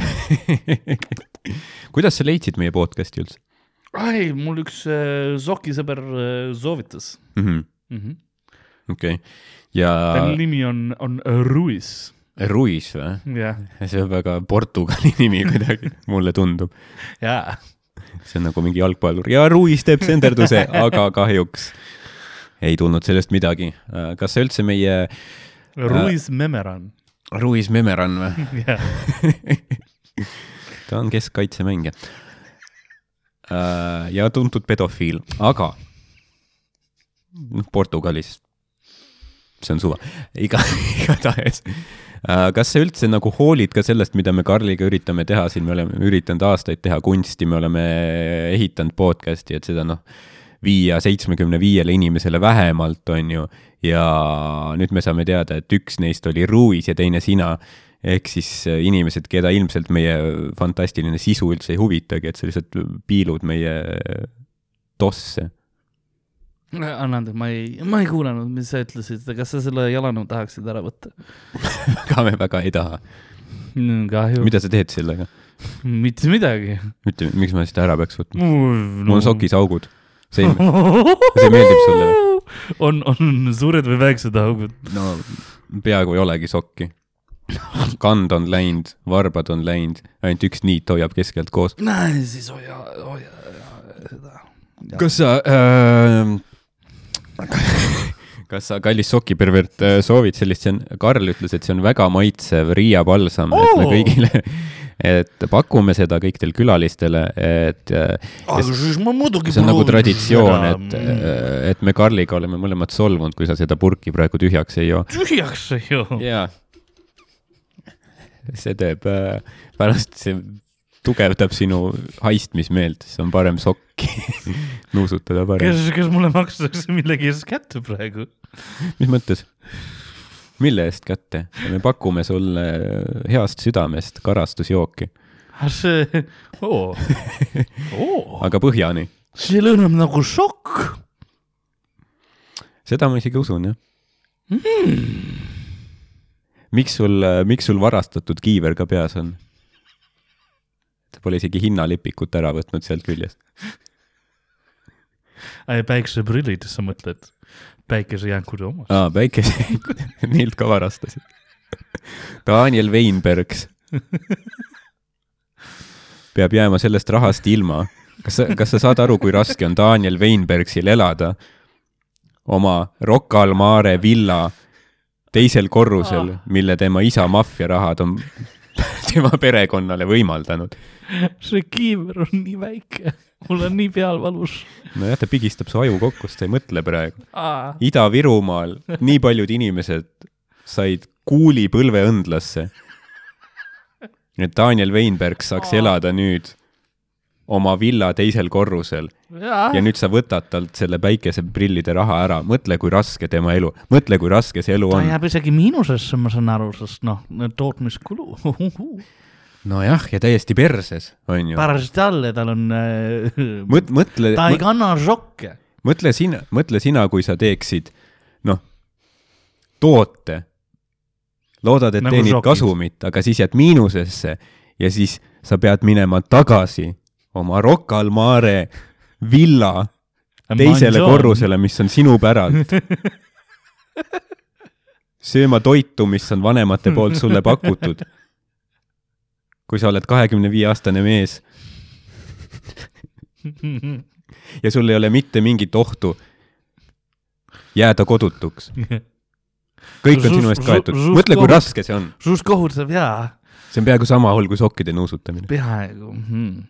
[SPEAKER 2] kuidas sa leidsid meie podcast'i üldse
[SPEAKER 1] ai, mul üks äh, sokisõber äh, soovitas
[SPEAKER 2] mm? -hmm.
[SPEAKER 1] mm. -hmm.
[SPEAKER 2] okei okay., ja
[SPEAKER 1] ta nimi on, on Ruiz,
[SPEAKER 2] Ruiz või?
[SPEAKER 1] jah,
[SPEAKER 2] see on väga Portugali nimi kuidagi, mulle tundub.
[SPEAKER 1] jaa.
[SPEAKER 2] see on nagu mingi jalgpallur ja Ruiz teeb senderduse, aga kahjuks ei tulnud sellest midagi. kas sa üldse meie
[SPEAKER 1] Ruiz Memeran,
[SPEAKER 2] Ruiz Memeran või? ta on keskkaitsemängija. Ja tuntud pedofiil, aga Portugalis, see on suva, iga, igatahes. kas sa üldse nagu hoolid ka sellest, mida me Karliga üritame teha? Siin, me oleme üritanud aastaid teha kunsti, me oleme ehitanud podcast'i, et seda noh, viia seitsmekümne viiele inimesele vähemalt, on ju, ja nüüd me saame teada, et üks neist oli Ruiz ja teine sina ehk siis äh, inimesed, keda ilmselt meie fantastiline sisu üldse ei huvitagi, et sa lihtsalt piilud meie tosse.
[SPEAKER 1] anna andeks, ma ei, ma ei kuulanud, mis sa ütlesid, kas sa selle jalanõu tahaksid ära võtta?
[SPEAKER 2] aga me väga ei taha.
[SPEAKER 1] kahju,
[SPEAKER 2] mida sa teed sellega?
[SPEAKER 1] mitte midagi.
[SPEAKER 2] ütle, miks ma seda ära peaks võtma? mul
[SPEAKER 1] mul
[SPEAKER 2] on sokis augud. see ei, see meeldib sulle või?
[SPEAKER 1] on, on suured või väiksed augud?
[SPEAKER 2] no peaaegu ei olegi sokki. kand on läinud, varbad on läinud, ainult üks niit hoiab keskelt koos.
[SPEAKER 1] näe, siis hoia, hoia seda.
[SPEAKER 2] kas sa äh, kas sa, kallis sokipervert, soovid sellist, see on, Karl ütles, et see on väga maitsev Riia palsam oh!, et me kõigile, et pakume seda kõikidele külalistele, et äh,
[SPEAKER 1] muidugi
[SPEAKER 2] see on nagu
[SPEAKER 1] proovin
[SPEAKER 2] traditsioon, et, äh, et me Karliga oleme mõlemad solvunud, kui sa seda purki praegu tühjaks ei joo.
[SPEAKER 1] tühjaks see ju.
[SPEAKER 2] jaa. See teeb äh,, pärast see tugevdab sinu haistmismeelt, siis on parem sokki nuusutada parem.
[SPEAKER 1] kes, kes mulle makstakse millegi eest kätte praegu?
[SPEAKER 2] mis mõttes? mille eest kätte? me pakume sulle heast südamest karastusjooki,
[SPEAKER 1] see, oo, oo,
[SPEAKER 2] aga põhjani.
[SPEAKER 1] see lõhnab nagu šokk.
[SPEAKER 2] seda ma isegi usun, jah. Miks sul, miks sul varastatud kiiver ka peas on? sa pole isegi hinnalipikut ära võtnud sealt küljest.
[SPEAKER 1] päikseprillid, sa mõtled? päikesejänkude omad.
[SPEAKER 2] aa, päikese, neilt ka varastasid. Daniel Weinbergs peab jääma sellest rahast ilma. kas sa, kas sa saad aru, kui raske on Daniel Weinbergsil elada oma Rocca al Mare villa teisel korrusel, mille tema isa maffiarahad on tema perekonnale võimaldanud.
[SPEAKER 1] see kiiver on nii väike, mul on nii peal valus.
[SPEAKER 2] nojah, ta pigistab su aju kokku, sest ta ei mõtle praegu. Ida-Virumaal nii paljud inimesed said kuuli põlveõndlasse. et Daniel Weinberg saaks elada nüüd oma villa teisel korrusel ja nüüd sa võtad talt selle päikeseprillide raha ära, mõtle, kui raske tema elu, mõtle, kui raske see elu
[SPEAKER 1] ta
[SPEAKER 2] on.
[SPEAKER 1] jääb isegi miinusesse, ma saan aru, sest noh, tootmiskulu.
[SPEAKER 2] nojah, ja täiesti perses, on ju.
[SPEAKER 1] pärast jälle tal on äh,,
[SPEAKER 2] mõt-, mõtle,
[SPEAKER 1] ta ei kanna šokke.
[SPEAKER 2] mõtle sina, mõtle sina, kui sa teeksid, noh, toote, loodad, et
[SPEAKER 1] Nagu
[SPEAKER 2] teenid
[SPEAKER 1] šokid.
[SPEAKER 2] kasumit, aga siis jääd miinusesse ja siis sa pead minema tagasi oma Rocca al Mare villa teisele korrusele, mis on sinu päralt. sööma toitu, mis on vanemate poolt sulle pakutud. kui sa oled kahekümne viie aastane mees ja sul ei ole mitte mingit ohtu jääda kodutuks. kõik on sinu eest kaetud. Mõtle, kui raske see on.
[SPEAKER 1] suust kohutav jaa,
[SPEAKER 2] see on peaaegu sama hull kui sokkide nuusutamine.
[SPEAKER 1] peaaegu hmm..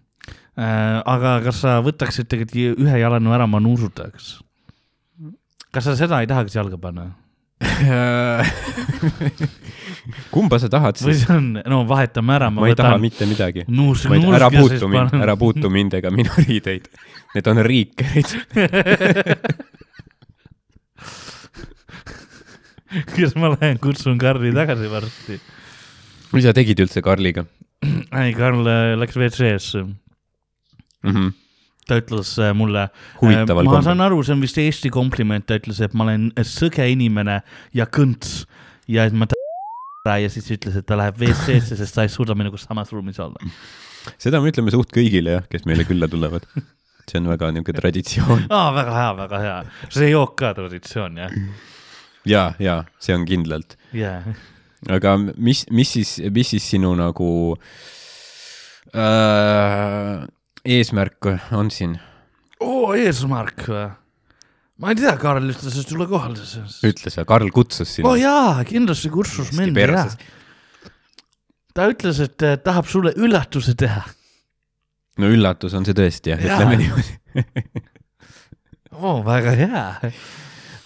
[SPEAKER 1] Äh, aga kas sa võtaksid tegelikult ühe jalanõu ära, ma nuusutaks? kas sa seda ei tahaks jalga panna?
[SPEAKER 2] kumba sa tahad
[SPEAKER 1] või
[SPEAKER 2] siis?
[SPEAKER 1] see on, no vahetame ära, ma
[SPEAKER 2] ei taha mitte midagi. ära puutu mind, ära puutu mind ega minu riideid. Need on riikerid.
[SPEAKER 1] kas ma lähen kutsun Karli tagasi varsti?
[SPEAKER 2] mis sa tegid üldse Karliga
[SPEAKER 1] ei, Karl äh, läks WC-sse,
[SPEAKER 2] mm? -hmm.
[SPEAKER 1] ta ütles äh, mulle.
[SPEAKER 2] huvitaval
[SPEAKER 1] ma
[SPEAKER 2] kombel
[SPEAKER 1] saan. aru, see on vist Eesti kompliment, ta ütles, et ma olen sõge inimene ja kõnts ja et ma ära ja siis ütles, et ta läheb WC-sse, sest ta ei suuda minuga samas ruumis olla.
[SPEAKER 2] seda me ütleme suht kõigile jah, kes meile külla tulevad. see on väga niisugune traditsioon
[SPEAKER 1] aa, väga hea, väga hea, see jook ka traditsioon jah,
[SPEAKER 2] ja, ja see on kindlalt.
[SPEAKER 1] jaa.
[SPEAKER 2] aga mis, mis siis, mis siis sinu nagu äh, eesmärk on siin?
[SPEAKER 1] oo, eesmärk või? ma ei tea, Karl ütles, et tule kohale.
[SPEAKER 2] ütle sa, Karl kutsus sind
[SPEAKER 1] oo oh,. jaa, kindlasti kutsus mind jah. ta ütles, et äh, tahab sulle üllatuse teha.
[SPEAKER 2] no üllatus on see tõesti jah,
[SPEAKER 1] Jaa.
[SPEAKER 2] ütleme niimoodi.
[SPEAKER 1] oo, väga hea.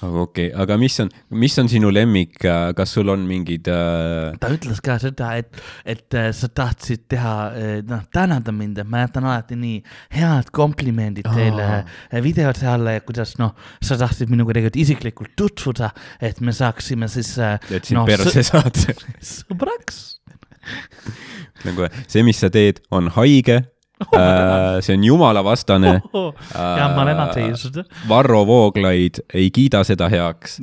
[SPEAKER 2] Aga okei okay., aga mis on, mis on sinu lemmik, kas sul on mingid äh,
[SPEAKER 1] ta ütles ka seda, et, et äh, sa tahtsid teha, noh, tänada mind, et ma jätan alati nii head komplimendid teile äh, videote alla ja kuidas noh, sa tahtsid minuga tegelikult isiklikult tutvuda, et me saaksime siis äh,
[SPEAKER 2] et sind no, perse saad?
[SPEAKER 1] sõbraks.
[SPEAKER 2] nagu see, mis sa teed, on haige äh,, see on jumalavastane.
[SPEAKER 1] olen ateist.
[SPEAKER 2] Varro Vooglaid ei kiida seda heaks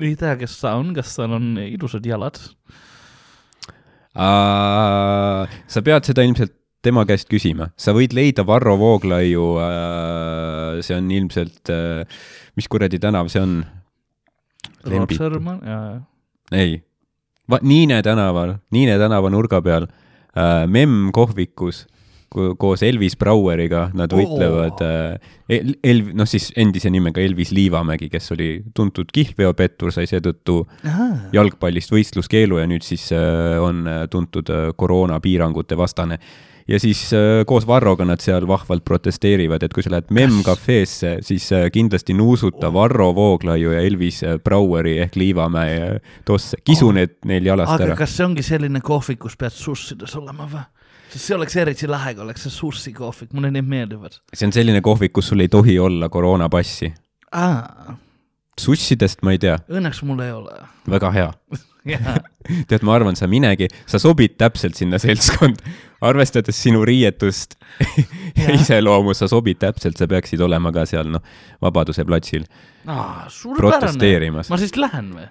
[SPEAKER 1] ei tea, kes ta on, kas tal on ilusad jalad?
[SPEAKER 2] äh,. sa pead seda ilmselt tema käest küsima, sa võid leida Varro Vooglaiu äh,, see on ilmselt äh,, mis kuradi tänav see on?
[SPEAKER 1] Rootsermann ja,
[SPEAKER 2] ei, Niine tänaval, Niine tänava nurga peal äh,, Memm kohvikus ko koos Elvis Braueriga, nad võitlevad äh, El-, El-, noh siis endise nimega Elvis Liivamägi, kes oli tuntud kihlveopettur, sai seetõttu
[SPEAKER 1] ja.
[SPEAKER 2] jalgpallist võistluskeelu ja nüüd siis äh, on äh, tuntud koroonapiirangute vastane. ja siis koos Varroga nad seal vahvalt protesteerivad, et kui sa lähed Memm kafeesse, siis kindlasti nuusuta Varro Vooglaiu ja Elvis Braueri ehk Liivamäe tosse, kisu need neil jalast
[SPEAKER 1] aga
[SPEAKER 2] ära.
[SPEAKER 1] kas see ongi selline kohvik, kus pead sussides olema või? Sest see oleks eriti lahe, kui oleks see sussi kohvik, mulle need meeldivad.
[SPEAKER 2] see on selline kohvik, kus sul ei tohi olla koroonapassi. sussidest ma ei tea,
[SPEAKER 1] õnneks mul ei ole.
[SPEAKER 2] väga hea. tead, ma arvan, sa minegi, sa sobid täpselt sinna seltskonda, arvestades sinu riietust ja iseloomu, sa sobid täpselt, sa peaksid olema ka seal, noh, Vabaduse platsil protesteerimas.
[SPEAKER 1] ma siis lähen või?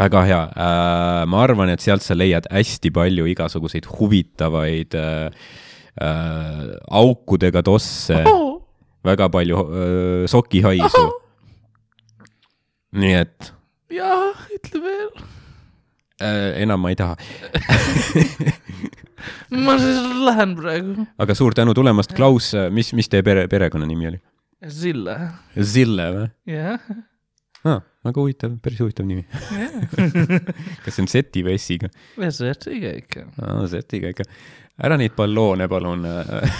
[SPEAKER 2] Väga hea äh,, ma arvan, et sealt sa leiad hästi palju igasuguseid huvitavaid äh, äh, aukudega tosse, väga palju äh, sokihaisu. nii et
[SPEAKER 1] jaa, ütle veel.
[SPEAKER 2] äh, enam ma ei taha,
[SPEAKER 1] ma siis lähen praegu.
[SPEAKER 2] aga suur tänu tulemast, Klaus, mis, mis teie pere, perekonnanimi oli?
[SPEAKER 1] Sille.
[SPEAKER 2] Zille või
[SPEAKER 1] jah,
[SPEAKER 2] ah,? väga huvitav, päris huvitav nimi. kas see on Seti või S-iga
[SPEAKER 1] vesetiga ikka.
[SPEAKER 2] ah,? Setiga ikka. ära neid balloone palun.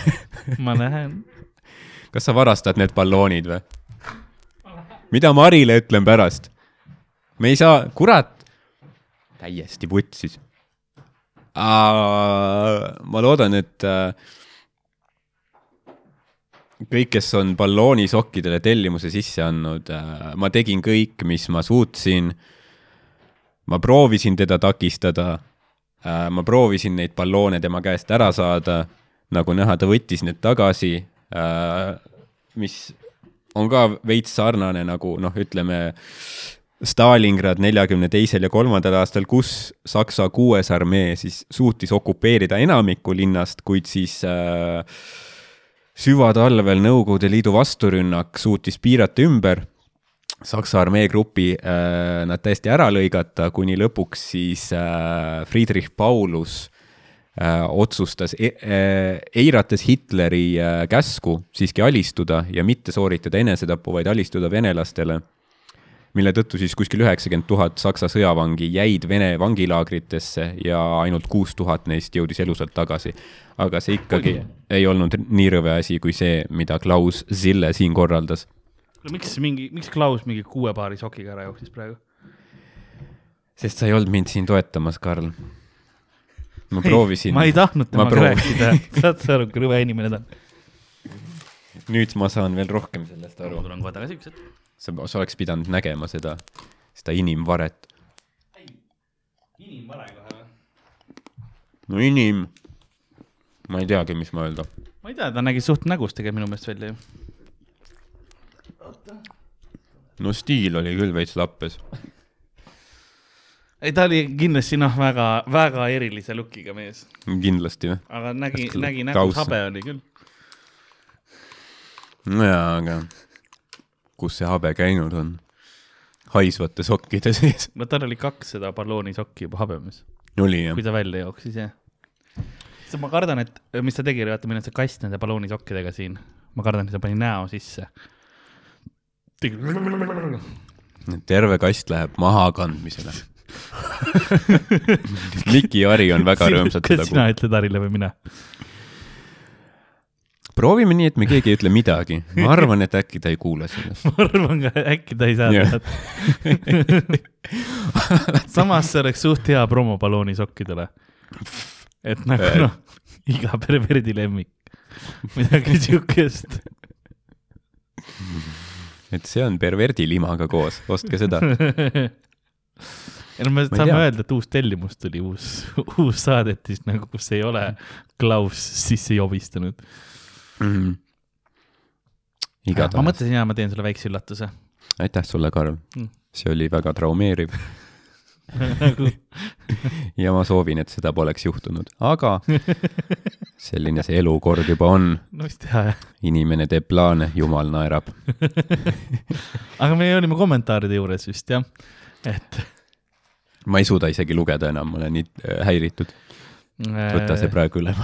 [SPEAKER 1] ma lähen.
[SPEAKER 2] kas sa varastad need balloonid või? mida Marile ütlen pärast? me ei saa, kurat, täiesti vutsis. ma loodan, et äh, kõik, kes on balloonisokidele tellimuse sisse andnud, ma tegin kõik, mis ma suutsin. ma proovisin teda takistada. ma proovisin neid balloone tema käest ära saada. nagu näha, ta võttis need tagasi, mis on ka veits sarnane nagu noh, ütleme Stalingrad neljakümne teisel ja kolmandal aastal, kus Saksa kuues armee siis suutis okupeerida enamikku linnast, kuid siis äh, süvatalvel Nõukogude Liidu vasturünnak suutis piirata ümber Saksa armeegrupi äh, nad täiesti ära lõigata, kuni lõpuks siis äh, Friedrich Paulus äh, otsustas e, äh, eirates Hitleri äh, käsku siiski alistuda ja mitte sooritada enesetapu, vaid alistuda venelastele mille tõttu siis kuskil üheksakümmend tuhat Saksa sõjavangi jäid Vene vangilaagritesse ja ainult kuus tuhat neist jõudis elusalt tagasi. aga see ikkagi ei olnud nii rõve asi kui see, mida Klaus Zille siin korraldas.
[SPEAKER 1] miks mingi, miks Klaus mingi kuue paari sokiga ära jooksis praegu?
[SPEAKER 2] sest sa ei olnud mind siin toetamas, Karl. ma proovisin.
[SPEAKER 1] ma ei tahtnud
[SPEAKER 2] ma
[SPEAKER 1] temaga rääkida, saad sa aru, kui rõve inimene ta on.
[SPEAKER 2] nüüd ma saan veel rohkem sellest
[SPEAKER 1] ma
[SPEAKER 2] aru.
[SPEAKER 1] tulen kohe tagasi, üks hetk.
[SPEAKER 2] sa, sa oleks pidanud nägema seda, seda inimvaret.
[SPEAKER 1] inimvare kohe või?
[SPEAKER 2] no inim, ma ei teagi, mis ma öelda.
[SPEAKER 1] ma ei tea, ta nägi suht nägus tegelikult minu meelest välja ju.
[SPEAKER 2] no stiil oli küll veits lappes.
[SPEAKER 1] ei, ta oli kindlasti noh, väga, väga erilise look'iga mees,
[SPEAKER 2] kindlasti või?
[SPEAKER 1] aga nägi, nägi nägus habe oli küll.
[SPEAKER 2] nojaa, aga kus see habe käinud on? haisvate sokkide sees.
[SPEAKER 1] no tal oli kaks seda balloonisokki juba habemes,
[SPEAKER 2] oli jah
[SPEAKER 1] kui? ta välja jooksis, jah. siis ma kardan, et mis ta tegi, vaata, meil on see kast nende balloonisokkidega siin, ma kardan, et ta pani näo sisse. tegi.
[SPEAKER 2] terve kast läheb mahakandmisele. Miki ja Ari on väga rõõmsad
[SPEAKER 1] kas sina ütled Harile või mina?
[SPEAKER 2] Proovime nii, et me keegi ei ütle midagi. ma arvan, et äkki ta ei kuule sellest.
[SPEAKER 1] ma arvan ka, äkki ta ei saa
[SPEAKER 2] Jah.
[SPEAKER 1] teada. samas see oleks suht hea promo balloonisokkidele. et nagu
[SPEAKER 2] Äh.
[SPEAKER 1] noh, iga perverdi lemmik, midagi siukest.
[SPEAKER 2] et see on perverdilimaga koos, ostke seda.
[SPEAKER 1] ja no me
[SPEAKER 2] ei
[SPEAKER 1] saame öelda, et uus tellimus tuli, uus, uus saadetis nagu, kus ei ole Klaus sisse jobistanud.
[SPEAKER 2] mm..
[SPEAKER 1] ma
[SPEAKER 2] igatahes,
[SPEAKER 1] mõtlesin ja ma teen sulle väikse üllatuse.
[SPEAKER 2] aitäh sulle, Karl
[SPEAKER 1] Mm..
[SPEAKER 2] see oli väga traumeeriv ja ma soovin, et seda poleks juhtunud, aga selline see elukord juba on.
[SPEAKER 1] no mis teha jah.
[SPEAKER 2] inimene teeb plaane, jumal naerab.
[SPEAKER 1] aga me olime kommentaaride juures vist jah, et
[SPEAKER 2] ma ei suuda isegi lugeda enam, ma olen nii äh, häiritud. Võta see praegu üle.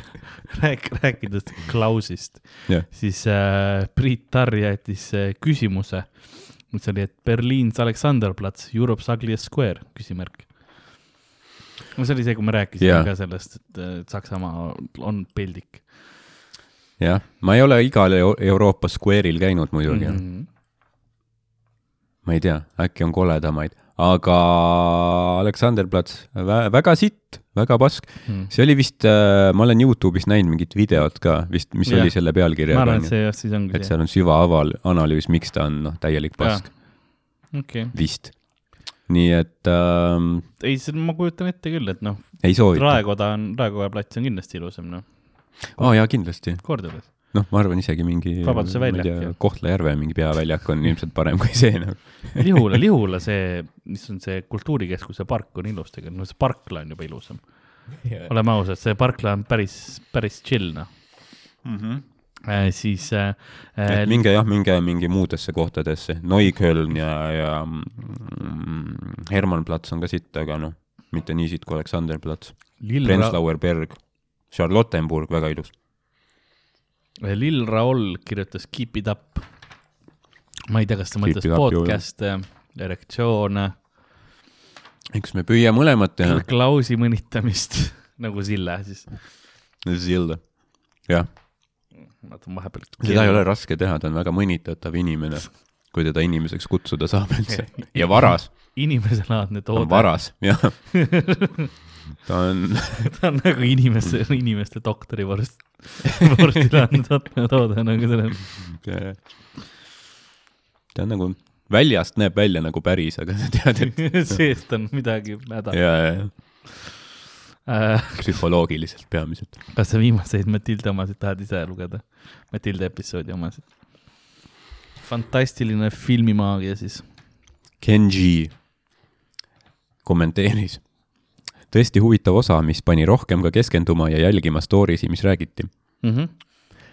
[SPEAKER 1] rääk-, rääkides Klausist,
[SPEAKER 2] jah,
[SPEAKER 1] siis äh, Priit Tarr jättis äh, küsimuse, mis oli, et Berliin's Alexanderplatz, Europe's ugliest square, küsimärk. no see oli see, kui me rääkisime yeah. ka sellest, et äh, Saksamaa on peldik
[SPEAKER 2] jah, ma ei ole igal Eu- Euroopa Square'il käinud muidugi mm,
[SPEAKER 1] mm.
[SPEAKER 2] -hmm.
[SPEAKER 1] -hmm.
[SPEAKER 2] ma ei tea, äkki on koledamaid, aga Aleksanderplats, väga sitt, väga pask.
[SPEAKER 1] Mm.
[SPEAKER 2] see oli vist äh,, ma olen Youtube'is näinud mingit videot ka vist, mis yeah. oli selle
[SPEAKER 1] ma
[SPEAKER 2] pealkirjaga
[SPEAKER 1] arvan, et see jah, siis ongi
[SPEAKER 2] et seal on süvaaval-, analüüs, miks ta on noh, täielik pask,
[SPEAKER 1] okei,
[SPEAKER 2] vist. nii et ähm,
[SPEAKER 1] ei, ma kujutan ette küll, et noh. Raekoda on, Raekoja plats on kindlasti ilusam, noh,
[SPEAKER 2] aa oh, jaa, kindlasti.
[SPEAKER 1] kordades.
[SPEAKER 2] noh, ma arvan isegi mingi
[SPEAKER 1] Vabaduse väljak.
[SPEAKER 2] Kohtla-Järve mingi peaväljak on ilmselt parem kui see nagu.
[SPEAKER 1] Lihula, Lihula see, mis on see kultuurikeskuse park on ilus tegelikult, no see parkla on juba ilusam. oleme ausad, see parkla on päris, päris chill noh äh,. siis äh,
[SPEAKER 2] et minge jah, minge mingi muudesse kohtadesse, Neukölln ja, ja mm, Hermannplatz on ka sitt, aga noh, mitte nii sitt kui Aleksanderplatz. Prenzlauer berg, Charlottenburg, väga ilus.
[SPEAKER 1] Lill Raol kirjutas Keep it up. ma ei tea, kas ta mõtles podcast'e, erektsioone,
[SPEAKER 2] eks me püüa mõlemat teha.
[SPEAKER 1] Klausi mõnitamist nagu Sille siis.
[SPEAKER 2] Zilda. jah,
[SPEAKER 1] vaata vahepeal.
[SPEAKER 2] seda ei ole raske teha, ta on väga mõnitatav inimene, kui teda inimeseks kutsuda saab üldse. ja varas,
[SPEAKER 1] inimeselaadne toode,
[SPEAKER 2] varas, jah. ta on,
[SPEAKER 1] ta on nagu inimeste, inimeste doktorivorst, vorstilaadne toode, toode nagu selle.
[SPEAKER 2] ta on nagu, väljast näeb välja nagu päris, aga sa tead, et
[SPEAKER 1] seest on midagi häda.
[SPEAKER 2] ja, ja, ja psühholoogiliselt peamiselt.
[SPEAKER 1] kas sa viimaseid Matilda omasid tahad ise lugeda? Matilda episoodi omasid. fantastiline filmimaagia siis.
[SPEAKER 2] Kenji kommenteeris. Tõesti huvitav osa, mis pani rohkem ka keskenduma ja jälgima story'si, mis räägiti.
[SPEAKER 1] mm. -hmm.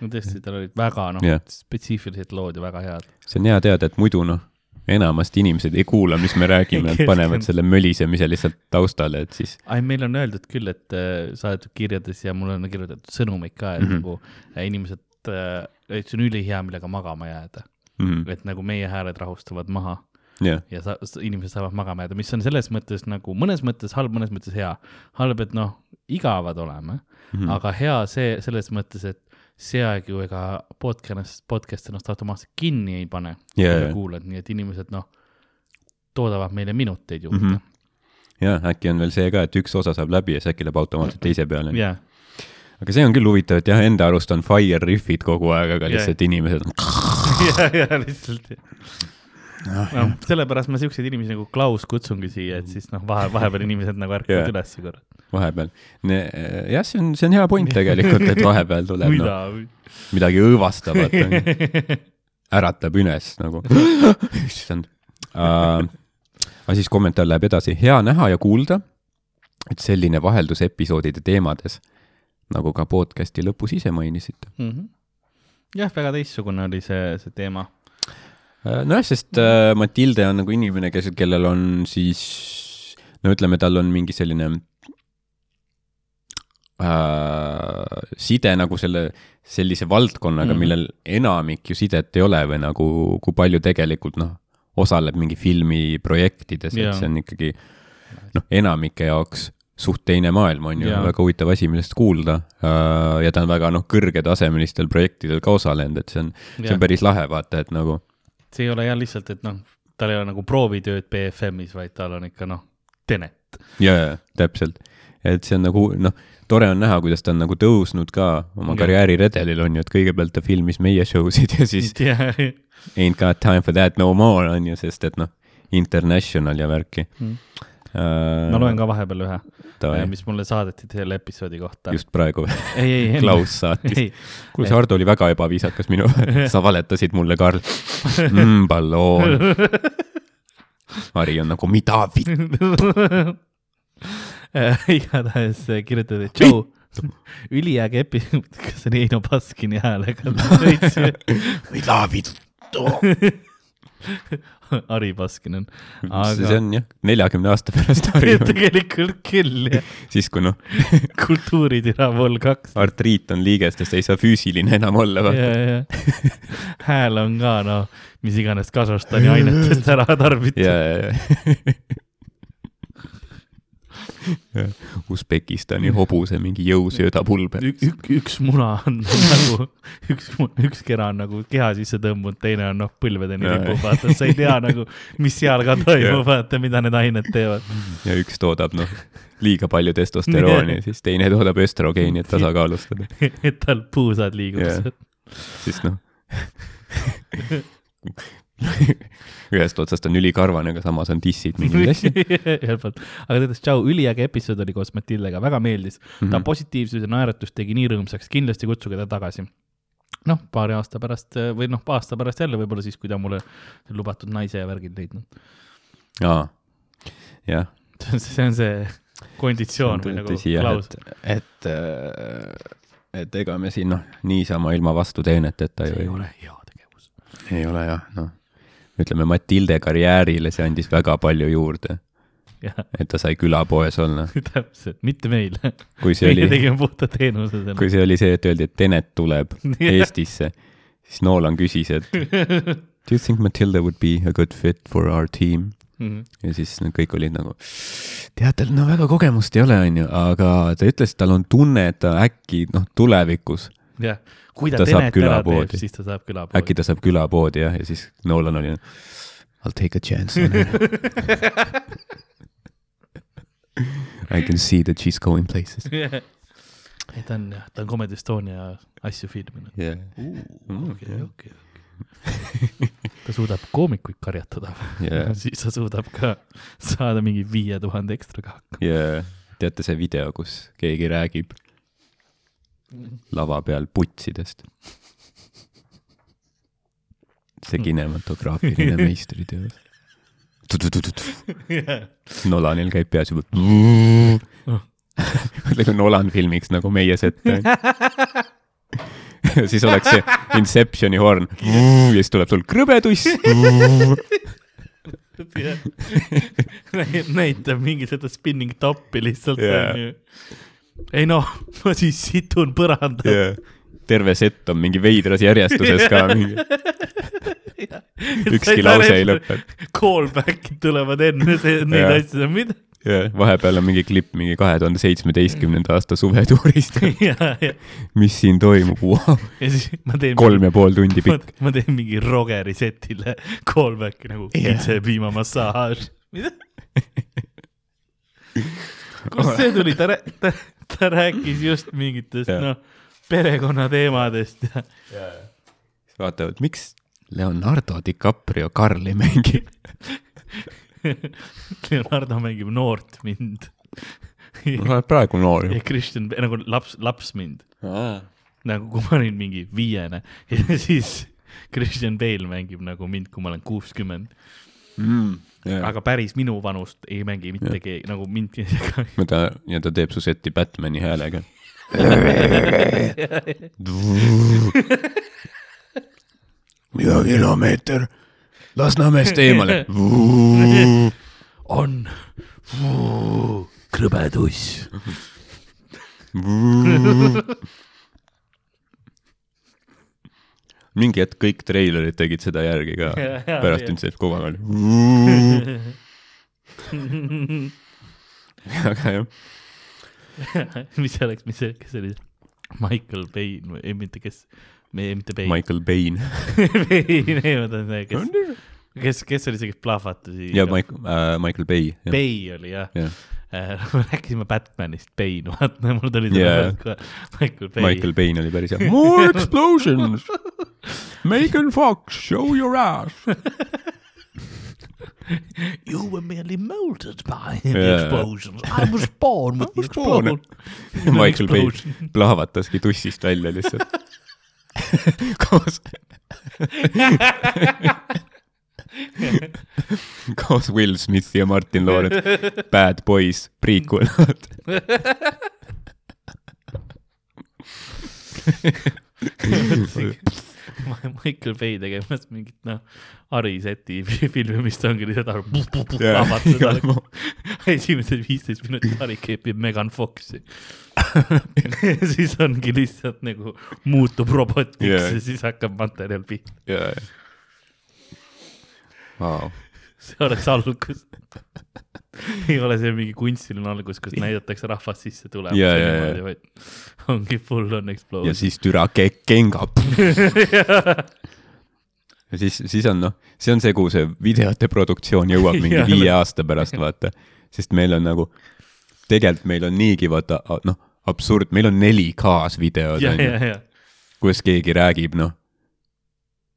[SPEAKER 1] no tõesti, tal olid väga noh
[SPEAKER 2] Jah.
[SPEAKER 1] spetsiifilised lood ja väga head.
[SPEAKER 2] see on hea teada, et muidu noh, enamasti inimesed ei kuula, mis me räägime, nad panevad selle mölisemise lihtsalt taustale, et siis
[SPEAKER 1] ai, meil on öeldud küll, et äh, saadetud kirjades ja mulle on kirjutatud sõnumeid ka, et mm. -hmm. nagu äh, inimesed äh,, et see on ülihea, millega magama jääda.
[SPEAKER 2] mm,
[SPEAKER 1] et nagu meie hääled rahustavad maha
[SPEAKER 2] jah,
[SPEAKER 1] ja sa, inimesed saavad magama jääda, mis on selles mõttes nagu mõnes mõttes halb, mõnes mõttes hea. halb, et noh, igavad oleme mm. -hmm. aga hea see selles mõttes, et see aeg ju ega podcast, podcast ennast automaatselt kinni ei pane sa kuulad, nii et inimesed noh, toodavad meile minuteid juurde mm. -hmm.
[SPEAKER 2] jah, äkki on veel see ka, et üks osa saab läbi ja siis äkki läheb automaatselt teise peale.
[SPEAKER 1] jaa,
[SPEAKER 2] aga see on küll huvitav, et jah, enda arust on fire riff'id kogu aeg, aga lihtsalt inimesed on
[SPEAKER 1] ja, ja lihtsalt. noh, sellepärast ma siukseid inimesi nagu Klaus kutsungi siia, et siis noh, vahe, vahepeal inimesed nagu ärkavad
[SPEAKER 2] Jaa.
[SPEAKER 1] üles korra.
[SPEAKER 2] vahepeal. jah, see on, see on hea point tegelikult, et vahepeal tuleb
[SPEAKER 1] mida
[SPEAKER 2] no,? midagi õõvastavat, äratab üles nagu. issand uh,. aga siis kommentaar läheb edasi, hea näha ja kuulda, et selline vaheldus episoodide teemades, nagu ka podcast'i lõpus ise mainisite.
[SPEAKER 1] Mhm. jah, väga teistsugune oli see, see teema.
[SPEAKER 2] Uh, nojah, sest uh, Matilde on nagu inimene, kes, kellel on siis, no ütleme, tal on mingi selline uh, side nagu selle, sellise valdkonnaga mm, millel enamik ju sidet ei ole või nagu, kui palju tegelikult noh, osaleb mingi filmiprojektides, et
[SPEAKER 1] Jaa.
[SPEAKER 2] see on ikkagi noh, enamike jaoks suht teine maailm on ju, väga huvitav asi, millest kuulda uh,. ja ta on väga noh, kõrgetasemelistel projektidel ka osalenud, et see on, see on päris lahe vaata, et nagu
[SPEAKER 1] see ei ole jah lihtsalt, et noh, tal ei ole nagu proovitööd BFM-is, vaid tal on ikka noh, Tenet.
[SPEAKER 2] ja, ja täpselt, et see on nagu noh, tore on näha, kuidas ta on nagu tõusnud ka oma
[SPEAKER 1] Jah.
[SPEAKER 2] karjääriredelil on ju, et kõigepealt ta filmis meie show sid ja siis Ain't got time for that no more on ju, sest et noh, international ja värki
[SPEAKER 1] Mm.
[SPEAKER 2] uh,.
[SPEAKER 1] ma loen ka vahepeal ühe,
[SPEAKER 2] Davai,
[SPEAKER 1] mis mulle saadeti selle episoodi kohta.
[SPEAKER 2] just praegu
[SPEAKER 1] ei, ei, ei.
[SPEAKER 2] Klaus saatis. kuule, see Hardo oli väga ebaviisakas minu sa valetasid mulle, Karl mm,. balloon. Mari on nagu, mida vitt,
[SPEAKER 1] igatahes kirjutati, Joe, üliäge episood, kas see oli Heino Baskini häälega?
[SPEAKER 2] mida vitt.
[SPEAKER 1] Ari Baskin on,
[SPEAKER 2] see
[SPEAKER 1] aga
[SPEAKER 2] on jah, neljakümne aasta pärast Harri,
[SPEAKER 1] tegelikult küll jah,
[SPEAKER 2] siis kui noh,
[SPEAKER 1] kultuuritüra vol kaks.
[SPEAKER 2] artriit on liigestes, ei saa füüsiline enam olla,
[SPEAKER 1] ja,
[SPEAKER 2] vaata.
[SPEAKER 1] ja hääl on ka noh, mis iganes Kasahstani ainetest ära tarbitud
[SPEAKER 2] ja, ja, ja. Usbekistani hobuse mingi jõusöödapulber.
[SPEAKER 1] Ük, ük, üks muna on nagu, üks, üks kera on nagu keha sisse tõmbunud, teine on noh, põlvedeni ripub, vaata, sa ei tea nagu, mis seal ka toimub, vaata, mida need ained teevad.
[SPEAKER 2] ja üks toodab noh, liiga palju testosterooni, siis teine toodab östrogeeni, et tasakaalustada.
[SPEAKER 1] et tal puusad liiguvad
[SPEAKER 2] siis noh, ühest otsast on ülikarvane, aga samas on dissid mingeid asju.
[SPEAKER 1] aga teades, tšau, üliäge episood oli koos Matildega, väga meeldis mm. -hmm.
[SPEAKER 2] Mhm.
[SPEAKER 1] ta positiivsus ja naeratus tegi nii rõõmsaks, kindlasti kutsuge ta tagasi. noh, paari aasta pärast eh, või noh, aasta pärast jälle võib-olla siis, kui ta mulle lubatud naise ja värgid leidnud.
[SPEAKER 2] aa, jah.
[SPEAKER 1] see on see konditsioon või nagu klaus.
[SPEAKER 2] et, et, et ega me siin noh, niisama ilma vastuteeneteta ju ei ole.
[SPEAKER 1] heategevus.
[SPEAKER 2] ei ole jah, noh, ütleme Matilde karjäärile see andis väga palju juurde, et ta sai külapoes olla.
[SPEAKER 1] täpselt, mitte meile.
[SPEAKER 2] kui see
[SPEAKER 1] meie
[SPEAKER 2] oli,
[SPEAKER 1] tegime puhta teenuse selle.
[SPEAKER 2] kui see oli see, et öeldi, et Tenet tuleb Eestisse, siis Nolan küsis, et do you think Matilda would be a good fit for our team?
[SPEAKER 1] Mhm.
[SPEAKER 2] ja siis nad kõik olid nagu, teate, no väga kogemust ei ole, onju, aga ta ütles, et tal on tunne, et ta äkki noh, tulevikus
[SPEAKER 1] jah, kui ta,
[SPEAKER 2] Ta
[SPEAKER 1] Tenet ära teeb siis ta saab külapoodi.
[SPEAKER 2] äkki ta saab külapoodi jah, ja siis Nolan oli, I'll take a chance on her. I can see that she's going places
[SPEAKER 1] ei, ta on jah, ta on Comedy Estonia asju filminud.
[SPEAKER 2] yeah..
[SPEAKER 1] okei, okei, okei. ta suudab koomikuid karjatada
[SPEAKER 2] Jaa.
[SPEAKER 1] siis ta suudab ka saada mingi viie tuhande ekstraga hakkama.
[SPEAKER 2] ja teate see video, kus keegi räägib lava peal putsidest? see kinematograafiline meistritöö. Nolanil käib peas juba. mõtle, kui Nolan filmiks nagu meie sette. siis oleks see Inceptioni horn ja siis tuleb sul krõbetuss.
[SPEAKER 1] näitab mingit seda spinning top'i lihtsalt
[SPEAKER 2] Jaa.
[SPEAKER 1] onju. Ei noh, ma siis situn põrandal.
[SPEAKER 2] Yeah. terve sett on mingi veidras järjestuses ka mingi, ükski lause ei lõpe.
[SPEAKER 1] Callback'id tulevad enne see- neid
[SPEAKER 2] Jaa.
[SPEAKER 1] asju, mida.
[SPEAKER 2] yeah. vahepeal on mingi klipp mingi kahe tuhande seitsmeteistkümnenda aasta suvetuurist. mis siin toimub wow.? kolm ja pool tundi pikk.
[SPEAKER 1] ma teen mingi Rogeri setile callback'i nagu
[SPEAKER 2] Jah.
[SPEAKER 1] kitsepiimamassaaž. mida? kust see tuli, ta, ta, ta rääkis just mingitest noh, perekonnateemadest ja
[SPEAKER 2] siis vaatavad, miks Leonardo DiCaprio Karli mängib.
[SPEAKER 1] Leonardo mängib noort mind.
[SPEAKER 2] Ma olen praegu noor
[SPEAKER 1] ja
[SPEAKER 2] ju.
[SPEAKER 1] Kristjan nagu laps, laps mind, nagu kui ma olin mingi viiene. Ja siis Christian Bale mängib nagu mind, kui ma olen kuuskümmend, aga päris minu vanust ei mängi mitte
[SPEAKER 2] Jah.
[SPEAKER 1] keegi, nagu mind
[SPEAKER 2] ta, ja ta teeb su setti Batman'i häälega. iga kilomeeter Lasnamäest eemale.
[SPEAKER 1] on krõbeduss.
[SPEAKER 2] mingi hetk kõik treilerid tegid seda järgi ka pärast ilmselt kogu aeg oli. aga jah,
[SPEAKER 1] mis see oleks, mis see, kes see oli? Michael Payne või ei, mitte kes, mitte Payne.
[SPEAKER 2] Michael Bain
[SPEAKER 1] Payne, ei ma tahan öelda, kes, kes, kes oli see, kes plahvatas?
[SPEAKER 2] ja Michael äh,, Michael Bay.
[SPEAKER 1] Bay oli jah
[SPEAKER 2] jah,
[SPEAKER 1] äh. rääkisime Batmanist, Bane, vaata mul tuli yeah. Michael Bay.
[SPEAKER 2] Michael Bain oli päris hea. More explosions. Megan Fox, show your ass.
[SPEAKER 1] You were merely molded by the
[SPEAKER 2] Jaa.
[SPEAKER 1] explosions. I was born with the
[SPEAKER 2] was born.
[SPEAKER 1] explosion.
[SPEAKER 2] Michael Bay plahvataski tussist välja lihtsalt. koos, koos Will Smithi ja Martin Lawrence, Bad Boys, prequel.
[SPEAKER 1] Michael Bay tegemas mingit noh, Hariseti filmi, mis ongi lihtsalt
[SPEAKER 2] igal
[SPEAKER 1] plahvatada
[SPEAKER 2] pool..
[SPEAKER 1] esimesed viisteist minutit Hari keepib Megan Foxi. siis ongi lihtsalt nagu muutub robotiks yeah. ja siis hakkab materjal pihta.
[SPEAKER 2] jaa, jaa.
[SPEAKER 1] see oleks algus. ei ole see mingi kunstiline algus, kus näidatakse rahvast sisse tulemas
[SPEAKER 2] Jaa, jaa, jaa.
[SPEAKER 1] vaid ongi full on
[SPEAKER 2] ja
[SPEAKER 1] explosion.
[SPEAKER 2] siis türa ke-, kengab. ja siis, siis on noh, see on see, kuhu see videote produktsioon jõuab mingi viie aasta pärast, vaata. sest meil on nagu, tegelikult meil on niigi vaata, noh, absurd, meil on 4K-s videod,
[SPEAKER 1] ja, ja,
[SPEAKER 2] onju,
[SPEAKER 1] ja
[SPEAKER 2] kus keegi räägib, noh,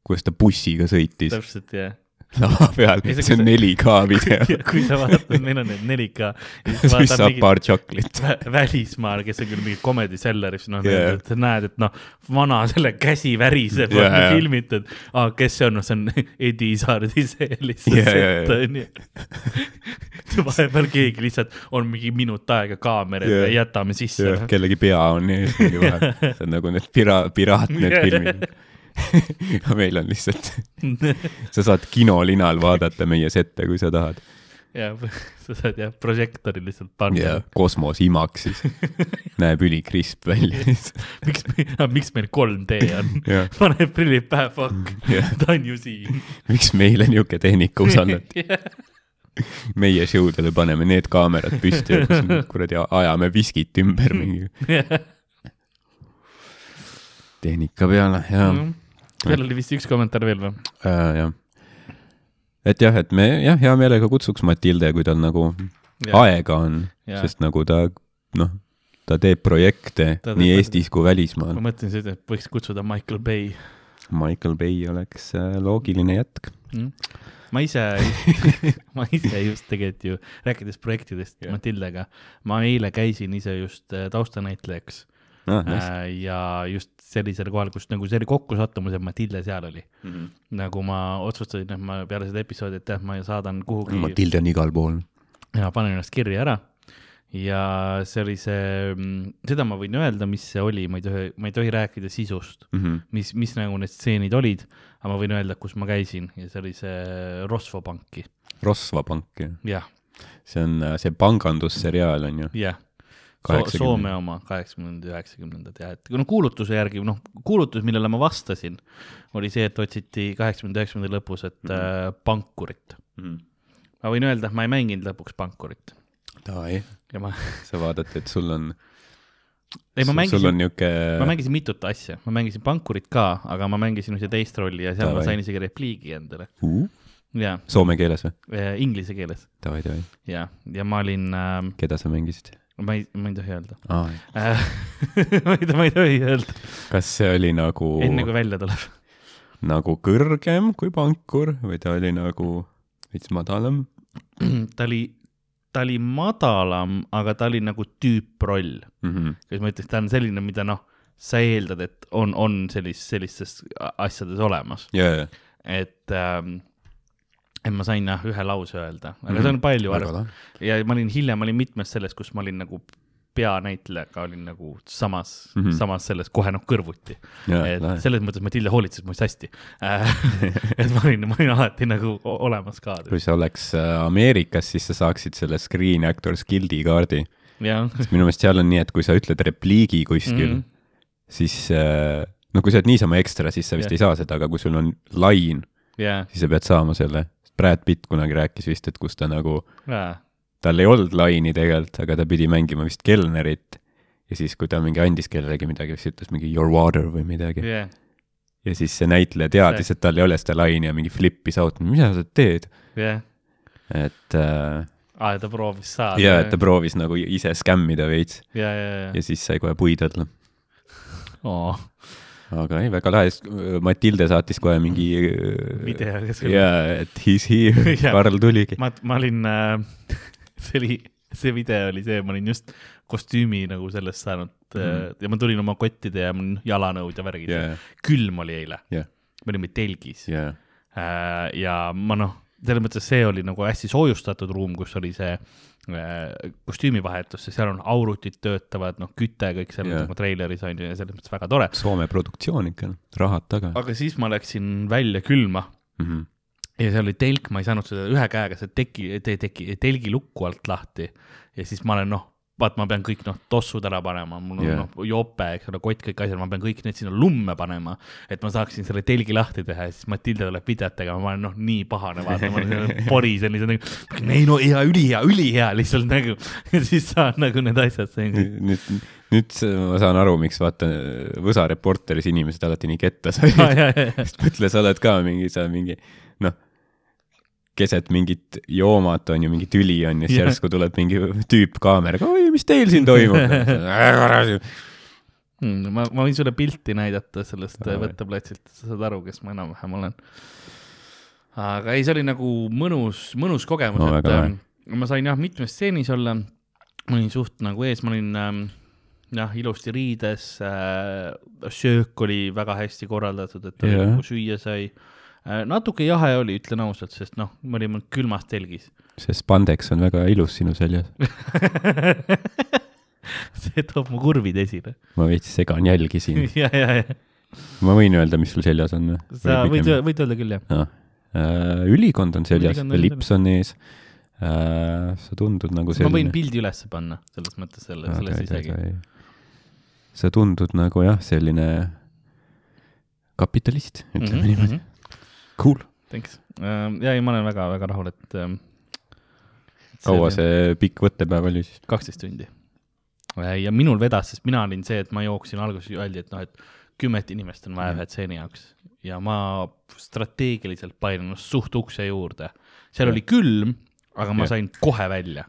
[SPEAKER 2] kuidas ta bussiga sõitis
[SPEAKER 1] täpselt jah.
[SPEAKER 2] Lava peal,
[SPEAKER 1] see-
[SPEAKER 2] on 4K video.
[SPEAKER 1] kui sa vaatad, meil on need 4K.
[SPEAKER 2] siis saab paar tšoklit.
[SPEAKER 1] välismaal, kes on küll mingi comedy seller, siis noh yeah., sa näed, et noh, vana selle käsi väriseb yeah,
[SPEAKER 2] jaa.
[SPEAKER 1] filmitud ah,, kes see on, no see on Edi Saardi see lihtsalt
[SPEAKER 2] Jaa, jaa,
[SPEAKER 1] sett onju. vahepeal keegi lihtsalt on mingi minut aega kaameril
[SPEAKER 2] Jaa.
[SPEAKER 1] yeah. ja jätame sisse noh.
[SPEAKER 2] jah, kellegi pea on ees mingi vahel, see on nagu need pira-, piraat need
[SPEAKER 1] Jaa,
[SPEAKER 2] filmid. meil on lihtsalt, sa saad kinolinal vaadata meie sette, kui sa tahad.
[SPEAKER 1] ja sa saad jah, prožektori lihtsalt panna
[SPEAKER 2] ja kosmos imaks siis, näeb ülikrisp välja
[SPEAKER 1] miks, miks meil 3D on
[SPEAKER 2] Jah.,
[SPEAKER 1] paneb prillid pähe, fuck ta on ju siin.
[SPEAKER 2] miks meile niisugune tehnika usaldati? meie showdele paneme need kaamerad püsti ja kuradi ajame viskit ümber mingi tehnika peale ja
[SPEAKER 1] seal oli vist üks kommentaar veel või?
[SPEAKER 2] äh,, jah. et jah, et me jah, hea meelega kutsuks Matilde, kui tal nagu
[SPEAKER 1] Jah.
[SPEAKER 2] aega on, sest nagu ta noh, ta teeb projekte
[SPEAKER 1] Ta teeb-
[SPEAKER 2] nii Eestis kui välismaal
[SPEAKER 1] ma. mõtlesin seda, et võiks kutsuda Michael Bay
[SPEAKER 2] Michael Bay oleks äh, loogiline jätk.
[SPEAKER 1] mm.. ma ise, ma ise just tegelikult ju, rääkides projektidest yeah. Matildega, ma eile käisin ise just äh, taustanäitlejaks
[SPEAKER 2] Ah,
[SPEAKER 1] äh, ja just sellisel kohal, kus nagu see oli kokkusattumus, et Matilde seal oli.
[SPEAKER 2] Mhm.
[SPEAKER 1] nagu ma otsustasin, et ma peale seda episoodi, et jah, ma saadan kuhugi
[SPEAKER 2] Matilde on igal pool.
[SPEAKER 1] ja panen ennast kirja ära. ja see oli see, seda ma võin öelda, mis see oli, ma ei tohi, ma ei tohi rääkida sisust, mis, mis nagu need stseenid olid, aga ma võin öelda, kus ma käisin ja see oli see Rosvo panki,
[SPEAKER 2] Rosva pank, jah.
[SPEAKER 1] jah,
[SPEAKER 2] see on äh, see pangandusseriaal on ju.
[SPEAKER 1] jah.
[SPEAKER 2] 80.
[SPEAKER 1] Soome oma kaheksakümnendad, üheksakümnendad ja et no kuulutuse järgi, noh, kuulutus, millele ma vastasin, oli see, et otsiti kaheksakümnenda, üheksakümnenda lõpus, et mm -hmm. äh, pankurit. ma võin öelda, et ma ei mänginud lõpuks pankurit
[SPEAKER 2] Davai,
[SPEAKER 1] ja ma,
[SPEAKER 2] sa vaatad, et sul on,
[SPEAKER 1] ei ma mängisin, ma
[SPEAKER 2] niisugune,
[SPEAKER 1] mängisin mitut asja, ma mängisin pankurit ka, aga ma mängisin ühte teist rolli ja seal
[SPEAKER 2] Davai.
[SPEAKER 1] ma sain isegi repliigi endale. ja
[SPEAKER 2] Soome keeles või?
[SPEAKER 1] äh, inglise keeles
[SPEAKER 2] davai, davai.
[SPEAKER 1] ja, ja ma olin äh,,
[SPEAKER 2] keda sa mängisid
[SPEAKER 1] ma ei, ma ei tohi öelda äh. ma ei, ma ei tohi öelda,
[SPEAKER 2] kas see oli nagu,
[SPEAKER 1] enne kui välja tuleb.
[SPEAKER 2] nagu kõrgem kui pankur või ta oli nagu veits madalam?
[SPEAKER 1] ta oli, ta oli madalam, aga ta oli nagu tüüproll.
[SPEAKER 2] Mhm.
[SPEAKER 1] kuidas ma ütleks, ta on selline, mida noh, sa eeldad, et on, on sellis-, sellistes asjades olemas,
[SPEAKER 2] jaa,
[SPEAKER 1] et ähm, et ma sain jah ühe lause öelda, aga
[SPEAKER 2] Mhm.
[SPEAKER 1] see on palju arv- ja ma olin hiljem olin mitmes selles, kus ma olin nagu peanäitlejaga olin nagu samas mm. -hmm. samas selles kohe noh kõrvuti. et
[SPEAKER 2] lahe.
[SPEAKER 1] selles mõttes Matilda hoolitses minust hästi. et ma olin, ma olin alati nagu olemas kaadris.
[SPEAKER 2] kui see oleks äh, Ameerikas, siis sa saaksid selle Screen Actors Guildi kaardi. sest minu meelest seal on nii, et kui sa ütled repliigi kuskil mm. -hmm. siis äh, no kui sa oled niisama ekstra, siis sa vist
[SPEAKER 1] Jah.
[SPEAKER 2] ei saa seda, aga kui sul on lain,
[SPEAKER 1] ja,
[SPEAKER 2] siis sa pead saama selle. Brad Pitt kunagi rääkis vist, et kus ta nagu, tal ei olnud laini tegelikult, aga ta pidi mängima vist kelnerit ja siis, kui ta mingi andis kellelegi midagi, siis ütles mingi your water või midagi.
[SPEAKER 1] Ja,
[SPEAKER 2] ja siis see näitleja teadis, et tal ei ole seda laini ja mingi flippis out, mida sa teed,
[SPEAKER 1] ja,
[SPEAKER 2] et äh,
[SPEAKER 1] aa, ta proovis saada.
[SPEAKER 2] ja et ta proovis nagu ise skämmida veits.
[SPEAKER 1] Ja, ja, ja,
[SPEAKER 2] ja siis sai kohe puid alla.
[SPEAKER 1] oo,
[SPEAKER 2] aga ei, väga lahe, Matilde saatis kohe mingi
[SPEAKER 1] video, kes
[SPEAKER 2] jaa, et he's here. Karl tuligi.
[SPEAKER 1] ma, ma olin äh, see oli, see video oli see, ma olin just kostüümi nagu sellest saanud mm. -hmm. ja ma tulin oma kottide ja jalanõud ja värgid yeah.. külm oli eile
[SPEAKER 2] Jah.
[SPEAKER 1] me olime telgis
[SPEAKER 2] jaa,
[SPEAKER 1] äh, ja ma noh, selles mõttes see oli nagu hästi soojustatud ruum, kus oli see äh, kostüümivahetus, sest seal on aurutid töötavad, noh, küte kõik
[SPEAKER 2] Jaa.
[SPEAKER 1] yeah. nagu treileris on ju ja selles mõttes väga tore.
[SPEAKER 2] Soome produktsioon ikka, rahad taga
[SPEAKER 1] aga siis ma läksin välja külma
[SPEAKER 2] mm. -hmm.
[SPEAKER 1] ja seal oli telk, ma ei saanud seda ühe käega seda teki, teki, telgi lukku alt lahti ja siis ma olen noh, vaat ma pean kõik noh, tossud ära panema, mul on yeah. noh jope, eks ole, kott, kõik asjad, ma pean kõik need sinna lumme panema, et ma saaksin selle telgi lahti teha. Ja siis Matilda tuleb videot tegema, ma olen noh, nii pahane, vaata, ma olen porisen lihtsalt nagu, ei no hea, ülihea, ülihea lihtsalt nagu. Ja siis saan nagu need asjad siin.
[SPEAKER 2] nüüd, nüüd ma saan aru, miks vaata Võsa Reporteris inimesed alati nii ketta said. sest mõtle, sa oled ka mingi, sa mingi noh, keset mingit joomat on ju, mingi tüli on ja siis järsku tuleb mingi tüüp kaameraga, oi, mis teil siin toimub?
[SPEAKER 1] Mm, ma, ma võin sulle pilti näidata sellest võtteplatsilt, sa saad aru, kes ma enam-vähem olen. aga ei, see oli nagu mõnus, mõnus kogemus
[SPEAKER 2] No
[SPEAKER 1] et ähm, ma sain jah, mitmes stseenis olla. ma olin suht nagu ees, ma olin ähm, jah, ilusti riides äh,, söök oli väga hästi korraldatud, et yeah. nagu süüa sai äh,. Natuke jahe oli, ütlen ausalt, sest noh, me olime külmas telgis.
[SPEAKER 2] see spandeks on väga ilus sinu seljas.
[SPEAKER 1] see toob mu kurvid esile.
[SPEAKER 2] ma veits segan jälgi siin.
[SPEAKER 1] ja, ja, ja
[SPEAKER 2] ma võin öelda, mis sul seljas on?
[SPEAKER 1] sa võid, võid öelda küll jah.
[SPEAKER 2] ah.. Uh, ülikond on seljas,
[SPEAKER 1] Ülikond on
[SPEAKER 2] lips on ees uh,. sa tundud nagu
[SPEAKER 1] ma võin
[SPEAKER 2] selline.
[SPEAKER 1] pildi ülesse panna, selles mõttes selle, selles isegi.
[SPEAKER 2] sa tundud nagu jah, selline kapitalist, ütleme niimoodi. Cool.
[SPEAKER 1] Thanks. ja ei, ma olen väga-väga rahul, et ähm,.
[SPEAKER 2] kaua? see pikk võttepäev oli siis?
[SPEAKER 1] kaksteist tundi. ja minul vedas, sest mina olin see, et ma jooksin, alguses öeldi, et noh, et kümmet inimest on vaja
[SPEAKER 2] Mhm.
[SPEAKER 1] ühe stseeni jaoks ja ma strateegiliselt ennast suht ukse juurde. seal
[SPEAKER 2] Jah.
[SPEAKER 1] oli külm, aga ma
[SPEAKER 2] Jah.
[SPEAKER 1] sain kohe välja.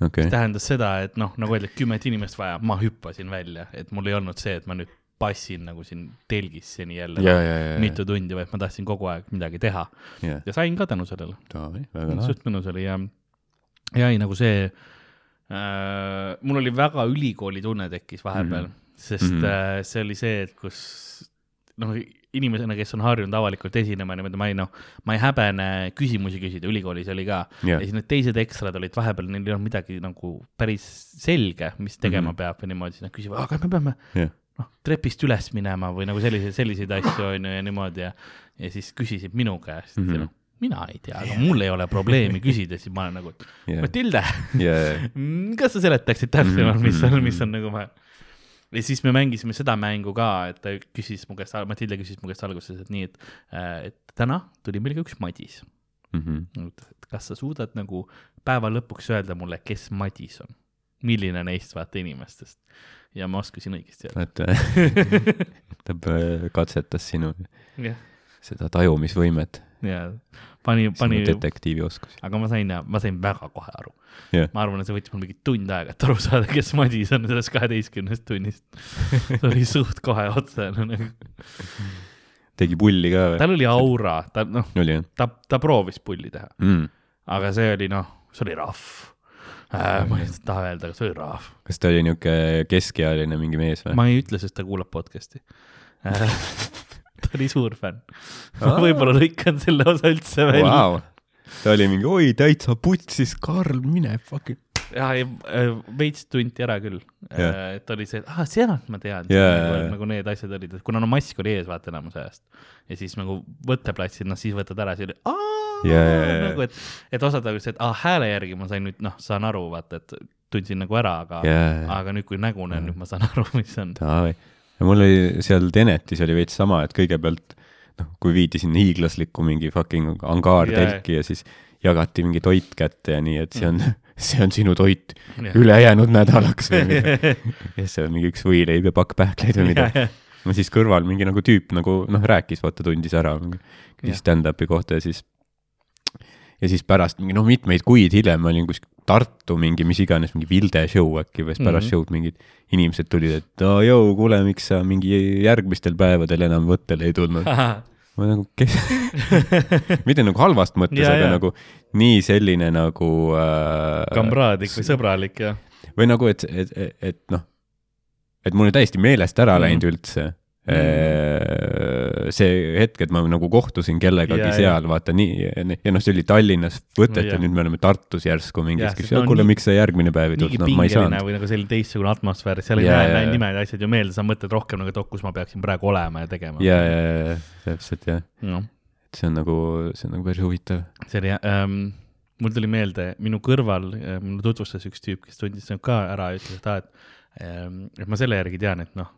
[SPEAKER 2] okei
[SPEAKER 1] see, tähendas seda, et noh, nagu öeldi, et kümmet inimest vaja, ma hüppasin välja, et mul ei olnud see, et ma nüüd passin nagu siin telgis seni jälle
[SPEAKER 2] ja, ja, ja,
[SPEAKER 1] mitu tundi, vaid ma tahtsin kogu aeg midagi teha
[SPEAKER 2] ja,
[SPEAKER 1] ja sain ka tänu sellele. suht mõnus oli ja, ja ei nagu see äh,, mul oli väga ülikooli tunne tekkis vahepeal mm. -hmm. sest mm. -hmm. äh, see oli see, et kus noh, inimesena, kes on harjunud avalikult esinema niimoodi, ma ei noh, ma ei häbene küsimusi küsida, ülikoolis oli ka
[SPEAKER 2] Jah.
[SPEAKER 1] ja siis need teised ekstrad olid vahepeal, neil ei olnud midagi nagu päris selge, mis tegema mm. -hmm. peab ja niimoodi, siis nad küsivad, aga me peame
[SPEAKER 2] jah,
[SPEAKER 1] noh, trepist üles minema või nagu selliseid, selliseid asju on ju ja niimoodi ja, ja siis küsisid minu käest mm,
[SPEAKER 2] Mhm.
[SPEAKER 1] -hmm. ja noh, mina ei tea, aga mul ei ole probleemi küsida, siis ma olen nagu,
[SPEAKER 2] ja,
[SPEAKER 1] Matilde,
[SPEAKER 2] ja,
[SPEAKER 1] kas sa seletaksid täpsemalt, mis on,
[SPEAKER 2] Mhm.
[SPEAKER 1] mis on nagu vaja? ja siis me mängisime seda mängu ka, et ta küsis mu käest, Matilde küsis mu käest alguses, et nii, et, et täna tuli meil ka üks Madis. et kas sa suudad nagu päeva lõpuks öelda mulle, kes Madis on? Milline neist vaata inimestest? ja ma oskasin õigesti öelda.
[SPEAKER 2] et ta äh, katsetas sinu.
[SPEAKER 1] jah,
[SPEAKER 2] seda tajumisvõimet,
[SPEAKER 1] ja pani, pani
[SPEAKER 2] detektiivi oskusi.
[SPEAKER 1] aga ma sain, ma sain väga kohe aru
[SPEAKER 2] Jah.
[SPEAKER 1] ma arvan, et see võttis mul mingi tund aega, et aru saada, kes Madis on sellest kaheteistkümnest tunnist. see oli suht kohe otse no,, nagu
[SPEAKER 2] tegi pulli ka või?
[SPEAKER 1] tal oli aura, ta noh, ta, ta proovis pulli teha,
[SPEAKER 2] mm.?
[SPEAKER 1] aga see oli noh, see oli rahv äh,. ma ei taha öelda, aga see oli rahv.
[SPEAKER 2] kas ta oli niisugune keskealine mingi mees või?
[SPEAKER 1] ma ei ütle, sest ta kuulab podcast'i äh. ta oli suur fänn. ma võib-olla lõikan selle osa üldse välja
[SPEAKER 2] Wow. ta oli mingi, oi täitsa putsis, Karl, mine fucking.
[SPEAKER 1] ja, ja äh, veits tunti ära küll.
[SPEAKER 2] Jah.
[SPEAKER 1] et oli see, et ah, sealt ma tean.
[SPEAKER 2] Jaa,
[SPEAKER 1] nagu,
[SPEAKER 2] jaa, jaa.
[SPEAKER 1] nagu need asjad olid, et kuna no mask oli ees vaata enamus ajast. Ja siis nagu võtteplatsil, noh siis võtad ära, siis oli aa!
[SPEAKER 2] Jaa, jaa, jaa.
[SPEAKER 1] nagu et, et osad olid see, et aa hääle järgi ma sain nüüd noh, saan aru, vaata, et tundsin nagu ära, aga
[SPEAKER 2] jaa,
[SPEAKER 1] aga nüüd, kui nägu näen, nüüd ma saan aru, mis on.
[SPEAKER 2] ja mul oli seal Tenetis oli veits sama, et kõigepealt noh, kui viidi sinna hiiglaslikku mingi fucking angaartelki ja siis jagati mingi toit kätte ja nii, et see on, see on sinu toit ülejäänud nädalaks või midagi. ja siis seal mingi üks võileib ja pakk pähkleid või midagi. no siis kõrval mingi nagu tüüp nagu noh, rääkis, vaata tundis ära, küsis stand-up'i kohta ja siis ja siis pärast mingi noh, mitmeid kuid hiljem ma olin kuskil Tartu mingi mis iganes mingi Vilde show äkki või siis pärast
[SPEAKER 1] Mhm.
[SPEAKER 2] show'd mingid inimesed tulid, et aa jõu, kuule, miks sa mingi järgmistel päevadel enam võttele ei tulnud. ma nagu, kes, mitte nagu halvast mõttes, aga
[SPEAKER 1] jaa.
[SPEAKER 2] nagu nii selline nagu äh,
[SPEAKER 1] kamraadlik või sõbralik ja.
[SPEAKER 2] või nagu, et, et, et, et noh, et mul on täiesti meelest ära
[SPEAKER 1] Mhm.
[SPEAKER 2] läinud üldse mm. see hetk, et ma nagu kohtusin kellegagi
[SPEAKER 1] Ja,
[SPEAKER 2] ja, seal, vaata nii, ja noh, see oli Tallinnas võtet ja,
[SPEAKER 1] Ja.
[SPEAKER 2] ja nüüd me oleme Tartus järsku mingi
[SPEAKER 1] Jah,,
[SPEAKER 2] siis
[SPEAKER 1] sest no
[SPEAKER 2] kuule, miks sa järgmine päev ei tulnud, no ma ei saanud.
[SPEAKER 1] või nagu selline teistsugune atmosfäär, seal ei näe
[SPEAKER 2] jaa,
[SPEAKER 1] näe
[SPEAKER 2] jaa.
[SPEAKER 1] nimed ja asjad ju meelde, sa mõtled rohkem nagu, et oh, kus ma peaksin praegu olema ja tegema.
[SPEAKER 2] ja, ja, ja, täpselt jah,
[SPEAKER 1] noh,
[SPEAKER 2] et see on nagu, see on nagu päris huvitav.
[SPEAKER 1] see oli ähm,, mul tuli meelde, minu kõrval äh, mulle tutvustas üks tüüp, kes tundis nagu ka ära ja ütles, et aa, et ähm,, et ma selle järgi tean, et noh,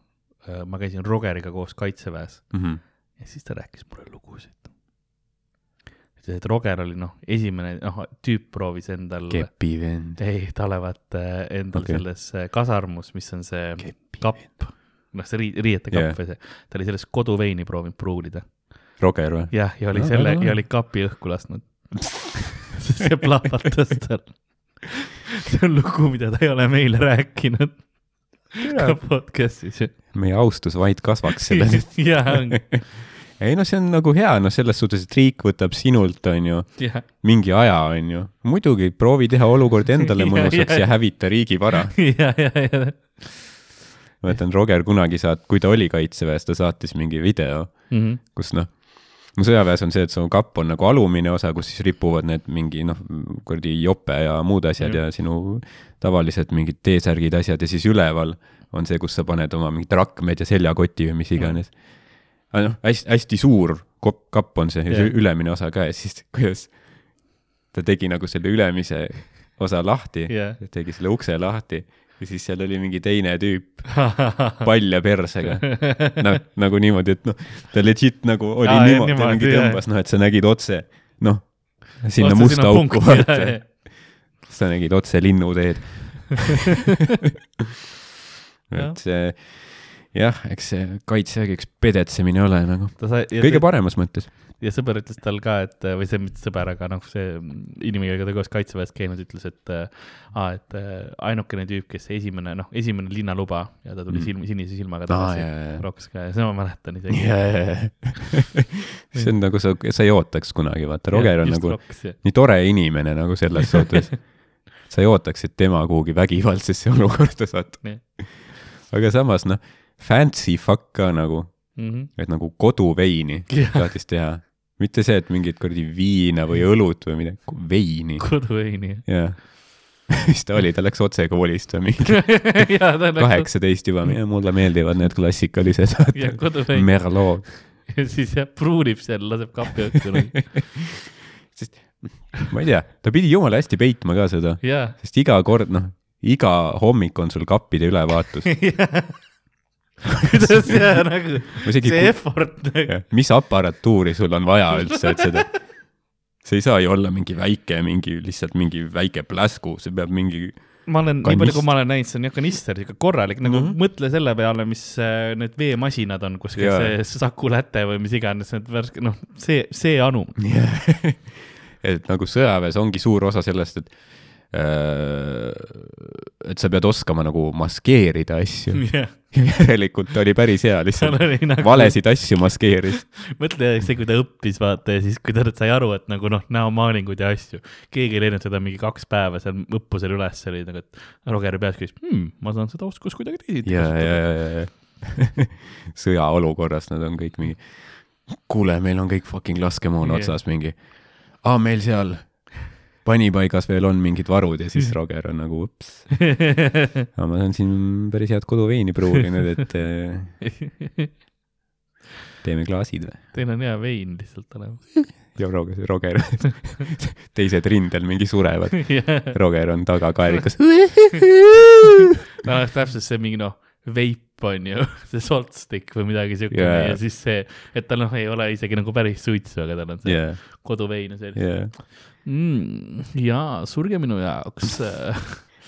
[SPEAKER 1] ma käisin Rogeriga koos kaitseväes
[SPEAKER 2] Mhm.
[SPEAKER 1] ja siis ta rääkis mulle lugusid. ütles, et Roger oli noh, esimene, noh, tüüp proovis endal,
[SPEAKER 2] kepivend.
[SPEAKER 1] ei, ta olevat äh, endal okay. selles äh, kasarmus, mis on see
[SPEAKER 2] Kepi
[SPEAKER 1] kapp, noh, see rii-, riiete kapp
[SPEAKER 2] Jah.
[SPEAKER 1] või see, ta oli selles koduveini proovinud pruulida.
[SPEAKER 2] Roger või?
[SPEAKER 1] jah, ja oli
[SPEAKER 2] No,
[SPEAKER 1] selle
[SPEAKER 2] väga lahe.
[SPEAKER 1] ja oli kapi õhku lasknud. see plahvatas tal. see on lugu, mida ta ei ole meile rääkinud ka podcast'is.
[SPEAKER 2] meie austus vaid kasvaks selle
[SPEAKER 1] jaa, ongi,
[SPEAKER 2] ei noh, see on nagu hea, noh, selles suhtes, et riik võtab sinult, on ju,
[SPEAKER 1] jah,
[SPEAKER 2] mingi aja, on ju. muidugi proovi teha olukord endale mõnusaks
[SPEAKER 1] ja,
[SPEAKER 2] ja hävita riigi vara. ma mäletan, Roger kunagi saat-, kui ta oli kaitseväes, ta saatis mingi video,
[SPEAKER 1] Mhm.
[SPEAKER 2] kus noh, no sõjaväes on see, et su kapp on nagu alumine osa, kus siis ripuvad need mingi noh, kuradi jope ja muud asjad
[SPEAKER 1] Jah.
[SPEAKER 2] ja sinu tavalised mingid T-särgid, asjad ja siis üleval on see, kus sa paned oma mingid rakmed ja seljakoti või mis iganes. aga noh, hästi, hästi suur kopp, kapp on see ja see ülemine osa ka ja siis kuidas ta tegi nagu selle ülemise osa lahti
[SPEAKER 1] Jah.
[SPEAKER 2] tegi selle ukse lahti ja siis seal oli mingi teine tüüp palja persega. noh, nagu niimoodi, et noh, ta legit nagu oli
[SPEAKER 1] Aa,
[SPEAKER 2] niimoodi,
[SPEAKER 1] niimoodi,
[SPEAKER 2] mingi tõmbas, noh, et sa nägid otse, noh, sinna
[SPEAKER 1] Otse
[SPEAKER 2] musta auku
[SPEAKER 1] punkti,
[SPEAKER 2] vaata sa nägid otse linnuteed. Et see, jah, eks see kaitsevägi üks pedetsemine ole nagu, kõige paremas mõttes.
[SPEAKER 1] Ja sõber ütles tal ka, et või see mitte sõber, aga noh, see inimene, kellega ta koos kaitseväes käinud, ütles, et aa, et äh, ainukene tüüp, kes esimene, noh, esimene linnaluba ja ta tuli
[SPEAKER 2] Mm.
[SPEAKER 1] silm, sinise silmaga tagasi
[SPEAKER 2] jaa, jaa.
[SPEAKER 1] rokkas ka ja seda ma mäletan isegi.
[SPEAKER 2] see on nagu sa, sa ei ootaks kunagi, vaata, Roger on nagu nii tore inimene nagu selles suhtes. sa ei ootaks, et tema kuhugi vägivaldsesse olukorda satub
[SPEAKER 1] Nii..
[SPEAKER 2] aga samas noh, fancy fuck ka nagu, et nagu koduveini
[SPEAKER 1] Jah.
[SPEAKER 2] tahtis teha. Mitte see, et mingit kuradi viina või õlut või midagi, veini,
[SPEAKER 1] koduveini.
[SPEAKER 2] jaa. mis ta oli, ta läks otse koolist või mingi kaheksateist juba, mulle meeldivad need klassikalised Merlot.
[SPEAKER 1] ja siis jah, pruunib seal, laseb kapi õhku nagu.
[SPEAKER 2] sest ma ei tea, ta pidi jumala hästi peitma ka seda,
[SPEAKER 1] jaa,
[SPEAKER 2] sest iga kord noh, iga hommik on sul kappide ülevaatus.
[SPEAKER 1] kuidas nagu,
[SPEAKER 2] Ma isegi
[SPEAKER 1] see effort nagu.
[SPEAKER 2] mis aparatuuri sul on vaja üldse, et seda, see ei saa ju olla mingi väike, mingi lihtsalt mingi väike pläsku, see peab mingi
[SPEAKER 1] ma olen, nii palju, kui ma olen näinud, see on jah kanister, siuke korralik, nagu mm. -hmm. mõtle selle peale, mis äh, need veemasinad on kuskil
[SPEAKER 2] Jaa.
[SPEAKER 1] see Saku Läte või mis iganes need värske, noh, see, see anum.
[SPEAKER 2] et nagu sõjaväes ongi suur osa sellest, et et sa pead oskama nagu maskeerida asju.
[SPEAKER 1] jah,
[SPEAKER 2] järelikult ta oli päris hea, lihtsalt
[SPEAKER 1] nagu,
[SPEAKER 2] valesid asju maskeeris.
[SPEAKER 1] mõtle see, kui ta õppis, vaata ja siis, kui ta sai aru, et nagu noh, näomaalingud ja asju. keegi ei leidnud seda mingi kaks päeva seal õppusel üles, oli nagu, et Roger peas küsis hmm,, ma saan seda oskust kuidagi teisiti
[SPEAKER 2] ja, ja, ja, ja sõjaolukorras nad on kõik mingi, kuule, meil on kõik fucking laskemoon
[SPEAKER 1] Jah.
[SPEAKER 2] otsas mingi. aa, meil seal panipaigas veel on mingid varud ja siis Roger on nagu ups. aga ma olen siin päris head koduveini pruulinud, et teeme klaasid või?
[SPEAKER 1] Teil on hea vein lihtsalt olemas.
[SPEAKER 2] ja Roger, Roger, teised rindel mingi surevad. Roger on taga kaelikas.
[SPEAKER 1] no täpselt see mingi noh, veip on ju, see salt stick või midagi siukene yeah. ja siis see, et tal noh, ei ole isegi nagu päris suitsu, aga tal on see yeah. koduvein ja selline
[SPEAKER 2] jaa.
[SPEAKER 1] mm,. jaa, surge minu jaoks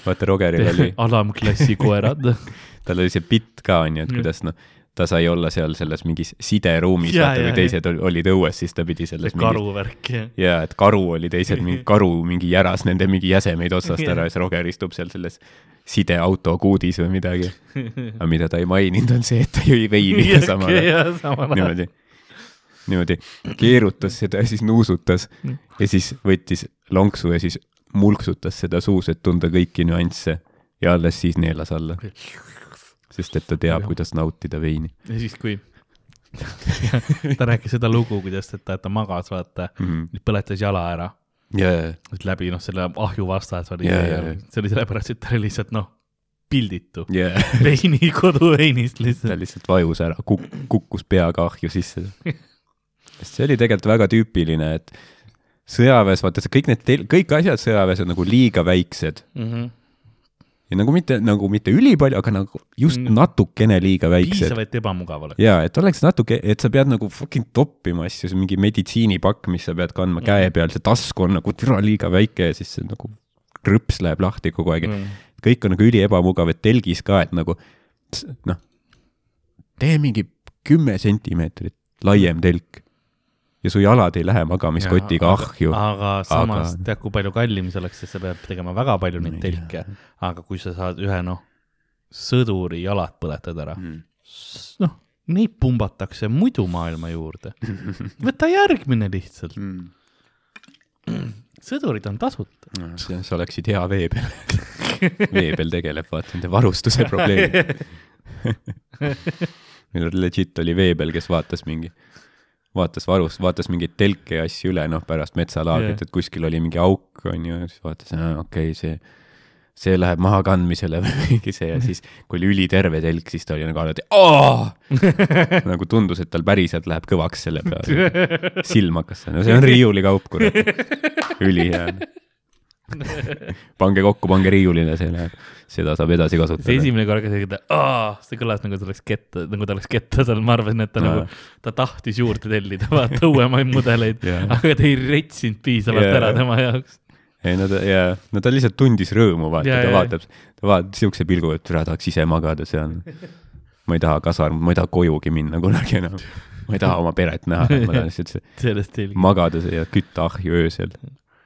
[SPEAKER 2] vaata, Rogeril oli,
[SPEAKER 1] alamklassi koerad.
[SPEAKER 2] tal oli see bitt ka onju, et kuidas noh, ta sai olla seal selles mingis sideruumis,
[SPEAKER 1] Jaa,
[SPEAKER 2] vaata
[SPEAKER 1] jaa,
[SPEAKER 2] kui teised ol- olid õues, siis ta pidi selles
[SPEAKER 1] karuvärk ja.
[SPEAKER 2] ja et karu oli teised, mingi karu mingi järas nende mingi jäsemeid otsast ära
[SPEAKER 1] Jah.
[SPEAKER 2] ja siis Roger istub seal selles sideauto kuudis või midagi. aga mida ta ei maininud, on see, et ta jõi veini ja
[SPEAKER 1] ja ajal.
[SPEAKER 2] niimoodi, niimoodi keerutas seda ja siis nuusutas ja siis võttis lonksu ja siis mulksutas seda suus, et tunda kõiki nüansse ja alles siis neelas alla, sest et ta teab, kuidas nautida veini
[SPEAKER 1] ja siis, kui ta rääkis seda lugu, kuidas, et ta, et ta magas, vaata,
[SPEAKER 2] mm. -hmm.
[SPEAKER 1] põletas jala ära et läbi noh, selle ahju vastas oli
[SPEAKER 2] Jaa,
[SPEAKER 1] yeah,
[SPEAKER 2] jaa,
[SPEAKER 1] yeah,
[SPEAKER 2] jaa.
[SPEAKER 1] see oli sellepärast, et ta oli lihtsalt noh, pilditu
[SPEAKER 2] ja
[SPEAKER 1] veini, koduveinist
[SPEAKER 2] ta
[SPEAKER 1] lihtsalt.
[SPEAKER 2] lihtsalt vajus ära, kuk-, kukkus peaga ahju sisse. sest see oli tegelikult väga tüüpiline, et sõjaväes, vaata see kõik need kõik asjad sõjaväes on nagu liiga väiksed
[SPEAKER 1] Mm -hmm.
[SPEAKER 2] ja nagu mitte, nagu mitte ülipalju, aga nagu just
[SPEAKER 1] Mm.
[SPEAKER 2] natukene liiga väiksed.
[SPEAKER 1] piisavalt ebamugav oleks.
[SPEAKER 2] jaa, et oleks natuke, et sa pead nagu fucking toppima asju, see mingi meditsiinipakk, mis sa pead kandma
[SPEAKER 1] Mhm.
[SPEAKER 2] käe peal, see tasku on nagu türa liiga väike ja siis see nagu krõps läheb lahti kogu aeg,
[SPEAKER 1] Mm.
[SPEAKER 2] kõik on nagu üli ebamugav, et telgis ka, et nagu noh, tee mingi kümme sentimeetrit laiem telk ja su jalad ei lähe magamiskotiga ahju.
[SPEAKER 1] aga samas
[SPEAKER 2] Aga-
[SPEAKER 1] tead, kui palju kallim see oleks, sest sa pead tegema väga palju neid telke, aga kui sa saad ühe noh, sõduri jalad põletad ära,
[SPEAKER 2] Mm.
[SPEAKER 1] noh, neid pumbatakse muidu maailma juurde. võta järgmine lihtsalt,
[SPEAKER 2] Mm.
[SPEAKER 1] sõdurid on tasuta.
[SPEAKER 2] sa, sa oleksid hea vee peal. vee peal tegeleb, vaata nende varustuse probleemi. meil legit oli vee peal, kes vaatas mingi, vaatas varust, vaatas mingeid telke ja asju üle, noh pärast metsalaagrit yeah., et kuskil oli mingi auk, onju, siis vaatas, okei okay,, see, see läheb maha kandmisele või mingi see ja siis, kui oli üliterve telk, siis ta oli nagu alati, nagu tundus, et tal päriselt läheb kõvaks selle peale. silm hakkas, no see on riiulikaup, kurat, ülihea. pange kokku, pange riiulile, see läheb, seda saab edasi
[SPEAKER 1] see
[SPEAKER 2] kasutada.
[SPEAKER 1] esimene kord, kui ta, see kõlas nagu ta oleks ketta, nagu ta oleks ketta seal, ma arvasin, et ta
[SPEAKER 2] Aa.
[SPEAKER 1] nagu, ta tahtis juurde tellida, vaata uuemaid mudeleid, aga ta ei retsinud piisavalt
[SPEAKER 2] Jaa.
[SPEAKER 1] ära tema jaoks.
[SPEAKER 2] ei no ta, jaa, no ta lihtsalt tundis rõõmu, vaata, ta vaatab, ta vaatab siukse pilguga, et türa tahaks ise magada seal. ma ei taha kasarm, ma ei taha kojugi minna kunagi enam. ma ei taha oma peret näha, ma tahan lihtsalt see-
[SPEAKER 1] sellest
[SPEAKER 2] magada ja kütta ahju öösel,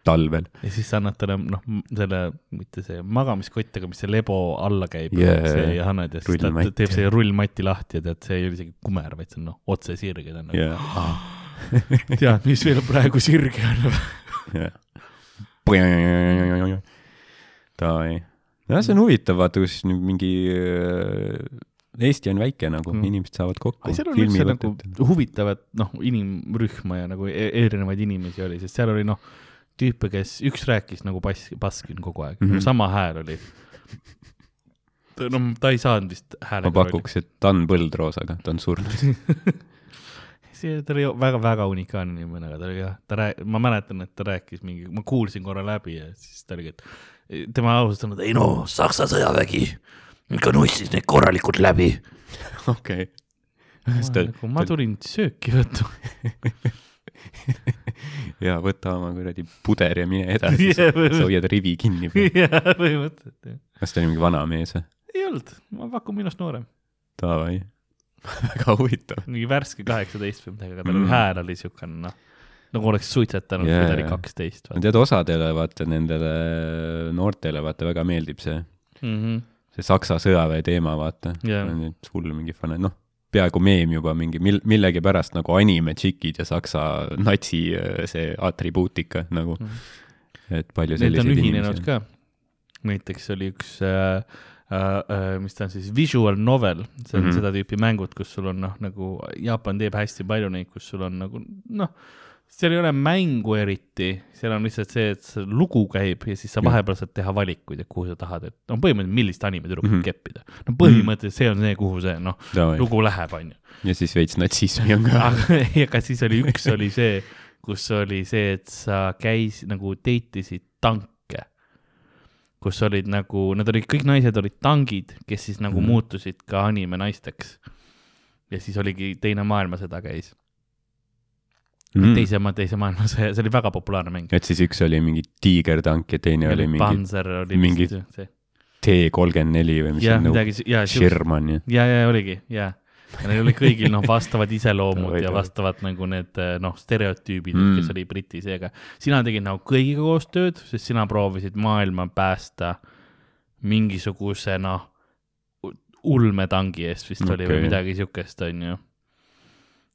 [SPEAKER 2] talvel.
[SPEAKER 1] ja siis sa annad talle noh, selle, mitte see magamiskott, aga mis see lebo alla käib
[SPEAKER 2] Jaa,
[SPEAKER 1] see ja annad ja siis ta teeb selle rullmati lahti ja tead, see ei ole isegi kumer, vaid see on noh, otse sirge, ta on nagu
[SPEAKER 2] jaa,
[SPEAKER 1] tead, mis veel praegu sirge on.
[SPEAKER 2] jaa. Davai. nojah, see on huvitav, vaata, kus nüüd mingi äh, Eesti on väike nagu
[SPEAKER 1] Mm.
[SPEAKER 2] mm., inimesed saavad kokku.
[SPEAKER 1] seal on üldse nagu huvitavat noh, inimrühma ja nagu e- erinevaid inimesi oli, sest seal oli noh, tüüpe, kes üks rääkis nagu bass, baskin kogu aeg mm. -hmm. sama hääl oli. no ta ei saanud vist
[SPEAKER 2] ma
[SPEAKER 1] häälega.
[SPEAKER 2] pakuks, et Dan Põldroos, aga ta on surnud.
[SPEAKER 1] see, ta oli väga-väga unikaalne inimene, aga ta oli jah, ta rääk-, ma mäletan, et ta rääkis mingi, ma kuulsin korra läbi ja siis ta oligi, et tema ausalt öelnud, ei no Saksa sõjavägi ikka nussis neid korralikult läbi.
[SPEAKER 2] okei.
[SPEAKER 1] ma tulin sööki võtma.
[SPEAKER 2] ja võta oma kuradi puder ja mine edasi
[SPEAKER 1] Jah, või-
[SPEAKER 2] sa hoiad rivi kinni.
[SPEAKER 1] jaa, põhimõtteliselt jah.
[SPEAKER 2] kas ta oli mingi vana mees või?
[SPEAKER 1] ei olnud, ma pakun minust noorem,
[SPEAKER 2] Davai. väga huvitav.
[SPEAKER 1] mingi värske kaheksateist või midagi, aga tal
[SPEAKER 2] Mm.
[SPEAKER 1] hääl oli siukene noh, nagu oleks suitsetanud yeah,,
[SPEAKER 2] jaa.
[SPEAKER 1] kaksteist
[SPEAKER 2] no tead, osadele vaata nendele noortele vaata väga meeldib see,
[SPEAKER 1] mm. -hmm.
[SPEAKER 2] see Saksa sõjaväe teema, vaata
[SPEAKER 1] Jah.
[SPEAKER 2] yeah.. hull mingi fane, noh, peaaegu meem juba mingi mil-, millegipärast nagu anime tšikid ja Saksa natsi äh, see atribuutika nagu
[SPEAKER 1] Mhm.
[SPEAKER 2] et palju
[SPEAKER 1] on
[SPEAKER 2] selliseid
[SPEAKER 1] ühinenud ka. näiteks oli üks äh,, äh, äh, mis ta on siis, visual novel, see on mm. -hmm. seda tüüpi mängud, kus sul on noh, nagu Jaapan teeb hästi palju neid, kus sul on nagu noh, seal ei ole mängu eriti, seal on lihtsalt see, et see lugu käib ja siis sa vahepeal saad teha valikuid, et kuhu sa tahad, et no põhimõtteliselt millist animetüdrukut mm
[SPEAKER 2] Mhm.
[SPEAKER 1] -hmm. keppida. no põhimõtteliselt see on see, kuhu see noh,
[SPEAKER 2] Davai.
[SPEAKER 1] lugu läheb, onju.
[SPEAKER 2] ja siis veits natsismi on ka.
[SPEAKER 1] aga siis oli üks oli see, kus oli see, et sa käis nagu date isid tanke. kus olid nagu, nad olid, kõik naised olid tangid, kes siis nagu
[SPEAKER 2] Mhm.
[SPEAKER 1] mm. muutusid ka anime naisteks. ja siis oligi Teine maailmasõda käis mm., teise, teise maailmasõja, see oli väga populaarne mäng.
[SPEAKER 2] et siis üks oli mingi tiigertank ja teine oli mingi
[SPEAKER 1] Panzer oli
[SPEAKER 2] mingi
[SPEAKER 1] vist see.
[SPEAKER 2] T kolmkümmend neli või mis see on,
[SPEAKER 1] midagi, ja,
[SPEAKER 2] Sherman ja
[SPEAKER 1] ja, ja oligi, ja. ja neil oli kõigil noh, vastavad iseloomud ja vastavad nagu need noh, stereotüübid
[SPEAKER 2] Mm.
[SPEAKER 1] kes oli briti seega. sina tegid nagu kõigiga koostööd, sest sina proovisid maailma päästa mingisuguse noh, ulmetangi eest vist okay. oli või midagi siukest, onju.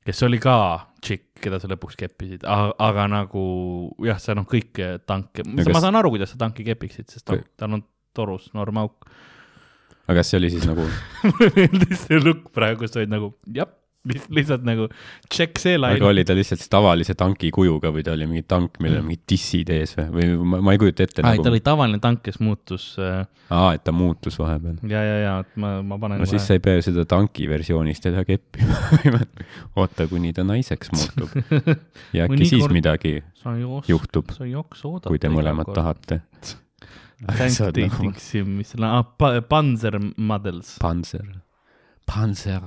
[SPEAKER 1] Kes oli ka tšikk, keda sa lõpuks keppisid, aga nagu jah, sa noh, kõiki tanke,
[SPEAKER 2] kas-
[SPEAKER 1] ma saan aru, kuidas sa tanki kepiksid, sest tal on torus noorm auk.
[SPEAKER 2] aga kas see oli siis nagu,
[SPEAKER 1] mulle meeldis see look praegu, sa olid nagu jah, lihtsalt nagu check see
[SPEAKER 2] aga
[SPEAKER 1] laine.
[SPEAKER 2] oli ta lihtsalt tavalise tanki kujuga või ta oli mingi tank, millel on mingid dissid ees või, või ma, ma ei kujuta ette
[SPEAKER 1] aa, et
[SPEAKER 2] nagu
[SPEAKER 1] ta, oli tavaline tank, kes muutus äh,
[SPEAKER 2] aa, et ta muutus vahepeal.
[SPEAKER 1] ja, ja, ja, et ma, ma panen
[SPEAKER 2] no siis sa ei pea ju seda tanki versioonis teda keppima. oota, kuni ta naiseks muutub ja äkki siis
[SPEAKER 1] Mõnikord-
[SPEAKER 2] midagi
[SPEAKER 1] oska,
[SPEAKER 2] juhtub,
[SPEAKER 1] sa ei jaksa oodata.
[SPEAKER 2] kui te mõlemad. tahate.
[SPEAKER 1] Tank
[SPEAKER 2] nagu-
[SPEAKER 1] dating sim, mis seal on ah,, Panzer Models
[SPEAKER 2] Panzer, Panzer,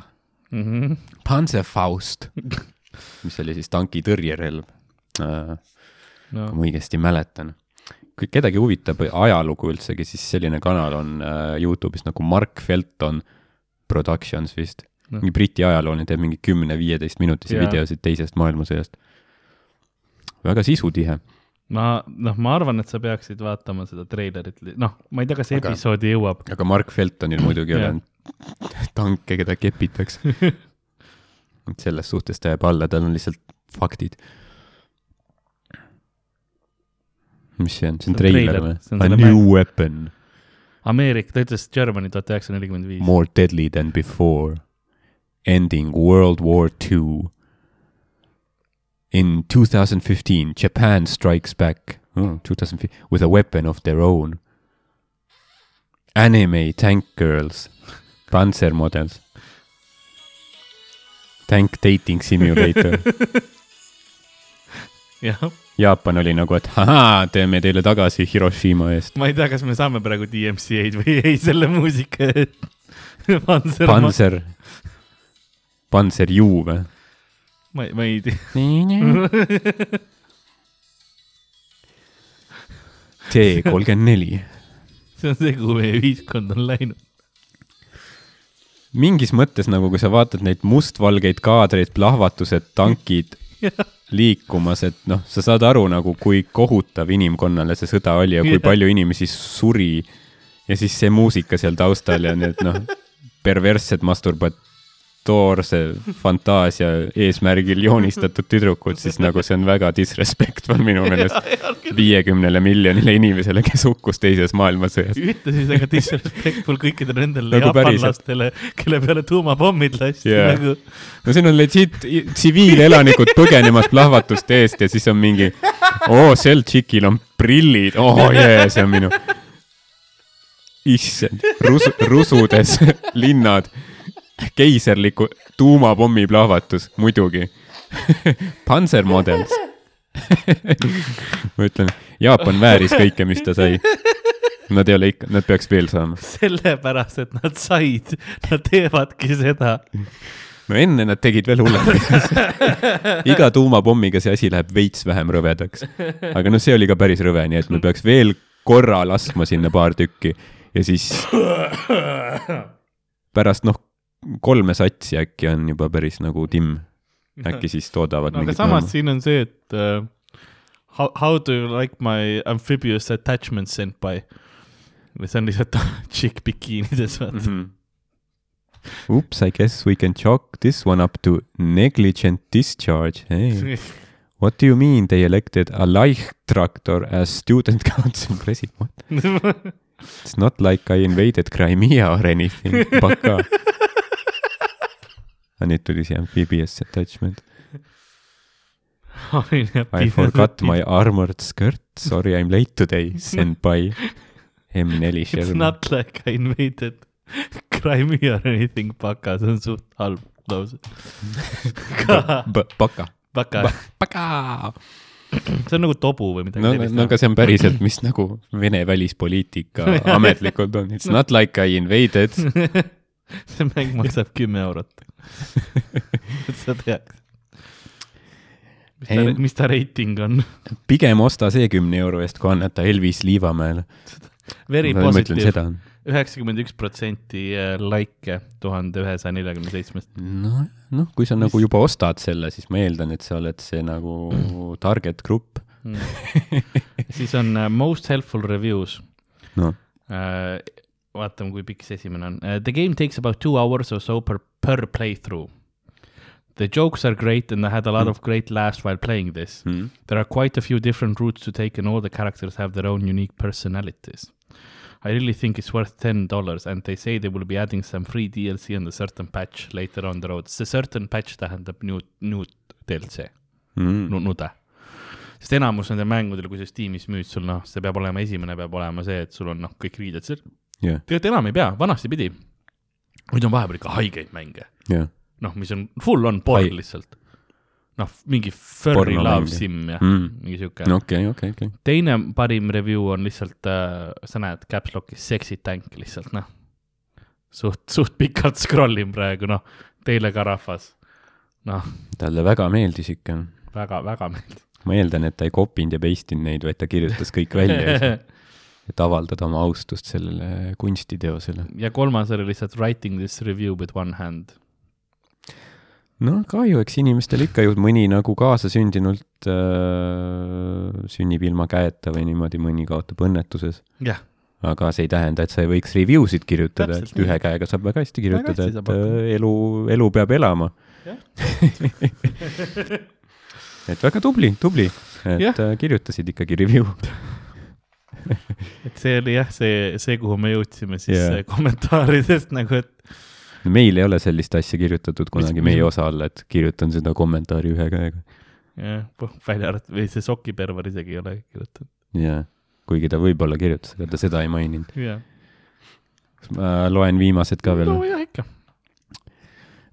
[SPEAKER 1] mm. -hmm.
[SPEAKER 2] Panzerfaust, mis oli siis tanki tõrjerelv äh,
[SPEAKER 1] No.
[SPEAKER 2] kui ma õigesti mäletan. kui kedagi huvitab ajalugu üldsegi, siis selline kanal on äh, Youtube'is nagu Mark Felton Productions vist
[SPEAKER 1] Noh.
[SPEAKER 2] mingi Briti ajaloolane teeb mingi kümne-viieteist minutisi
[SPEAKER 1] Jaa.
[SPEAKER 2] videosid teisest maailmasõjast. väga sisutihe.
[SPEAKER 1] ma, noh, ma arvan, et sa peaksid vaatama seda treilerit, noh, ma ei tea, kas
[SPEAKER 2] Aga-
[SPEAKER 1] episoodi jõuab.
[SPEAKER 2] aga Mark Feltonil muidugi ei ole tanke, keda kepitakse. et selles suhtes ta jääb alla, tal on lihtsalt faktid. mis see on, see on treiler või? A new
[SPEAKER 1] mäng-
[SPEAKER 2] weapon,
[SPEAKER 1] Ameerika, ta ütles Germany tuhat üheksasada nelikümmend viis.
[SPEAKER 2] more deadly than before, ending World War Two. In 2015, Japan strikes back oh, 2015, with a weapon of their own. Anime tank girls, Panzer models. Tank dating simulator.
[SPEAKER 1] jah,
[SPEAKER 2] Jaapan oli nagu, et ahaa, teeme teile tagasi Hiroshima eest.
[SPEAKER 1] ma ei tea, kas me saame praegu DMCA-d või ei selle muusika eest. Panzer, Panzer.,
[SPEAKER 2] Panzer, Panzer U või?
[SPEAKER 1] Ma ei, ma ei tea.
[SPEAKER 2] T kolmkümmend neli.
[SPEAKER 1] see on see, kuhu meie ühiskond on läinud.
[SPEAKER 2] mingis mõttes nagu, kui sa vaatad neid mustvalgeid kaadreid, plahvatused, tankid liikumas, et noh, sa saad aru nagu, kui kohutav inimkonnale see sõda oli ja kui palju inimesi suri. ja siis see muusika seal taustal ja need noh, perverssed masturbatoorse fantaasia eesmärgil joonistatud tüdrukud, siis nagu see on väga disrespectful minu meelest viiekümnele miljonile inimesele, kes hukkus teises maailmasõjas.
[SPEAKER 1] ühtlasi see ka disrespectful kõikidele nendele
[SPEAKER 2] Nagu
[SPEAKER 1] jaapanlastele, kelle peale tuumapommid lasti yeah. nagu.
[SPEAKER 2] no siin on legit tsiviilelanikud põgenemas plahvatuste eest ja siis on mingi, oo, sel tšikil on prillid, oo jee, see on minu. issand, rusu, rusudes linnad, keiserliku tuumapommi plahvatus, muidugi. Panzer Models. ma ütlen, Jaapan vääris kõike, mis ta sai. Nad ei ole ikka, nad peaks veel saama.
[SPEAKER 1] sellepärast, et nad said, nad teevadki seda.
[SPEAKER 2] no enne nad tegid veel hullemini. iga tuumapommiga see asi läheb veits vähem rõvedaks. aga noh, see oli ka päris rõve, nii et me peaks veel korra laskma sinna paar tükki ja siis pärast noh, kolme satsi äkki on juba päris nagu timm. äkki siis toodavad
[SPEAKER 1] no aga
[SPEAKER 2] mingit
[SPEAKER 1] samas siin on see, et uh, how, how do you like my amphibious attachment senpai? see on lihtsalt tšikk bikiinides, vaata.
[SPEAKER 2] Mhm. Oops, I guess we can chalk this one up to negligent discharge hey. What do you mean they elected a Leichtraktor as student council president? It's not like I invaded Crimea or anything, baka. Aga nüüd tuli see amphibious attachment. I forgot my armored skirt, sorry I m late today, senpai. M4
[SPEAKER 1] It's
[SPEAKER 2] Sherman.
[SPEAKER 1] not like I invaded Crimea or anything, baka, see on suht halb lause.
[SPEAKER 2] baka.
[SPEAKER 1] baka,
[SPEAKER 2] baka.
[SPEAKER 1] see on nagu tobu või midagi
[SPEAKER 2] no,
[SPEAKER 1] sellist.
[SPEAKER 2] no aga see on päriselt, mis nagu Vene välispoliitika ametlikult on, it's not like I invaded.
[SPEAKER 1] see mäng maksab kümme eurot. Et sa teaks. mis ta mis ta reiting on?
[SPEAKER 2] pigem osta see kümne euro eest, kui anneta Elvis Liivamäele.
[SPEAKER 1] Very positive, üheksakümmend üks protsenti likee tuhande ühesaja neljakümne seitsmest.
[SPEAKER 2] noh, noh, kui sa nagu juba ostad selle, siis ma eeldan, et sa oled see nagu target grupp.
[SPEAKER 1] siis on uh, most helpful reviews
[SPEAKER 2] noh,
[SPEAKER 1] uh,. vaatame, kui pikk see esimene on uh,. The game takes about two hours or so per, per playthrough. The jokes are great and I had a lot of great laughs while playing this.
[SPEAKER 2] Hmm.
[SPEAKER 1] There are quite a few different routes to take and all the characters have their own unique personalities. I really think it's worth ten dollars and they say they will be adding some free DLC and a certain patch later on the road. see certain patch tähendab new, new DLC,
[SPEAKER 2] Hmm.
[SPEAKER 1] nude. sest enamus nende mängudel, kui sa Steamis müüd, sul noh, see peab olema, esimene peab olema see, et sul on noh, kõik riided seal.
[SPEAKER 2] jah,
[SPEAKER 1] tegelikult enam ei pea, vanasti pidi. nüüd on vahepeal ikka haigeid mänge,
[SPEAKER 2] jah.
[SPEAKER 1] noh, mis on full on porn lihtsalt. noh, mingi furry love sim ja
[SPEAKER 2] Mm.
[SPEAKER 1] mingi siuke
[SPEAKER 2] no okei, okei, okei.
[SPEAKER 1] teine parim review on lihtsalt äh,, sa näed Caps Lockis sexy tank lihtsalt noh, suht, suht pikalt scroll in praegu noh, teile ka rahvas, noh,
[SPEAKER 2] talle väga meeldis ikka.
[SPEAKER 1] väga-väga meeldib.
[SPEAKER 2] ma eeldan, et ta ei kopinud ja paste inud neid, vaid ta kirjutas kõik välja, et avaldada oma austust sellele kunstiteosele.
[SPEAKER 1] ja kolmas oli lihtsalt writing this review with one hand.
[SPEAKER 2] noh, kahju, eks inimestel ikka ju mõni nagu kaasasündinult äh, sünnib ilma käeta või niimoodi, mõni kaotab õnnetuses.
[SPEAKER 1] jah,
[SPEAKER 2] aga see ei tähenda, et sa ei võiks review sid kirjutada, et ühe käega saab väga hästi kirjutada, et äh, elu, elu peab elama et väga tubli, tubli, et
[SPEAKER 1] Jah.
[SPEAKER 2] äh, kirjutasid ikkagi review.
[SPEAKER 1] et see oli jah, see, see, kuhu me jõudsime siis
[SPEAKER 2] Jah.
[SPEAKER 1] yeah. kommentaaridest nagu, et
[SPEAKER 2] meil ei ole sellist asja kirjutatud kunagi
[SPEAKER 1] mis-
[SPEAKER 2] meie osa alla, et kirjutan seda kommentaari ühe käega.
[SPEAKER 1] jah, välja arvatud või see sokiperver isegi ei ole kirjutanud.
[SPEAKER 2] jaa, kuigi ta võib-olla kirjutas, aga ta seda ei maininud.
[SPEAKER 1] jah,
[SPEAKER 2] ma loen viimased ka veel.
[SPEAKER 1] nojah ikka.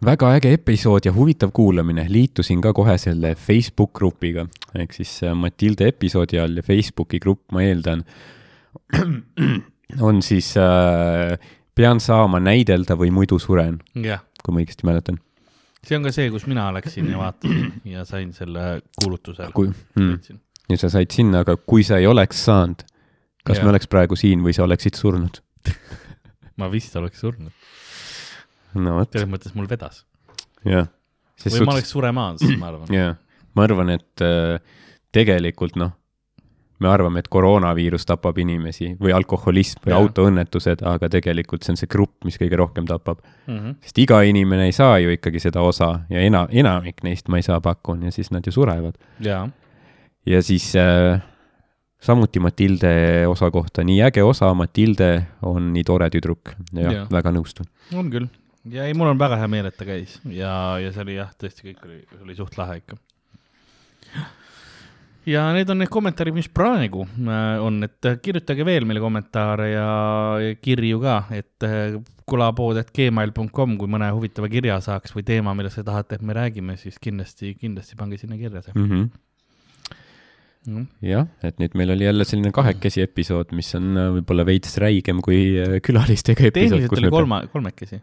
[SPEAKER 2] Väga äge episood ja huvitav kuulamine, liitusin ka kohe selle Facebook grupiga, ehk siis äh, Matilde episoodi all ja Facebooki grupp, ma eeldan, on siis äh, pean saama näidelda või muidu suren, kui ma õigesti mäletan.
[SPEAKER 1] see on ka see, kus mina läksin ja vaatasin ja sain selle kuulutuse.
[SPEAKER 2] mm,, ja sa said sinna, aga kui sa ei oleks saanud, kas
[SPEAKER 1] Jaa.
[SPEAKER 2] me oleks praegu siin või sa oleksid surnud?
[SPEAKER 1] ma vist oleks surnud,
[SPEAKER 2] no vot,
[SPEAKER 1] selles mõttes mul vedas.
[SPEAKER 2] jah.
[SPEAKER 1] või ma oleks suremaas, ma arvan.
[SPEAKER 2] jaa, ma arvan, et äh, tegelikult noh, me arvame, et koroonaviirus tapab inimesi või alkoholism või
[SPEAKER 1] Jaa.
[SPEAKER 2] autoõnnetused, aga tegelikult see on see grupp, mis kõige rohkem tapab.
[SPEAKER 1] Mhm.
[SPEAKER 2] sest iga inimene ei saa ju ikkagi seda osa ja ena-, enamik neist ma ei saa pakun ja siis nad ju surevad. ja siis äh, samuti Matilde osa kohta, nii äge osa, Matilde on nii tore tüdruk ja, ja. väga nõustun.
[SPEAKER 1] on küll. Ja ei, mul on väga hea meel, et ta käis ja, ja see oli jah, tõesti kõik oli, oli suht lahe ikka. ja need on need kommentaarid, mis praegu äh, on, et äh, kirjutage veel meile kommentaare ja, kirju ka, et äh, kulapood.gmail.com, kui mõne huvitava kirja saaks või teema, millest te tahate, et me räägime, siis kindlasti, kindlasti pange sinna kirja see
[SPEAKER 2] Mm -hmm.
[SPEAKER 1] mm..
[SPEAKER 2] jah, et nüüd meil oli jälle selline kahekesi episood, mis on võib-olla veits räigem kui külalistega episood,
[SPEAKER 1] tehniliselt oli kolma, kolmekesi.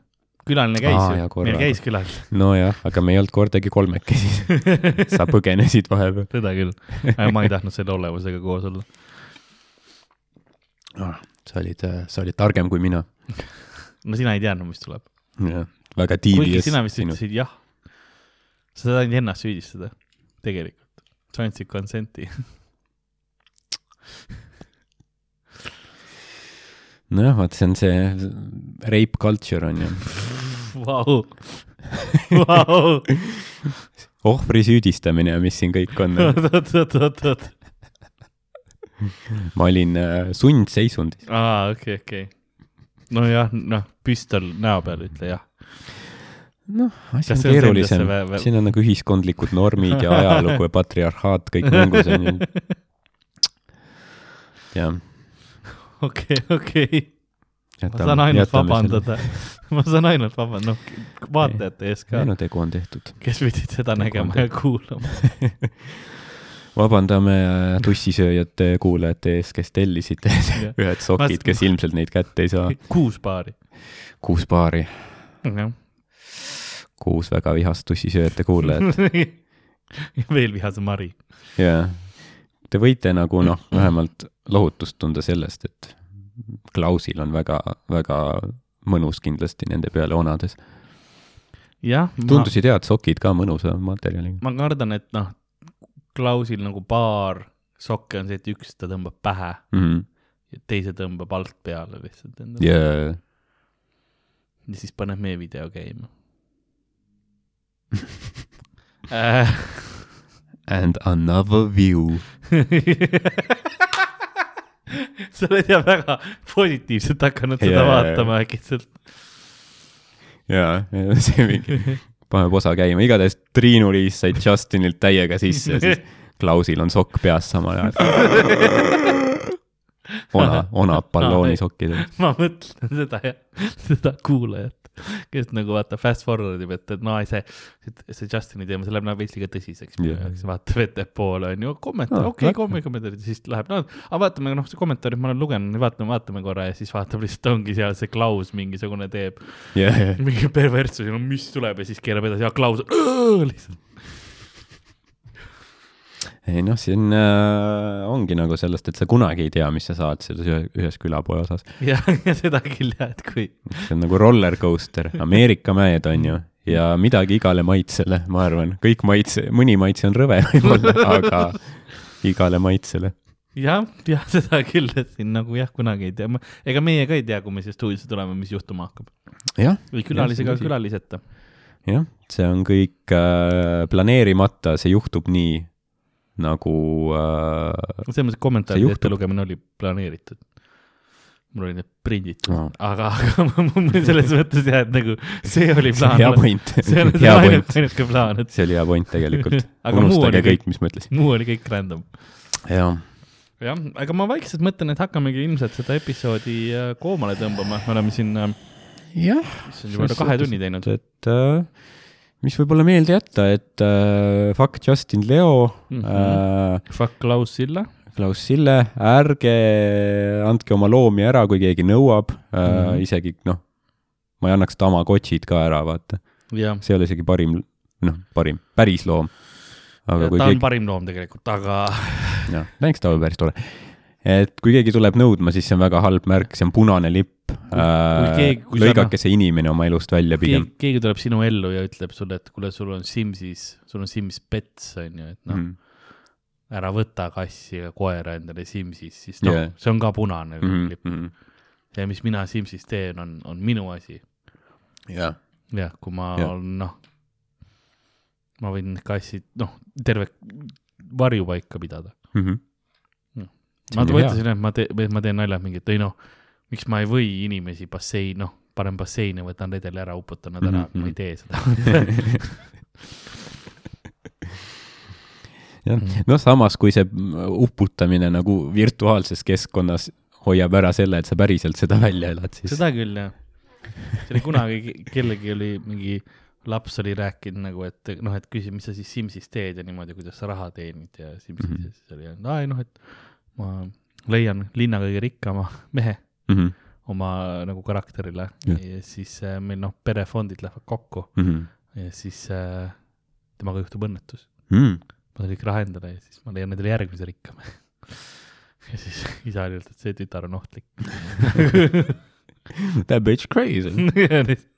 [SPEAKER 1] Külaline käis
[SPEAKER 2] Aa,
[SPEAKER 1] ju meil käis külaline,
[SPEAKER 2] nojah, aga me ei olnud kordagi kolmekesi. sa põgenesid vahepeal
[SPEAKER 1] seda küll. ma ei tahtnud selle olevusega koos olla.
[SPEAKER 2] ah,. sa olid, sa olid targem kui mina.
[SPEAKER 1] no sina ei teadnud, mis tuleb.
[SPEAKER 2] jah, väga
[SPEAKER 1] kuigi
[SPEAKER 2] tiivides.
[SPEAKER 1] sina vist ütlesid jah. sa said ennast süüdistada, tegelikult. sa andsid consent'i.
[SPEAKER 2] nojah, vaat see on see rape culture on ju.
[SPEAKER 1] Vau, vau,
[SPEAKER 2] ohvri süüdistamine ja mis siin kõik on.
[SPEAKER 1] oot, oot, oot, oot, oot.
[SPEAKER 2] ma olin äh, sundseisundis.
[SPEAKER 1] aa, okei, okei. nojah, noh, püstol näo peal, ütle jah.
[SPEAKER 2] noh, asi on keerulisem siin on nagu ühiskondlikud normid ja ajalugu ja patriarhaat kõik mängus on ju. jah,
[SPEAKER 1] okei, okei. ma saan, ainult vabandada. ma saan ainult vabandada, noh, vaatajate ees ka
[SPEAKER 2] ei, no tegu on tehtud.
[SPEAKER 1] kes pidid seda
[SPEAKER 2] Tegu
[SPEAKER 1] nägema ja kuulama.
[SPEAKER 2] vabandame äh, tussisööjate kuulajate ees, kes tellisid
[SPEAKER 1] Jah.
[SPEAKER 2] ühed sokid, kes ilmselt neid kätte ei saa.
[SPEAKER 1] kuus paari.
[SPEAKER 2] kuus paari,
[SPEAKER 1] jah.
[SPEAKER 2] kuus väga vihast tussisööjate kuulajat.
[SPEAKER 1] veel vihasem Mari.
[SPEAKER 2] jaa, te võite nagu noh, vähemalt lohutust tunda sellest, et Klausil on väga, väga mõnus kindlasti nende peale onades. tundusid head sokid ka mõnusa materjaliga.
[SPEAKER 1] ma kardan, et noh, Klausil nagu paar sokke on see, et üks ta tõmbab pähe
[SPEAKER 2] Mhm.
[SPEAKER 1] ja teise tõmbab alt peale lihtsalt endale
[SPEAKER 2] ja
[SPEAKER 1] ja siis paneb meie video käima.
[SPEAKER 2] and another view.
[SPEAKER 1] sa oled jah väga positiivselt hakanud seda
[SPEAKER 2] jaa,
[SPEAKER 1] vaatama äkitselt.
[SPEAKER 2] jaa, see mingi, paneb osa käima, igatahes Triinu-Liis sai Justinilt täiega sisse, siis Klausil on sokk peas samal ajal. ona, onab balloonisokkides.
[SPEAKER 1] ma mõtlen seda jah, seda kuulajat, kes nagu vaata fast forward ib, et, et no see, see Justini teema, see läheb nagu veits liiga tõsiseks minu jaoks, vaatab ettepoole onju, kommentaar,
[SPEAKER 2] Ah,
[SPEAKER 1] okei okay,, kommentaarid, siis läheb, no aga vaatame, noh, see kommentaarid ma olen lugenud, vaatame, vaatame korra ja siis vaatab lihtsalt ongi seal see Klaus mingisugune teeb
[SPEAKER 2] jah,
[SPEAKER 1] mingi perverssus ja no mis tuleb ja siis keerab edasi ja Klaus lihtsalt.
[SPEAKER 2] Ei noh, siin äh, ongi nagu sellest, et sa kunagi ei tea, mis sa saad selles ühe, ühes külapoe osas.
[SPEAKER 1] ja, ja seda küll jah, et kui
[SPEAKER 2] see on nagu roller coaster, Ameerika mäed on ju, ja midagi igale maitsele, ma arvan, kõik maitse, mõni maitse on rõve võib-olla, aga igale maitsele.
[SPEAKER 1] jah, jah, seda küll, et siin nagu jah, kunagi ei tea, ega meie ka ei tea, kui me siia stuudiosse tuleme, mis juhtuma hakkab.
[SPEAKER 2] jah,
[SPEAKER 1] või külalisega
[SPEAKER 2] Jah,
[SPEAKER 1] külaliseta.
[SPEAKER 2] jah, see on kõik äh, planeerimata, see juhtub nii nagu äh,
[SPEAKER 1] selles mõttes kommentaaride
[SPEAKER 2] juhtub.
[SPEAKER 1] ettelugemine oli planeeritud. mul oli need prinditud
[SPEAKER 2] Aa.
[SPEAKER 1] aga, aga selles mõttes jah, et nagu see oli plaan
[SPEAKER 2] hea. point,
[SPEAKER 1] see on ainuke
[SPEAKER 2] point,
[SPEAKER 1] ainuke plaan, et
[SPEAKER 2] see oli hea point tegelikult. Unustage
[SPEAKER 1] oli
[SPEAKER 2] kõik, mis ma ütlesin.
[SPEAKER 1] muu oli kõik random.
[SPEAKER 2] jah,
[SPEAKER 1] jah, aga ma vaikselt mõtlen, et hakkamegi ilmselt seda episoodi äh, koomale tõmbama, me oleme siin,
[SPEAKER 2] jah,
[SPEAKER 1] juba üle kahe tunni teinud.
[SPEAKER 2] et äh, mis võib-olla meelde jätta, et äh, fuck Justin Leo mm. -hmm. äh,
[SPEAKER 1] Fuck Klaus Silla.
[SPEAKER 2] Klaus Sille, ärge andke oma loomi ära, kui keegi nõuab äh, mm. -hmm. isegi noh, ma ei annaks Tamagotšid ka ära, vaata,
[SPEAKER 1] jah,
[SPEAKER 2] see ei ole isegi parim, noh, parim, päris loom.
[SPEAKER 1] ta on
[SPEAKER 2] keegi,
[SPEAKER 1] parim loom tegelikult, aga
[SPEAKER 2] jah, näiteks ta oli päris tore. Et kui keegi tuleb nõudma, siis see on väga halb märk, see on punane lipp.
[SPEAKER 1] sa-
[SPEAKER 2] lõigake see inimene oma elust välja pigem
[SPEAKER 1] keegi,. tuleb sinu ellu ja ütleb sulle, et kuule, sul on Simsis, sul on Sims Pets on ju, et noh mm.,
[SPEAKER 2] Mm.
[SPEAKER 1] ära võta kassi ega koera endale Simsis, siis noh yeah., see on ka punane
[SPEAKER 2] Mm
[SPEAKER 1] lipp
[SPEAKER 2] -hmm.
[SPEAKER 1] ja mis mina Simsis teen, on, on minu asi.
[SPEAKER 2] jah,
[SPEAKER 1] jah, kui ma
[SPEAKER 2] Jah.
[SPEAKER 1] olen noh, ma võin kassid, noh, terve varjupaika pidada.
[SPEAKER 2] Mhm.
[SPEAKER 1] Ma mõtlesin, et ma teen, ma teen nalja mingi, et ei noh, miks ma ei või inimesi bassein, noh, panen basseini, võtan redeli ära, uputan nad ära mm, -hmm. ma ei tee seda.
[SPEAKER 2] jah, noh, samas kui see uputamine nagu virtuaalses keskkonnas hoiab ära selle, et sa päriselt seda välja elad, siis
[SPEAKER 1] seda küll jah. see oli kunagi, kellelgi oli mingi laps oli rääkinud nagu, et noh, et küsi, mis sa siis Simsis teed ja niimoodi, kuidas sa raha teenid ja Simsis mm. -hmm. ja siis oli, aa ei noh, et ma leian linna kõige rikkama mehe,
[SPEAKER 2] mm. -hmm.
[SPEAKER 1] oma nagu karakterile
[SPEAKER 2] Jah.
[SPEAKER 1] ja siis äh, meil noh, perefondid lähevad kokku
[SPEAKER 2] mm.
[SPEAKER 1] ja siis äh, temaga juhtub õnnetus.
[SPEAKER 2] -hmm.
[SPEAKER 1] ma saan kõik raha endale ja siis ma leian endale järgmise rikkama. ja siis isa oli öelnud, et see tütar on ohtlik.
[SPEAKER 2] That bitch crazy.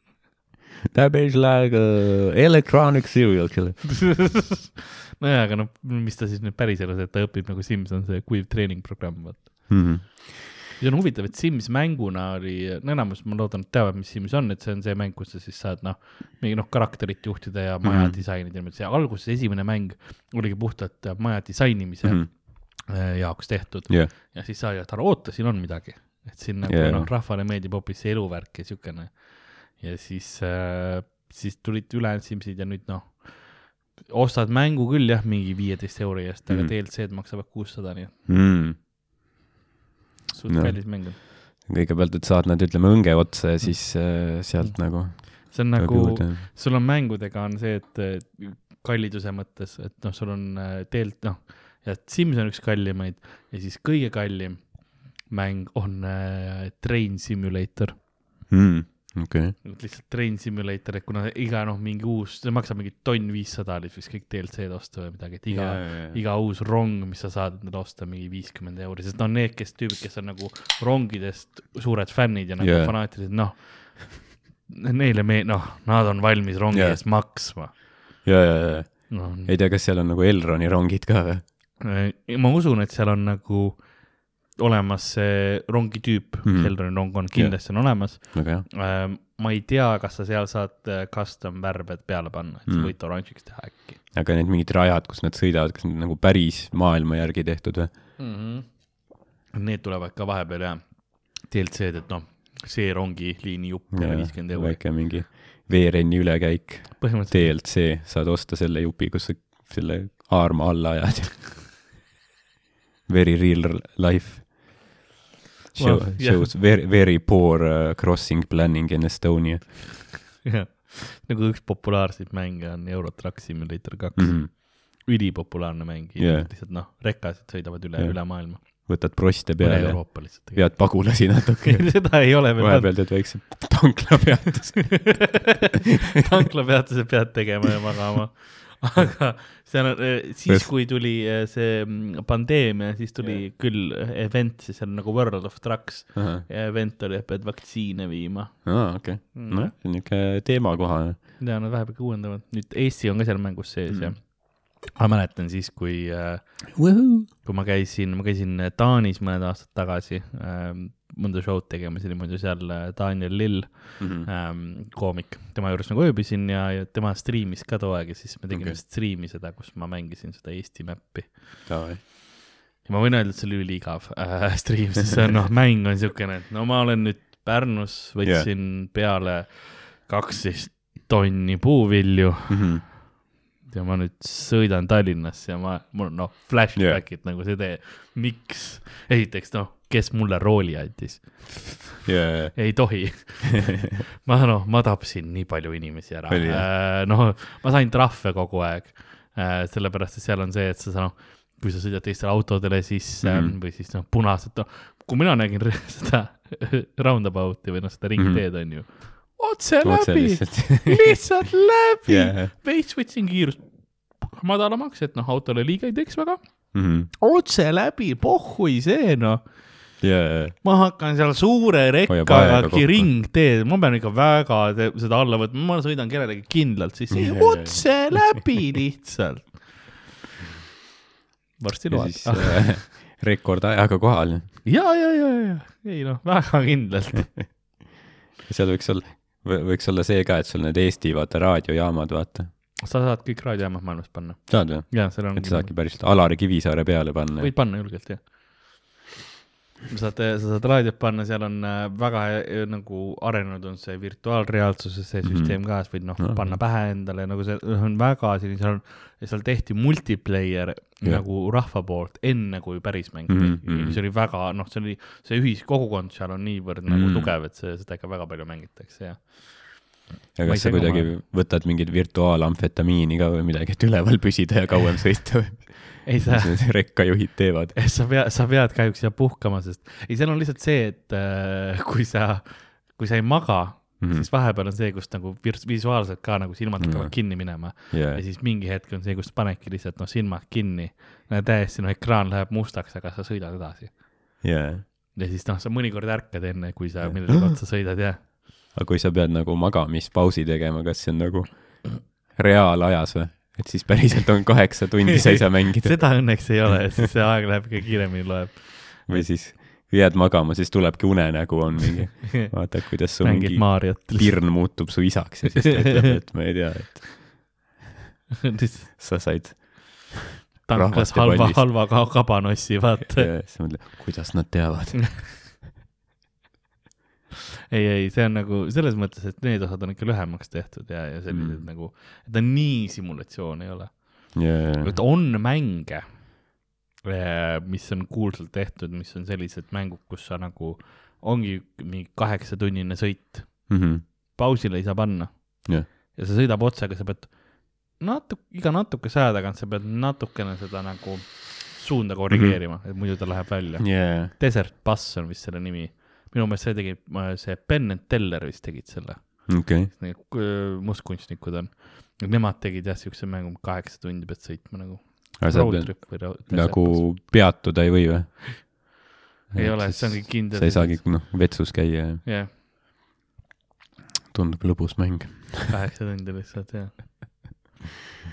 [SPEAKER 2] That bitch like a electronic serial killer.
[SPEAKER 1] nojah, aga noh, mis ta siis nüüd päriselus, et ta õpib nagu Sims on see kuiv treeningprogramm, vaata.
[SPEAKER 2] Mm
[SPEAKER 1] ja on huvitav, et Sims mänguna oli, no enamus ma loodan, et teavad, mis Sims on, et see on see mäng, kus sa siis saad noh, mingi noh, karakterit juhtida ja maja mm
[SPEAKER 2] Mhm.
[SPEAKER 1] -hmm. disainida niimoodi, see alguses esimene mäng oligi puhtalt äh, maja disainimise mm
[SPEAKER 2] -hmm.
[SPEAKER 1] -hmm. jaoks tehtud
[SPEAKER 2] jah,
[SPEAKER 1] ja siis sa, et ära oota, siin on midagi, et siin nagu yeah. noh, rahvale meeldib hoopis see eluvärk ja siukene. Ja siis äh,, siis tulid ülejäänud Simsid ja nüüd noh, ostad mängu küll jah, mingi viieteist euri eest, aga
[SPEAKER 2] Mhm.
[SPEAKER 1] mm. DLC-d maksavad kuussada, nii et
[SPEAKER 2] mm.
[SPEAKER 1] suht
[SPEAKER 2] No.
[SPEAKER 1] kallis mäng on.
[SPEAKER 2] kõigepealt, et saad nad, ütleme, õnge otsa ja siis äh, sealt nagu
[SPEAKER 1] see on nagu, sul on mängudega on see, et äh, kalliduse mõttes, et noh, sul on äh, tegelikult noh, ja Sims on üks kallimaid ja siis kõige kallim mäng on äh, Train Simulator.
[SPEAKER 2] mm.. Okei okay.,
[SPEAKER 1] lihtsalt Train Simulator, et kuna iga noh, mingi uus, see maksab mingi tonn viissada oli vist kõik DLC-d osta või midagi, et iga
[SPEAKER 2] Jaa,,
[SPEAKER 1] iga uus rong, mis sa saad endale osta, mingi viiskümmend euri, sest no need, kes tüübid, kes on nagu rongidest suured fännid ja nagu yeah. fanaatilised, noh, neile me-, noh, nad on valmis rongi yeah. eest maksma
[SPEAKER 2] ja, ja, ja
[SPEAKER 1] no,.
[SPEAKER 2] ei tea, kas seal on nagu Elroni rongid ka või?
[SPEAKER 1] ma usun, et seal on nagu olemas see rongi tüüp mm. -hmm. Elroni rong on kindlasti yeah. on olemas
[SPEAKER 2] hea.
[SPEAKER 1] ma ei tea, kas sa seal saad äh, custom värved peale panna, et sa
[SPEAKER 2] Mm.
[SPEAKER 1] võid oranžiks teha äkki
[SPEAKER 2] aga need mingid rajad, kus nad sõidavad, kas need nagu päris maailma järgi tehtud või?
[SPEAKER 1] mm. -hmm. Need tulevad ka vahepeal jah, DLC-d, et noh, see rongiliini jupp peale viiskümmend euri.
[SPEAKER 2] väike mingi veerenni ülekäik, DLC, saad osta selle jupi, kus sa selle haarma alla ajad. Very real life. Show,
[SPEAKER 1] Well, jah.
[SPEAKER 2] shows very, very poor uh, crossing planning in Estonia
[SPEAKER 1] jah, nagu üks populaarseid mänge on Euro Truck Simulator kaks
[SPEAKER 2] mm.
[SPEAKER 1] mm.,
[SPEAKER 2] -hmm.
[SPEAKER 1] ülipopulaarne mäng
[SPEAKER 2] Jah.
[SPEAKER 1] lihtsalt noh, rekasid sõidavad üle
[SPEAKER 2] Jah.
[SPEAKER 1] üle maailma,
[SPEAKER 2] võtad proste peale,
[SPEAKER 1] Euroopa lihtsalt.
[SPEAKER 2] vead pagulasi natuke,
[SPEAKER 1] seda ei ole veel
[SPEAKER 2] vahepeal teed väikse tanklapeatuse.
[SPEAKER 1] tanklapeatuse pead tegema ja magama. Aga seal on, siis
[SPEAKER 2] Yes.
[SPEAKER 1] kui tuli äh, see mm, pandeemia, siis tuli yeah. küll event, siis seal nagu World of Trucks
[SPEAKER 2] aa,
[SPEAKER 1] ja event oli, et pead vaktsiine viima.
[SPEAKER 2] okei,
[SPEAKER 1] Mm.
[SPEAKER 2] nojah, see on niisugune teemakohane.
[SPEAKER 1] ja nad vahepeal ka uuendavad, nüüd Eesti on ka seal mängus sees
[SPEAKER 2] mm.
[SPEAKER 1] ja ma mäletan siis, kui äh, kui ma käisin, ma käisin Taanis mõned aastad tagasi ähm, mõnda show'd tegemas ja niimoodi seal äh, Daniel Lill
[SPEAKER 2] Mhm.
[SPEAKER 1] ähm,, koomik, tema juures nagu ööbisin ja, ja tema striimis ka too aeg ja siis me tegime okay. striimi seda, kus ma mängisin seda Eesti mäppi.
[SPEAKER 2] Davai.
[SPEAKER 1] ja ma võin öelda, et see oli üliigav äh, striim, sest see on noh, mäng on siukene, et no ma olen nüüd Pärnus, võtsin yeah. peale kaksteist tonni puuvilju
[SPEAKER 2] Mhm.
[SPEAKER 1] Ja ma nüüd sõidan Tallinnasse ja ma, mul on noh, flashback'id yeah. nagu see tee, miks, esiteks noh, kes mulle rooli andis,
[SPEAKER 2] jaa,
[SPEAKER 1] ei tohi. ma noh, ma tapsin nii palju inimesi ära äh,, noh, ma sain trahve kogu aeg äh,, sellepärast et seal on see, et sa noh, kui sa sõidad teistele autodele sisse mm. -hmm. või siis noh, punased, noh, kui mina nägin seda roundabout'i või noh, seda ringteed on ju, otse läbi,
[SPEAKER 2] lihtsalt.
[SPEAKER 1] läbi
[SPEAKER 2] jaa,
[SPEAKER 1] veits võtsin kiirust madalamaks, et noh, autole liiga ei teeks väga.
[SPEAKER 2] Mhm.
[SPEAKER 1] otse läbi, pohhui see noh,
[SPEAKER 2] jaa,
[SPEAKER 1] ma hakkan seal suure rekkaga ringteed, ma pean ikka väga seda alla võtma, ma sõidan kellelegi kindlalt sisse
[SPEAKER 2] jaa,
[SPEAKER 1] otse läbi lihtsalt. varsti loed
[SPEAKER 2] siis. äh, rekordajaga kohal.
[SPEAKER 1] ja, ja, ja, ja, ei noh, väga kindlalt.
[SPEAKER 2] seal võiks olla, võiks olla see ka, et sul need Eesti vaata raadiojaamad, vaata.
[SPEAKER 1] sa saad kõik raadiojaamad maailmas panna.
[SPEAKER 2] saad või?
[SPEAKER 1] ja seal on
[SPEAKER 2] et. saadki päriselt Alari Kivisaare peale panna.
[SPEAKER 1] võid panna julgelt jah. Sa saad, sa saad raadiot panna, seal on äh, väga äh, nagu arenenud on see virtuaalreaalsuse see
[SPEAKER 2] Mhm.
[SPEAKER 1] süsteem ka, sa võid noh
[SPEAKER 2] Ah.
[SPEAKER 1] panna pähe endale nagu see on väga selline, seal on, seal tehti multiplayer
[SPEAKER 2] Jah.
[SPEAKER 1] nagu rahva poolt enne kui päris mäng tehti
[SPEAKER 2] mhm.
[SPEAKER 1] mis oli väga noh, see oli, see ühiskogukond seal on niivõrd nagu
[SPEAKER 2] Mhm.
[SPEAKER 1] tugev, et see, seda ikka väga palju mängitakse ja Ma
[SPEAKER 2] ja kas sa kuidagi
[SPEAKER 1] oma-
[SPEAKER 2] võtad mingit virtuaalamfetamiini ka või midagi, et üleval püsida ja kauem sõita või? Mis need rekkajuhid teevad?
[SPEAKER 1] sa pead, sa pead kahjuks jah puhkama, sest ei, seal on lihtsalt see, et äh, kui sa, kui sa ei maga mm. -hmm. siis vahepeal on see, kus nagu visuaalselt ka nagu silmad hakkavad
[SPEAKER 2] Mhm.
[SPEAKER 1] kinni minema
[SPEAKER 2] jaa
[SPEAKER 1] ja, siis mingi hetk on see, kus panedki lihtsalt noh, silmad kinni, täiesti noh, ekraan läheb mustaks, aga sa sõidad edasi.
[SPEAKER 2] jaa.
[SPEAKER 1] ja siis noh, sa mõnikord ärkad enne, kui sa millegi otsa sõidad ja
[SPEAKER 2] aga kui sa pead nagu magamispausi tegema, kas see on nagu reaalajas või? Et siis päriselt on kaheksa tundi sa ei saa mängida
[SPEAKER 1] seda õnneks ei ole, siis see aeg läheb ikka kiiremini loeb.
[SPEAKER 2] või siis kui jääd magama, siis tulebki unenägu on mingi, vaatad, kuidas su
[SPEAKER 1] mängid
[SPEAKER 2] mingi
[SPEAKER 1] Mariot.
[SPEAKER 2] pirn muutub su isaks ja siis ta ütleb, et ma ei tea, et sa said
[SPEAKER 1] tankas halva, halva ka- kabanossi, vaata.
[SPEAKER 2] ja siis mõtled, kuidas nad teavad.
[SPEAKER 1] ei, ei, see on nagu selles mõttes, et need osad on ikka lühemaks tehtud ja, ja sellised
[SPEAKER 2] Mm.
[SPEAKER 1] mm. nagu, ta nii simulatsioon ei ole.
[SPEAKER 2] jaa,
[SPEAKER 1] et on mänge, mis on kuulsalt tehtud, mis on sellised mängud, kus sa nagu, ongi mingi kaheksatunnine sõit,
[SPEAKER 2] Mhm.
[SPEAKER 1] pausile ei saa panna
[SPEAKER 2] Jah.
[SPEAKER 1] ja see sõidab otse, aga sa pead natuke, iga natukese aja tagant sa pead natukene seda nagu suunda korrigeerima mm, -hmm. et muidu ta läheb välja.
[SPEAKER 2] jaa,
[SPEAKER 1] Desert Bus on vist selle nimi. Minu meelest see tegi, see Penn and Teller vist tegid selle, äh, mustkunstnikud on. Nemad tegid jah, siukse mängu, kaheksa tundi pead sõitma nagu.
[SPEAKER 2] nagu peatuda ei või või?
[SPEAKER 1] ei ole, see ongi kindel.
[SPEAKER 2] sa ei saagi noh, vetsus käia ja
[SPEAKER 1] jah,
[SPEAKER 2] tundub lõbus mäng.
[SPEAKER 1] kaheksa tundi lihtsalt jah.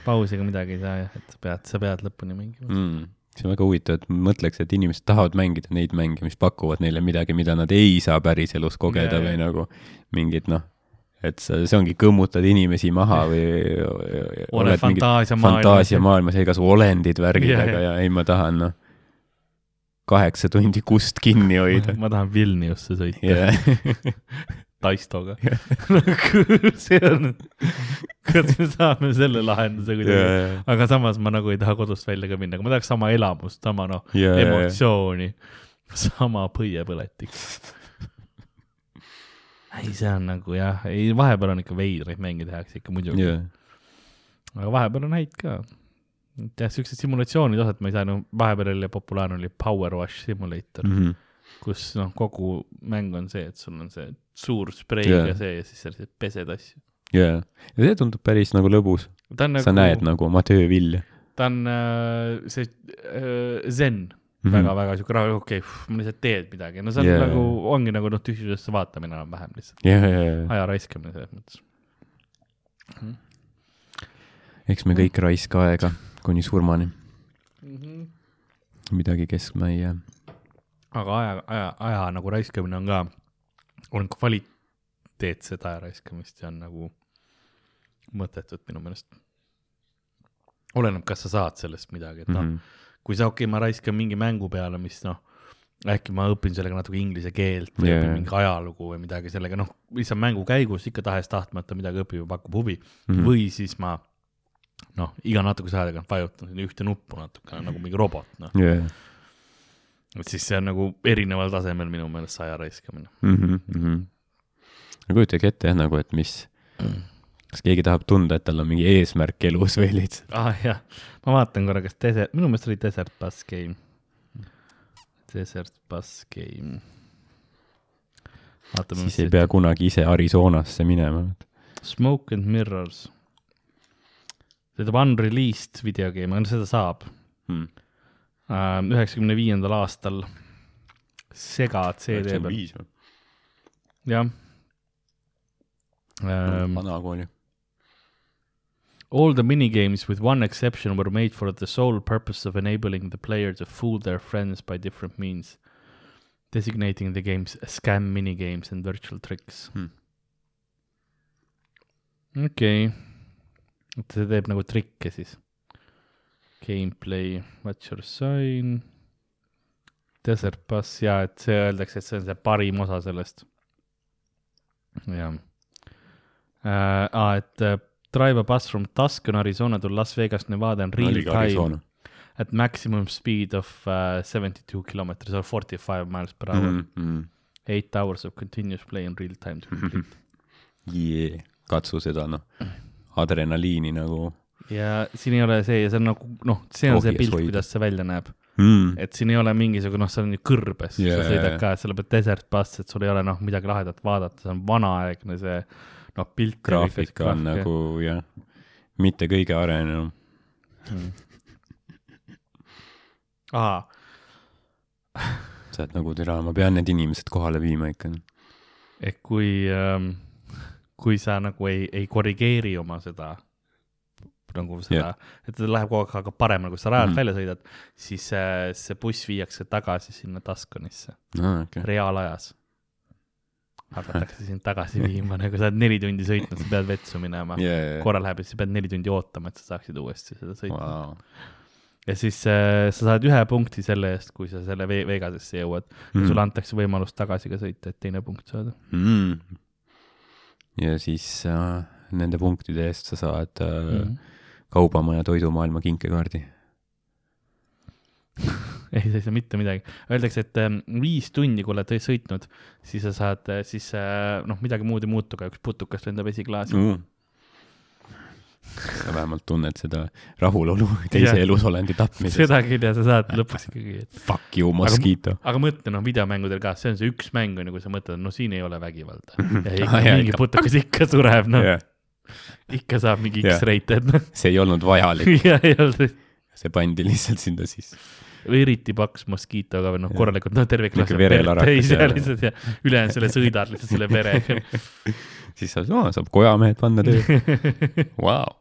[SPEAKER 1] pausiga midagi ei saa jah, et pead, sa pead lõpuni mängima.
[SPEAKER 2] mm.. See on väga huvitav, et mõtleks, et inimesed tahavad mängida neid mänge, mis pakuvad neile midagi, mida nad ei saa päriselus kogeda
[SPEAKER 1] Jaa,
[SPEAKER 2] või nagu mingid noh, et sa, see ongi, kõmmutad inimesi maha või
[SPEAKER 1] ole fantaasiamaailmas.
[SPEAKER 2] ei kasu olendid, värgid,
[SPEAKER 1] Jaa,
[SPEAKER 2] aga
[SPEAKER 1] jaa.
[SPEAKER 2] ja ei, ma tahan noh, kaheksa tundi kust kinni hoida.
[SPEAKER 1] ma tahan Vilniusse sõita
[SPEAKER 2] jah,
[SPEAKER 1] Taistoga. see on, kuidas me saame selle lahenduse kuidagi, aga samas ma nagu ei taha kodust välja ka minna, aga ma tahaks sama elamust, sama noh,
[SPEAKER 2] ja,
[SPEAKER 1] emotsiooni, sama põiepõletik. ei, see on nagu jah, ei vahepeal on ikka veidraid mänge tehakse ikka muidugi,
[SPEAKER 2] ja,
[SPEAKER 1] aga vahepeal on häid ka. jah, siuksed simulatsioonid osad ma ei saa, no vahepeal oli populaarne oli Power Wash Simulator mm. -hmm. kus noh, kogu mäng on see, et sul on see suur spreiga yeah. see ja siis sa lihtsalt pesed asju.
[SPEAKER 2] ja, ja see tundub päris nagu lõbus,
[SPEAKER 1] on
[SPEAKER 2] sa näed nagu oma töö vilja
[SPEAKER 1] ta on äh, see äh, zen mm
[SPEAKER 2] Mhm.
[SPEAKER 1] -hmm. väga-väga siuke rahu, okei okay,, ma lihtsalt teed midagi, no see on
[SPEAKER 2] Jaa.
[SPEAKER 1] yeah. nagu, ongi nagu noh, tühjusesse vaatamine enam-vähem lihtsalt,
[SPEAKER 2] ja, ja, ja,
[SPEAKER 1] aja raiskamine selles mõttes.
[SPEAKER 2] eks me kõik raiska aega kuni surmani,
[SPEAKER 1] Mm -hmm.
[SPEAKER 2] midagi keskma ei jää.
[SPEAKER 1] aga aja, aja, aja nagu raiskamine on ka, on kvaliteetset aja raiskamist ja on nagu mõttetut minu meelest. oleneb, kas sa saad sellest midagi, et noh mm. -hmm. kui sa, okei okay,, ma raiskan mingi mängu peale, mis noh, äkki ma õpin sellega natuke inglise keelt või yeah. mingi ajalugu või midagi sellega, noh, lihtsalt mängu käigus ikka tahes-tahtmata midagi õpib ja pakub huvi mm. -hmm. või siis ma noh, iga natukese aja tagant vajutan ühte nuppu natukene nagu mingi robot, noh.
[SPEAKER 2] ja,
[SPEAKER 1] et siis see on nagu erineval tasemel minu meelest see aja raiskamine.
[SPEAKER 2] Mhm, no kujutage ette jah, nagu, et mis, kas keegi tahab tunda, et tal on mingi eesmärk elus või lihtsalt,
[SPEAKER 1] ah jah, ma vaatan korra, kas Desert, minu meelest oli Desert Bus Game. Desert Bus Game. vaatame,
[SPEAKER 2] siis ei pea kunagi ise Arizonasse minema.
[SPEAKER 1] Smoke and Mirrors. see tuleb unreleased videogame, aga seda saab
[SPEAKER 2] Hmm.
[SPEAKER 1] üheksakümne viiendal aastal. sega CD peal,
[SPEAKER 2] viis või?
[SPEAKER 1] jah um,.
[SPEAKER 2] vanakooli.
[SPEAKER 1] All the minigames, with one exception, were made for the sole purpose of enabling the player to fool their friends by different means, designating the games scam minigames and virtual tricks.
[SPEAKER 2] Hmm.
[SPEAKER 1] okei okay., et see teeb nagu trikke siis. Gameplay, what's your sign? Desert Bus ja et see öeldakse, et see on see parim osa sellest. jah äh,. Ah, et äh, drive a bus from Tucson, Arizona to Las Vegas, Nevada in real time at maximum speed of uh, 72 kilometers or 45 miles per hour mm. -hmm. Eight hours of continuous play in real time to complete.
[SPEAKER 2] Yeah. katsu seda noh, adrenaliini nagu
[SPEAKER 1] ja siin ei ole see ja see on nagu noh, see on see
[SPEAKER 2] Ohjes
[SPEAKER 1] pilt, kuidas see välja näeb,
[SPEAKER 2] mm..
[SPEAKER 1] et siin ei ole mingisugune, noh, see on ju kõrbes yeah,, sa sõidad ka, sa oled desert bus, et sul ei ole noh, midagi lahedat vaadata, see on vanaaegne see noh, pilt.
[SPEAKER 2] graafika on nagu jah, mitte kõige arenenum.
[SPEAKER 1] aa,
[SPEAKER 2] sa oled nagu türa, ma pean need inimesed kohale viima ikka.
[SPEAKER 1] et kui ähm,, kui sa nagu ei, ei korrigeeri oma seda nagu seda yeah., et ta läheb kogu aeg hakkab paremale, kui sa rajalt mm. välja sõidad, siis äh, see buss viiakse tagasi sinna Tuscanisse
[SPEAKER 2] aa, okei.
[SPEAKER 1] reaalajas. Hakatakse sind tagasi viima, nagu sa oled neli tundi sõitnud, sa pead vetsu minema yeah..
[SPEAKER 2] jajah.
[SPEAKER 1] korra läheb ja siis sa pead neli tundi ootama, et sa saaksid uuesti seda sõita wow.. Ja siis äh, sa saad ühe punkti selle eest, kui sa selle Ve- Vegasesse jõuad mm. ja sulle antakse võimalus tagasi ka sõita, et teine punkt saada.
[SPEAKER 2] mm.. ja siis äh, nende punktide eest sa saad äh, mm. kaubamaja toidumaailma kinkekaardi.
[SPEAKER 1] ei, sa ei saa mitte midagi. Öeldakse, et ähm, viis tundi, kui oled sõitnud, siis sa saad, siis äh, noh, midagi muud ei muutu, aga üks putukas lendab esiklaasi mm..
[SPEAKER 2] Sa vähemalt tunned seda rahulolu teise
[SPEAKER 1] Jah.
[SPEAKER 2] elusolendi tapmises.
[SPEAKER 1] seda küll ja sa saad lõpuks ikkagi, et
[SPEAKER 2] Fuck you, mosquito.
[SPEAKER 1] aga mõtle noh, videomängudel ka, see on see üks mäng on ju, kui sa mõtled, no siin ei ole vägivalda. ja
[SPEAKER 2] Ah,
[SPEAKER 1] mingi putukas ikka sureb, noh ikka saab mingi. X-rated, noh.
[SPEAKER 2] see ei olnud vajalik,
[SPEAKER 1] ja
[SPEAKER 2] see pandi lihtsalt sinna sisse.
[SPEAKER 1] Või eriti paks moskiitoga või noh, korralikult, no terve klass
[SPEAKER 2] Niisugune verelarakas,
[SPEAKER 1] täis ja lihtsalt ja ülejäänud selle sõidad lihtsalt selle verega.
[SPEAKER 2] siis sa no,, saab kojamehed panna tööle. Vau.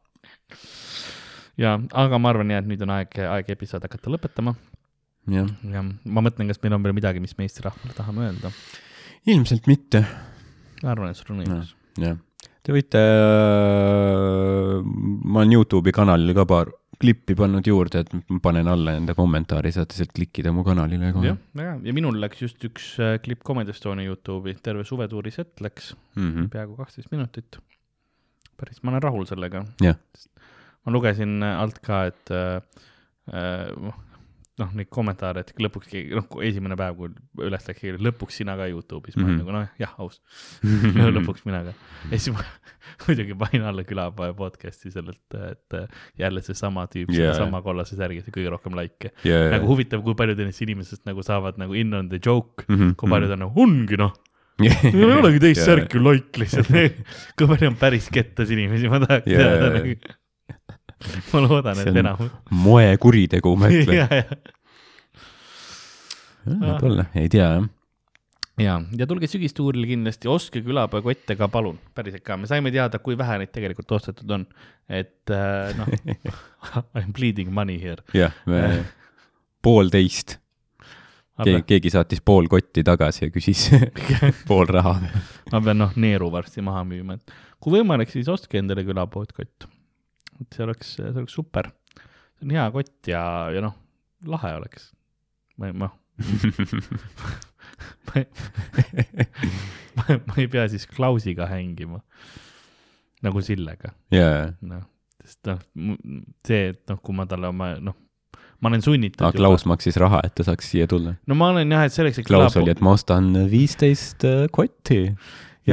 [SPEAKER 1] ja, aga ma arvan jah, et nüüd on aeg, aeg episood hakata lõpetama
[SPEAKER 2] jah,
[SPEAKER 1] ja ma mõtlen, kas meil on veel midagi, mis me Eesti rahvale tahame öelda.
[SPEAKER 2] ilmselt mitte,
[SPEAKER 1] ma arvan, et sul on õigus.
[SPEAKER 2] jah. Te võite äh,, ma olen Youtube'i kanalile ka paar klippi pannud juurde, et ma panen alla enda kommentaari, saate sealt klikkida mu kanalile kohe
[SPEAKER 1] jah, väga hea ja minul läks just üks äh, klipp Comedy Estonia Youtube'i, terve suvetuuri set läks,
[SPEAKER 2] mm. -hmm.
[SPEAKER 1] peaaegu kaksteist minutit. päris, ma olen rahul sellega. Ma lugesin alt ka, et äh, äh, noh, neid kommentaare, et lõpuks keegi, noh, esimene päev, kui üles läks, lõpuks sina ka Youtube'is mm, -hmm. ma
[SPEAKER 2] Mhm.
[SPEAKER 1] olin nagu noh, jah, aus lõpuks mina ka. ja siis ma muidugi panin alla külapoe podcast'i sellelt, et jälle seesama tüüp yeah., sedasama kollase särgi, see kõige rohkem likee.
[SPEAKER 2] yeah.
[SPEAKER 1] nagu huvitav, kui paljud nendest inimestest nagu saavad nagu in on the joke,
[SPEAKER 2] mm -hmm.
[SPEAKER 1] kui paljud on nagu, ongi noh, ei olegi teist särki, like lihtsalt. kui palju on päris kettas inimesi, ma tahaks
[SPEAKER 2] Jaa.
[SPEAKER 1] teada nagu. ma loodan, et enamus.
[SPEAKER 2] moekuritegu, ma ütlen. võib-olla, ei tea jah.
[SPEAKER 1] ja, ja tulge sügistuurile kindlasti, ostke külapoe kotte ka palun, päriselt ka, me saime teada, kui vähe neid tegelikult ostetud on. et äh, noh, I m bleeding money here.
[SPEAKER 2] jah, me poolteist, keegi, keegi saatis pool kotti tagasi ja küsis pool raha.
[SPEAKER 1] ma pean noh, neeru varsti maha müüma, et kui võimalik, siis ostke endale külapood kott. Et see oleks, see oleks super. see on hea kott ja, ja noh, lahe oleks. ma ei, noh, ma ei, ma, ei pea siis Klausiga hängima. nagu Sillega,
[SPEAKER 2] jaa,
[SPEAKER 1] noh, sest noh, see, et noh, kui ma talle oma, noh, ma olen sunnitud
[SPEAKER 2] aga Klaus maksis raha, et ta saaks siia tulla.
[SPEAKER 1] no ma olen jah, et selleks, et
[SPEAKER 2] Klaus oli, et ma ostan viisteist äh, kotti.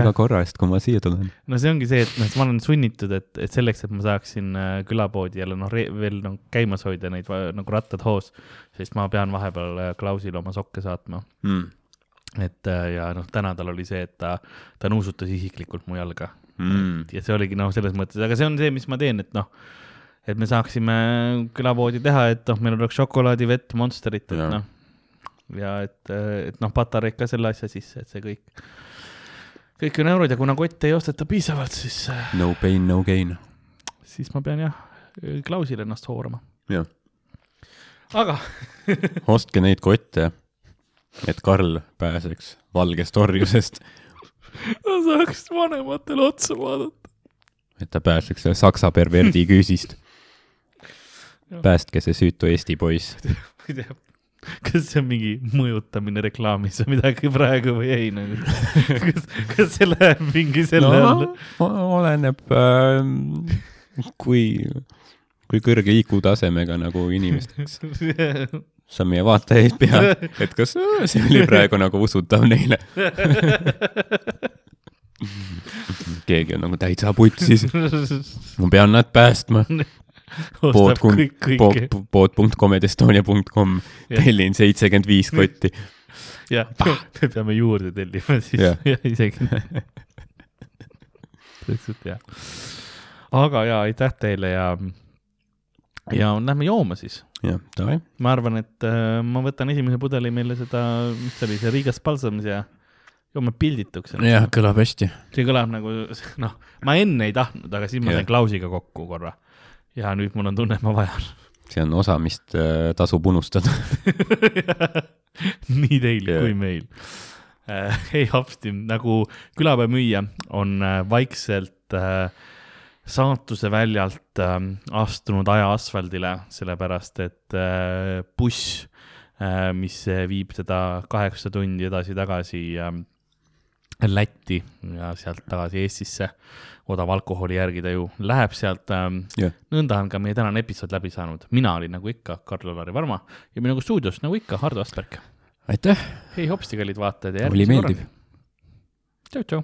[SPEAKER 2] Iga korra eest, kui ma siia tulen.
[SPEAKER 1] no see ongi see, et noh, ma olen sunnitud, et, et selleks, et ma saaksin äh, külapoodi jälle noh, veel noh, käimas hoida neid va- nagu rattad hoos, sest ma pean vahepeal äh, Klausile oma sokke saatma.
[SPEAKER 2] Mm.
[SPEAKER 1] et äh, ja noh, täna tal oli see, et ta, ta nuusutas isiklikult mu jalga
[SPEAKER 2] Mm.
[SPEAKER 1] ja see oligi noh, selles mõttes, aga see on see, mis ma teen, et noh, et me saaksime külapoodi teha, et noh, meil oleks šokolaadi, vett, Monsterit, et noh. ja et, et noh, patareid ka selle asja sisse, et see kõik, kõik on eurod ja kuna kotte ei osteta piisavalt, siis,
[SPEAKER 2] No pain, no gain.
[SPEAKER 1] siis ma pean jah, Klausil ennast hoorama.
[SPEAKER 2] jah,
[SPEAKER 1] aga
[SPEAKER 2] ostke neid kotte, et Karl pääseks valgest orjusest,
[SPEAKER 1] ma saaks vanematele otsa vaadata.
[SPEAKER 2] et ta pääseks selle saksa perverdi küüsist. Päästke see süütu Eesti poiss.
[SPEAKER 1] kas see on mingi mõjutamine reklaamis või midagi praegu või ei nagu. kas, kas see läheb mingi selle alla?
[SPEAKER 2] oleneb äh,, kui, kui kõrge IQ tasemega nagu inimesteks sa meie vaatajaid pea, et kas see oli praegu nagu usutav neile. keegi on nagu täitsa putsis, ma pean nad päästma.
[SPEAKER 1] kõik, kõike.
[SPEAKER 2] pood.comedestonia.com, tellin seitsekümmend viis kotti.
[SPEAKER 1] jah, me peame juurde tellima siis
[SPEAKER 2] Jah.
[SPEAKER 1] ja isegi. täpselt jah. aga ja aitäh teile ja, ja lähme jooma siis.
[SPEAKER 2] jah, davai.
[SPEAKER 1] ma arvan, et äh, ma võtan esimese pudeli meile seda, mis see oli, see Rigas Balsams ja joome pildituks.
[SPEAKER 2] jah, kõlab hästi.
[SPEAKER 1] see kõlab nagu, noh, ma enne ei tahtnud, aga siis ma sain Klausiga kokku korra. Ja nüüd mul on tunne, et ma vajan.
[SPEAKER 2] see on osa, mis äh, tasub unustada.
[SPEAKER 1] nii teil
[SPEAKER 2] Jah.
[SPEAKER 1] kui meil. ei hopsti, nagu külapäevamüüja on äh, vaikselt äh, saatuse väljalt äh, astunud aja asfaldile, sellepärast et äh, buss äh,, mis viib teda kaheksa tundi edasi-tagasi äh, Lätti ja sealt tagasi Eestisse. Odava alkoholi järgi ta ju läheb sealt ähm,
[SPEAKER 2] jah,
[SPEAKER 1] nõnda on ka meie tänane episood läbi saanud, mina olin nagu ikka Karl-Lari Varma ja minuga stuudios nagu ikka Hardo Asperg.
[SPEAKER 2] aitäh,
[SPEAKER 1] hei hopsti, kallid vaatajad ja
[SPEAKER 2] oli
[SPEAKER 1] järgmise korrani. tšau,